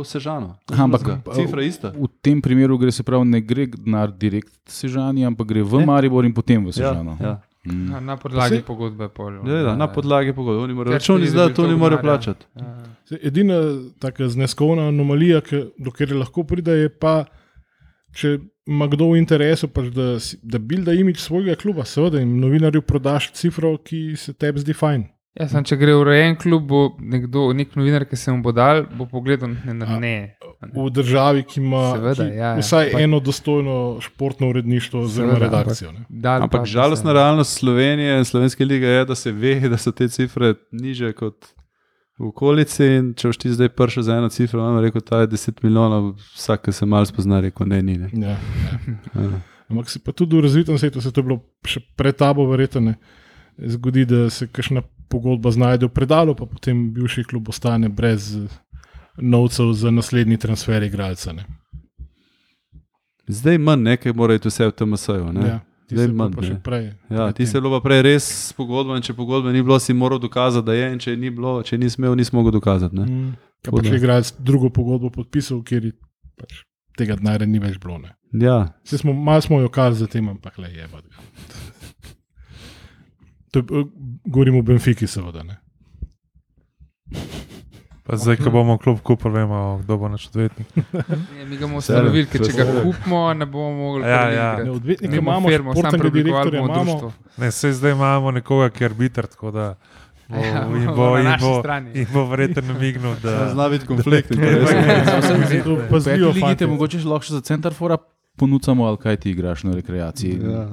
v Sežano. Aha, ampak cifra je ista. v tem primeru gre se pravi, ne gre denar direkt Sežani, ampak gre v Ne. Maribor in potem v Ja, Sežano. ja. Mm. Na, podlagi Saj- pogodbe pol. Ja, da, na podlagi pogodbe. Oni morajo računi izdati, to ne morejo plačati. Ja. Saj Edina taka zneskovna anomalija, ki, do kjer lahko pride, je pa, če ima kdo v interesu, pač da, da bilda imič svojega kluba, seveda jim novinarju prodaš cifro, ki se tebi zdi fajn. Ja, sem, če gre v urejen klub, bo nekdo, nek novinar, ki se mu bo dal, bo pogledal ne. ne, A, ne. V državi, ki ima Seveda, ki, ja, ja. vsaj Pa- eno dostojno športno uredništvo Seveda, redakcijo. ne. Dal Ampak pa žalostna se- realnost Slovenije in Slovenske lige je, da se ve, da so te cifre niže kot v okolici. In če boš ti zdaj prišel za eno cifro, vam rekel, da je 10 milijonov, vsak, ki se malo spozna, rekel, ne, ni. Ne. Ja, ja. Ja. Ampak si pa tudi v razvitem svetu, se to je bilo še pred tabo, verjetno ne. Zgodi, da se kakšna pogodba znajde v predalu, pa potem bivši klub ostane brez novcev za naslednji transfer igralca. ne. Zdaj manj, nekaj mora iti vse v TMS-ju. Ja, Zdaj manj. Ja, ti je bilo pa prej res s pogodbo, in če pogodbe ni bilo, si moral dokazati, da je, in če ni bilo, če ni smel, nisi mogel dokazati. Ne? Mm. Kaj pa če igralec drugo pogodbo podpisal, kjer je pač tega denarja ni več bilo. ne. Ja, Smo, malo smo jo kar za tem, ampak le je. To je, eh, govorimo o Benfiki, seveda. Ne. Pa zdaj, ko bomo klub kupili, vemo, kdo bo naš odvetnik. Ja, mi ga bomo ustanovili, ker če ga kupimo, ne bomo mogli. Ja, ja. Ne, odvetnika Mi imamo firmo, sam preoblikovali bomo imamo. društvo. Ne, sej zdaj imamo nekoga, ki je arbiter, tako da bo, Ja, in bo, in bo, in bo verjetno namignil, da zna biti konflikt. Interesov. To V pazljivo, peti ligi te fantje. mogoče lahko še za centarfora ponudimo, ali kaj ti igraš na rekreaciji. Ja.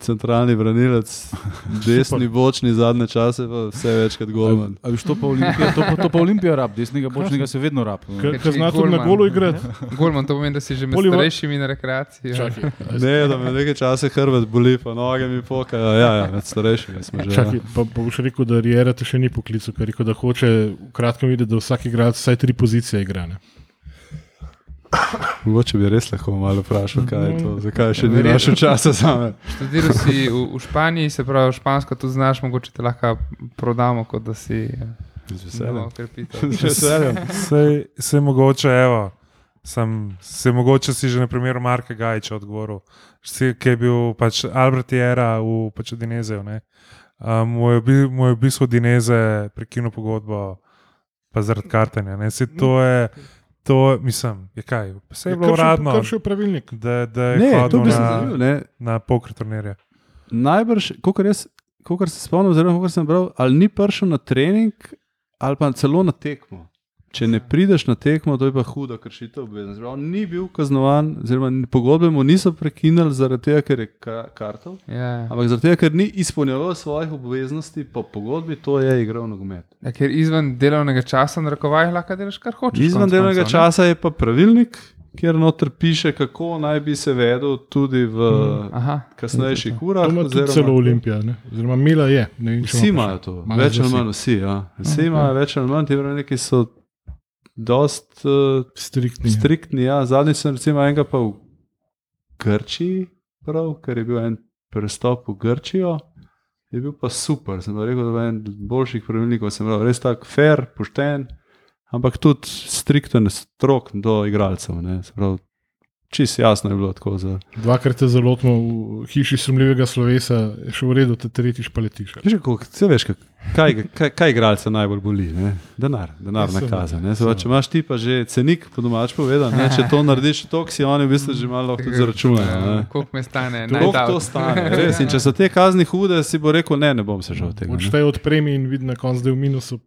Centralni branilec, desni bočni zadnje čase, pa vse večkrat golman. A veš, to pa Olimpija, to pa, to pa Olimpija rab, desnega bočnega se vedno rab. Ker Ker ker če zna je tudi na golman. golo igrati. Golman, to pomeni, da si že med starejšimi na rekreaciji. ja. Čakaj, Ne, da me nekaj časa hrbet boli, pa noge mi pokajo. Ja, ja, med starejšimi smo že. čakaj, pa pa boš rekel, da Riera te še ni poklical, ker je rekel, da hoče v kratkem videti, da vsak igralec vsaj tri pozicije igra. Ne. Mogoče bi res lahko malo vprašal, kaj je to, zakaj še ni Verjetno. našel časa za me. Študiral si v, v Španiji, se pravi, špansko tudi znaš, mogoče te lahko prodamo, kot da si Z zelo veseljem. Z veseljem. Sej, sej mogoče, evo, sem, se mogoče si že na primeru Marka Gajča odgovoril, si, ki je bil pač Albert Jera v pač Dinezeju. ne. Um, mu je bil- mu je v bistvu Dineze prekinil pogodbo, pa zaradi kartanja. ne. Saj to je, to mislim, je kaj, vse je bilo uradno, Kršil pravilnik. da, da je Ne, to bi se na, zanimivo. ne. na poker turnirje. Najbrž, kot se spomnim, oziroma kot sem bral, ali ni prišel na trening, ali pa celo na tekmo. Če ne prideš na tekmo, to je pa huda kršitev obveznosti. Ni bil kaznovan, oziroma pogodbe mu niso prekinili zaradi tega, ker je ka kartov, Ja. ampak zaradi tega, ker ni izpolnjeval svojih obveznosti po pogodbi, to je igral nogomet. Ja, ker izven delovnega časa, na rokovajih, lahko delaš kar hočeš. Izven delovnega koncev, ne? časa je pa pravilnik, kjer noter piše, kako naj bi se vedel tudi v Aha. kasnejših To urah. ima oziroma- celo Olimpija, ne? oziroma Mila je. ne vem, če Vsi ima imajo to, več ali manj vsi. Ja. Vsi Ok. imajo več ali manj, ti pravilniki so dost uh, Striktni. striktni. Ja. Zadnji sem recimo enega pa v Grčiji, prav, ker je bil en prestop v Grčijo. Je bil pa super, sem pa rekel, da je en boljših pravilnikov, sem rekel, res tak fair, pošten, ampak tudi strikten, strok do igralcev. ne. Se pravi, Čisto jasno je bilo tako. Za... Dvakrat te zalotimo v hiši sumljivega slovesa, je še v redu, te tretjič pa letiš. Veš, kako, vse veš, kaj, ga- kaj, kaj igralca najbolj boli? Ne? Denar, denar. Ne? Pravi, seveda. Če imaš ti pa že cenik, po domač povedal, ne? če to narediš, to si oni v bistvu že malo lahko tudi zaračunajo. ne. Koliko me stane? Koliko night to stane? Res. In če so te kazni hude, si bo rekel, ne, ne bom se žal tega. ne. Odštej od premije in vidi na koncu, da je v minusu,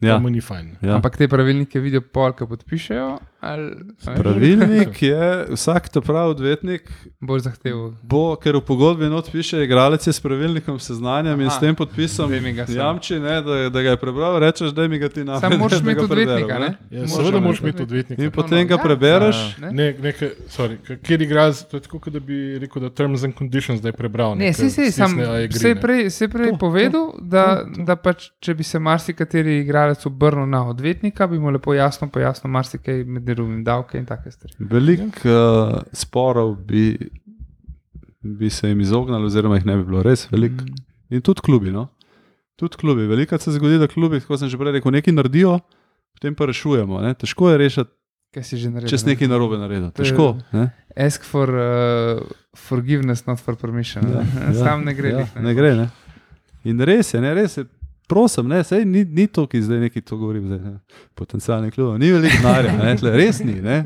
Ja, ja. mu ni fajn. Ampak te pravilnike vidijo pol, ki podpišejo, ali Pravilnik je, vsak to pravi odvetnik, bolj zahteven. bo, ker v pogodbi not piše, igralec je s pravilnikom seznanjen in s tem podpisom jamči, ne, da, da ga je prebral, rečeš, da mi ga ti naprej. Sam moraš imeti odvetnika, ne? Ja, seveda moraš imeti odvetnika. odvetnika. In potem ga ja. prebereš. Ne? Ne, nekaj, sorry, kjer igralec, to je tako, kot da bi rekel, da terms and conditions zdaj prebral. Ne, si, si, sam, je se je prej, se je prej To, povedal, da, to, to. da pač, če bi se marsikateri igralec obrnil na odvetnika, bi mu lepo jasno pojasnil marsikaj med drugim davke in take stvari. Veliko uh, sporov bi, bi se jim izognili, oziroma jih ne bi bilo res veliko. Mm. In tudi klubi. No? Tudi klubi. Veliko se zgodi, da klubi, kot sem že prej rekel, nekaj naredijo, potem pa rešujemo. Ne? Težko je rešiti Kaj si že naredil? če si ne? nekaj narobe naredil. Težko. Ne? Ask for uh, forgiveness, not for permission. Ja, ja, Sam ne gre. Ja, glih, ne gre. Ne? In res je, ne, res je. Prosim, ne, sej, ni, ni to, ki zdaj nekaj to govorim, zdaj, ne, potencialni klub, ni veliko denarja, res ni, ne,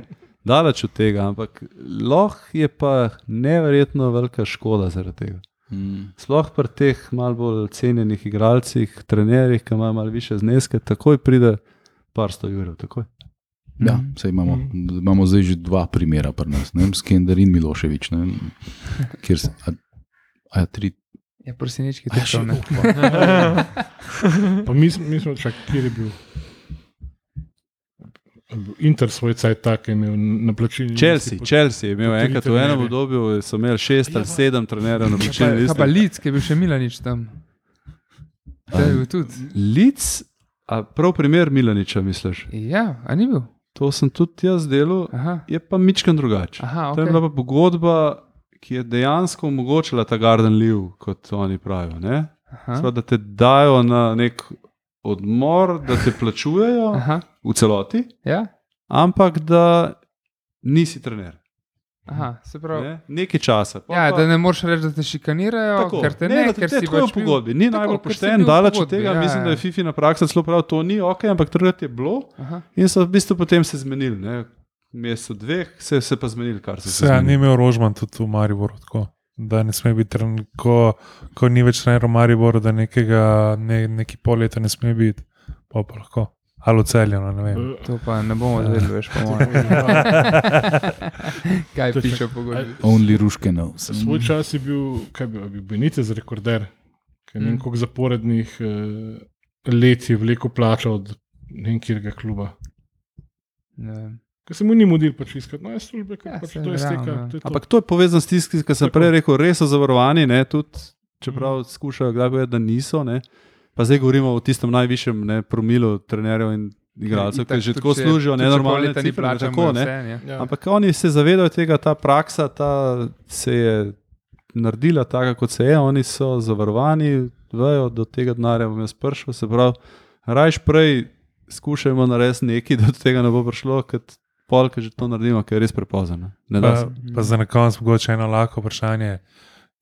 daleč od tega, ampak lahko je pa neverjetno velika škoda zaradi tega. Mm. Sploh pri teh malo bolj cenjenih igralcih, trenerjih, ki imajo malo više zneske, takoj pride par sto jurjev. Takoj. Ja, saj imamo, imamo zdaj že dva primera pri nas, ne Skender in Miloševič. Ne, kjer se, a, a, tri, Ja, prosinečki a, še, to ne. Pa mi, mi smo čak, kjer je bil. Inter svoj cajt tak je imel na plačilni Chelsea, listi. Chelsea je imel enkrat v enem obdobju, so imeli šest ali sedem trenerjev na Pa, plačilni kaj pa listi. Lic, ki je bil še Milanič tam. To je bil tudi. Lic, a prav primer Milaniča, misliš? Ja, a ni bil? To sem tudi jaz delal, Aha, je pa mičken drugače. aha To je okay. bila pa pogodba, ki je dejansko omogočila ta garden liv, kot oni pravijo. ne? Sva, da te dajo na nek odmor, da te plačujejo aha. v celoti, Ja, ampak da nisi trener. aha, se pravi. Ne? Nekaj časa. Pol Ja, pa- da ne moreš reči, da te šikanirajo, Tako, ker te ne, da ker te si pač v pogodbi. Ni Tako, najbolj pošten, daleč od tega. ja, Mislim, ja. da je FIFI na praksa celo prav, to ni ok, ampak takrat je bilo Aha. in so v bistvu potem se zmenili. Ne? Mesecu dveh se je pa zmenili, kar se Se, ja, ni imel Rožman tudi v Mariboru, tako, da ne sme biti, tren- ko, ko ni več trener v Mariboru, da nekega, ne, neki pol leta ne sme biti, pa pa lahko. Ali oceljeno, ne vem. To pa ne bomo zdaj, veš, po mojem. Kaj je piše čak- v pogodbi? only ruške knows. Svoj čas je bil, kaj bi bil, Benitez rekorder, ki ne vem, Mm. koliko zaporednih eh, let je veliko plačal od ne vem, kjerega kluba. Ne vem. Ker se mu ni mudil pač iskati nove službe, ker Ja, pač to je steka. ja. to je to. Ampak to je povezano s tistim, ki sem prej rekel, res so zavarovani, ne, tudi čeprav Mhm. skušajo kdaj povedati, da niso. Ne. Pa zdaj govorimo o tistem najvišjem ne, promilu trenerjev in igralcev, Itak ki že tako če- služijo leta ni cifre. ne, Tako, ne. vse, ne. Ja. Ampak oni se zavedajo tega, ta praksa ta se je naredila tako, kot se je. Oni so zavarovani, vejo, do tega denarja bom jaz prišel. Se pravi, rajš prej skušajmo narediti nekaj, da do tega ne bo prišlo, kot pol, ki že to naredimo, ker je res prepozno. Pa, pa za na koncu mogoče eno lahko vprašanje.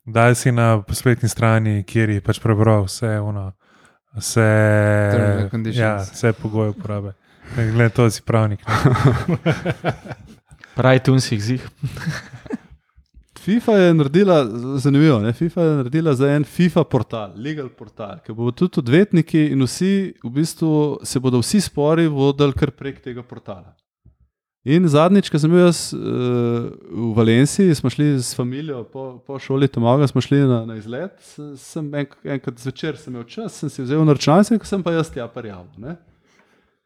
Daj si na spletni strani, kjer je pač prebral vse, ono, vse, ja, vse pogoje uporabe. Glede, to si pravnik. Pravi tunsih zih. FIFA je naredila, zanimivo, ne? FIFA je naredila za en FIFA portal, legal portal, ki bo tudi odvetniki in vsi, v bistvu se bodo vsi spori vodili kar prek tega portala. In zadnjič, ko sem bil jaz uh, v Valenciji, smo šli s familijo po, po šoli Tomaga, smo šli na, na izlet. Sem en, enkrat zvečer sem imel čas, sem si vzel računalnik, sem pa jaz tja parjal.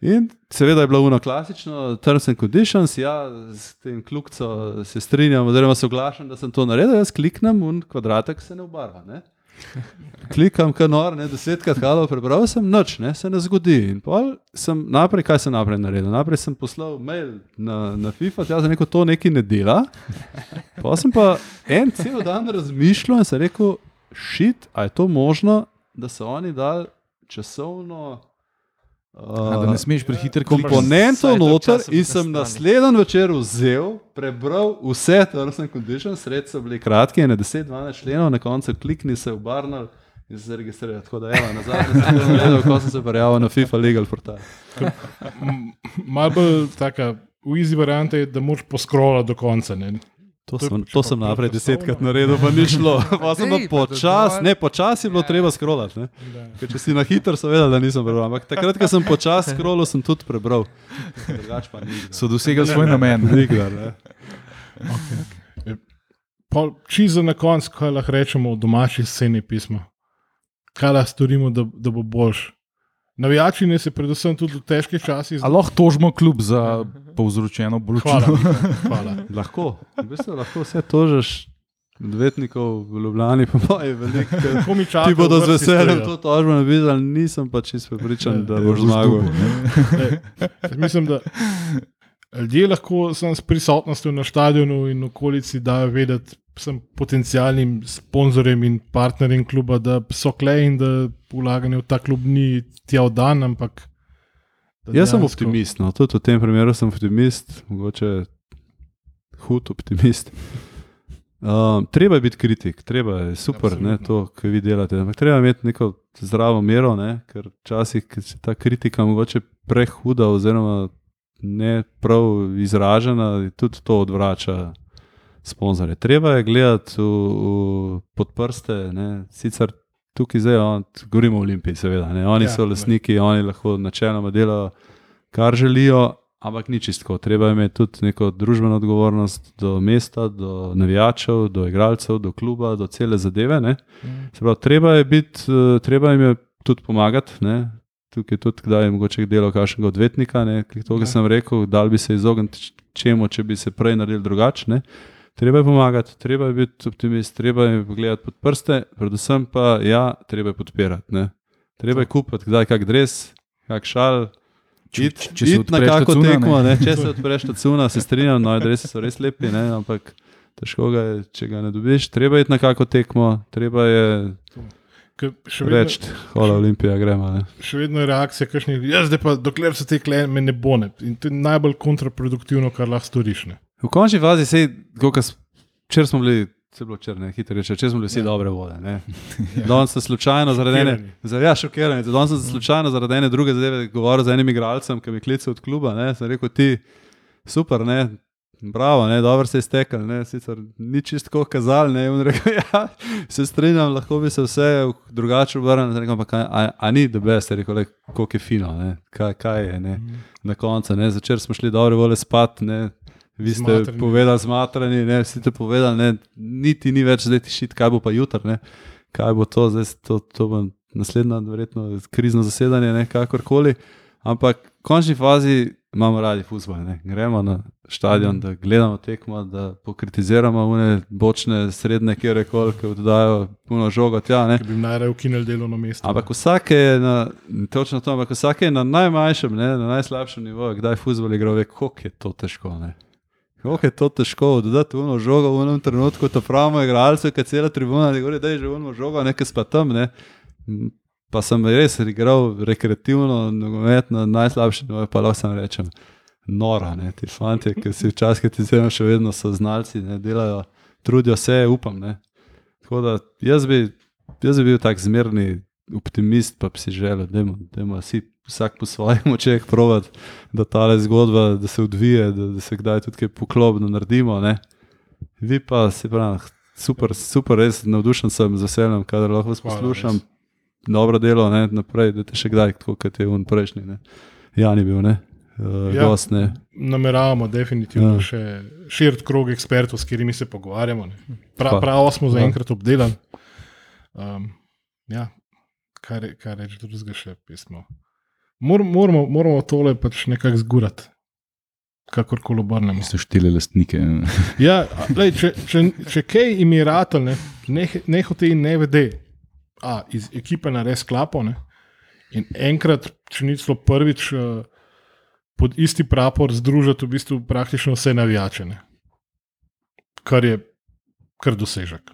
In seveda je bilo uno klasično, terms and conditions, ja, s tem kljubco se strinjam, oziroma soglašam, da sem to naredil, jaz kliknem in kvadratek se ne obarva. Ne? Klikam, kar nor, ne, desetkrat halo, prebral sem, noč, ne, se ne zgodi. In pol sem naprej, kaj sem naprej naredil? Naprej sem poslal mail na, na FIFA, tja sem rekel, to nekaj ne dela. Pa sem pa en cel dan razmišljal in sem rekel, šit, a je to možno, da so oni dali časovno. A, da ne smeš prehiter komponento noter in sem naslednji večer vzel, prebral vse terms and conditions, sred so bili kratki, na 10-12 členov, na koncu klikni se obarnal in se registriral. Tako da, evo, nazaj sem to naredil, ko sem se prijavil na FIFA Legal portal. Malo bolj taka, v izi varianta je, da moraš poskrolati do konca. Ne? To sem, to sem naprej desetkrat naredil, pa ni šlo. Pa sem pa počasi, ne počasi je bilo Ja. treba. Da. Ker če si na hitro, seveda, da nisem prebral. Ampak takrat, ko sem počasi scrollal, sem tudi prebral. So dosegli svoj namen. Nikdar, ne. Pol- Čisto na koncu, kaj lahko rečemo o domači sceni pisma. Kaj lahko storimo, da, da bo boljš. Navijači ne se predvsem tudi v težkih časih. A lahko tožimo kljub za povzročeno bolečino? Hvala. Hvala. Lahko, v bistvu lahko vse tožiš. Odvetnikov v Ljubljani, pa je veliko. čakajo, Ti bodo z veseljem to tožbo napisali, nisem pa čisto prepričan, da Ja, boš zmagal. Mislim, da ljudje lahko s prisotnostjo na stadionu in okolici dajo vedeti vsem potencijalnim sponzorjem in partnerjem kluba, da so klej in da vlaganje v ta klub ni tja v dan, ampak da Jaz sem dejansko- optimist, no. tudi v tem primeru sem optimist, mogoče hud optimist. Um, treba je biti kritik, treba je super, ne, to, kar vi delate. Ampak treba imeti neko zdravo mero, ne, ker včasih je ta kritika mogoče prehuda, oziroma ne prav izražena, tudi to odvrača sponzorje. Treba je gledati v, v pod prste, ne, sicer tukaj zdaj, on, govorimo o Olimpiji, seveda. Ne, oni Ja, ja, so ne. lastniki, oni lahko načeloma delajo, kar želijo. Ampak ni čistko, treba je imeti tudi neko družbeno odgovornost do mesta, do navijačev, do igralcev, do kluba, do cele zadeve. Ne. Se Pravi, treba je biti, eh, treba jim je tudi pomagati. Ne. Tukaj tudi, kdaj je mogoče delo kakšnega odvetnika, ne, ki to, Ja. kar sem rekel, da bi se izognili čemu, če bi se prej naredili drugače. Treba je pomagati, treba je biti optimist, treba je gledati pod prste, predvsem pa ja, treba je podpirati. Ne. Treba je kupiti, kdaj kak dres, kak šal. Če- če- če se na odpreš kako tacuna, tekmo, ne. ne. če se odpreš ta cuna, se strinjam, no, dresi so res lepi, ne, ampak težko ga je, če ga ne dobiš. Treba je iti na kako tekmo, treba je reči, hvala Olimpija, gremo. Ne. še vedno je reakcija, kakšnih ljudi. Jaz zdaj pa, dokler so te klene, me ne bo ne. In to je najbolj kontraproduktivno, kar lahko storiš. Ne. V končni fazi se, če smo bili, se je bilo črne, hitro reče, če smo bili vsi Ja. dobre vode. ne. Danes sem slučajno zaradi ene, za, ja, šokirani. Danes sem slučajno zaradi ene druge zadeve govoril z enim igralcem, ki mi klical od kluba. Ne. Sem rekel, ti super, ne. Bravo, ne, dobro se je stekel, ne, sicer ni čisto kazal, ne, in rekel, ja, se strinjam, lahko bi se vse drugače obrnil, rekel, ampak a, a, ni the best, rekel, le, koliko je fino, ne, kaj, kaj je, ne, na koncu, ne, začer smo šli dobre vole spat, ne, vi ste Zmatrani. povedali zmatrani, ne, vsi ste povedali, ne, niti ni več zdaj tišit, kaj bo pa jutr, ne, kaj bo to, zdaj to, to bo naslednja, verjetno krizno zasedanje, ne, kakorkoli, ampak v končni fazi imamo radi futbol, ne, gremo na stadion, da gledamo tekmo, da pokritiziramo une bočne, srednje, kjer koli, ki oddajo puno žogo tja, ne. Bi jim najraje ukinili delovno mesto. Ampak vsak je na, točno to, ampak vsak je na najmanjšem, ne, na najslabšem nivoju, kdaj futbol igra, ve, koliko je to težko. Ne. Kako je to težko oddati uno žogo v enem trenutku, to pravimo, igralce, ki cela tribuna, da govori, da je že uno žogo, nekaj spa tam. Ne. Pa sem res igral rekreativno, nogomet na najslabšem nivoju, pa lahko sam rečem, nora, ne. ti fanti, ki si včasih kritizirajo, še vedno so znalci, ne, delajo, trudijo se, upam. Ne. Tako da jaz bi, jaz bi bil tak zmerni optimist, pa bi si želel, da ima vsi vsak po svojih močeh provat, da ta zgodba, da se odvije, da, da se kdaj tudi kaj poklopno naredimo. Ne. Vi pa se pravi, super, super, res navdušen sem z veseljem, kadar lahko vas Hvala, poslušam. Dobro delo, ne, naprej, da te še kdaj, kot je on prejšnji. Ne. Jan je bil, ne, uh, Ja. gost, ne. Nameravamo definitivno Ja. še širiti krog ekspertov, s katerimi se pogovarjamo. ne. Pra, pravo smo ja. zaenkrat obdelali. Um, ja, kaj, re- kaj reči drugega še pismo. Mor, moramo, moramo tole pač nekako zgurati, kakorkoli obrnemo. So štiri lastnike. Ja, lej, če, če, če kaj jim je ratelj, ne, neh- nehote in ne vede, a iz ekipe nares klapo. Ne, in enkrat, če ni celo prvič, eh, pod isti prapor združiti v bistvu praktično vse navijače. Ne, kar je kar dosežek.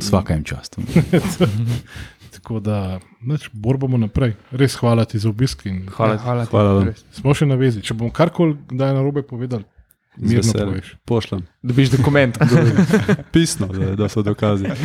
Svaka jim čast. Tako da, neč, bor bomo naprej. Res hvala ti za obisk. in Hvala, hvala, ti, hvala vam. res. Smo še na vezi. Če bom karkoli kdaj na robe povedal, Z mirno veseljem. poveš. Pošljem. Dobiš dokument. Pisno, da, da so dokazi.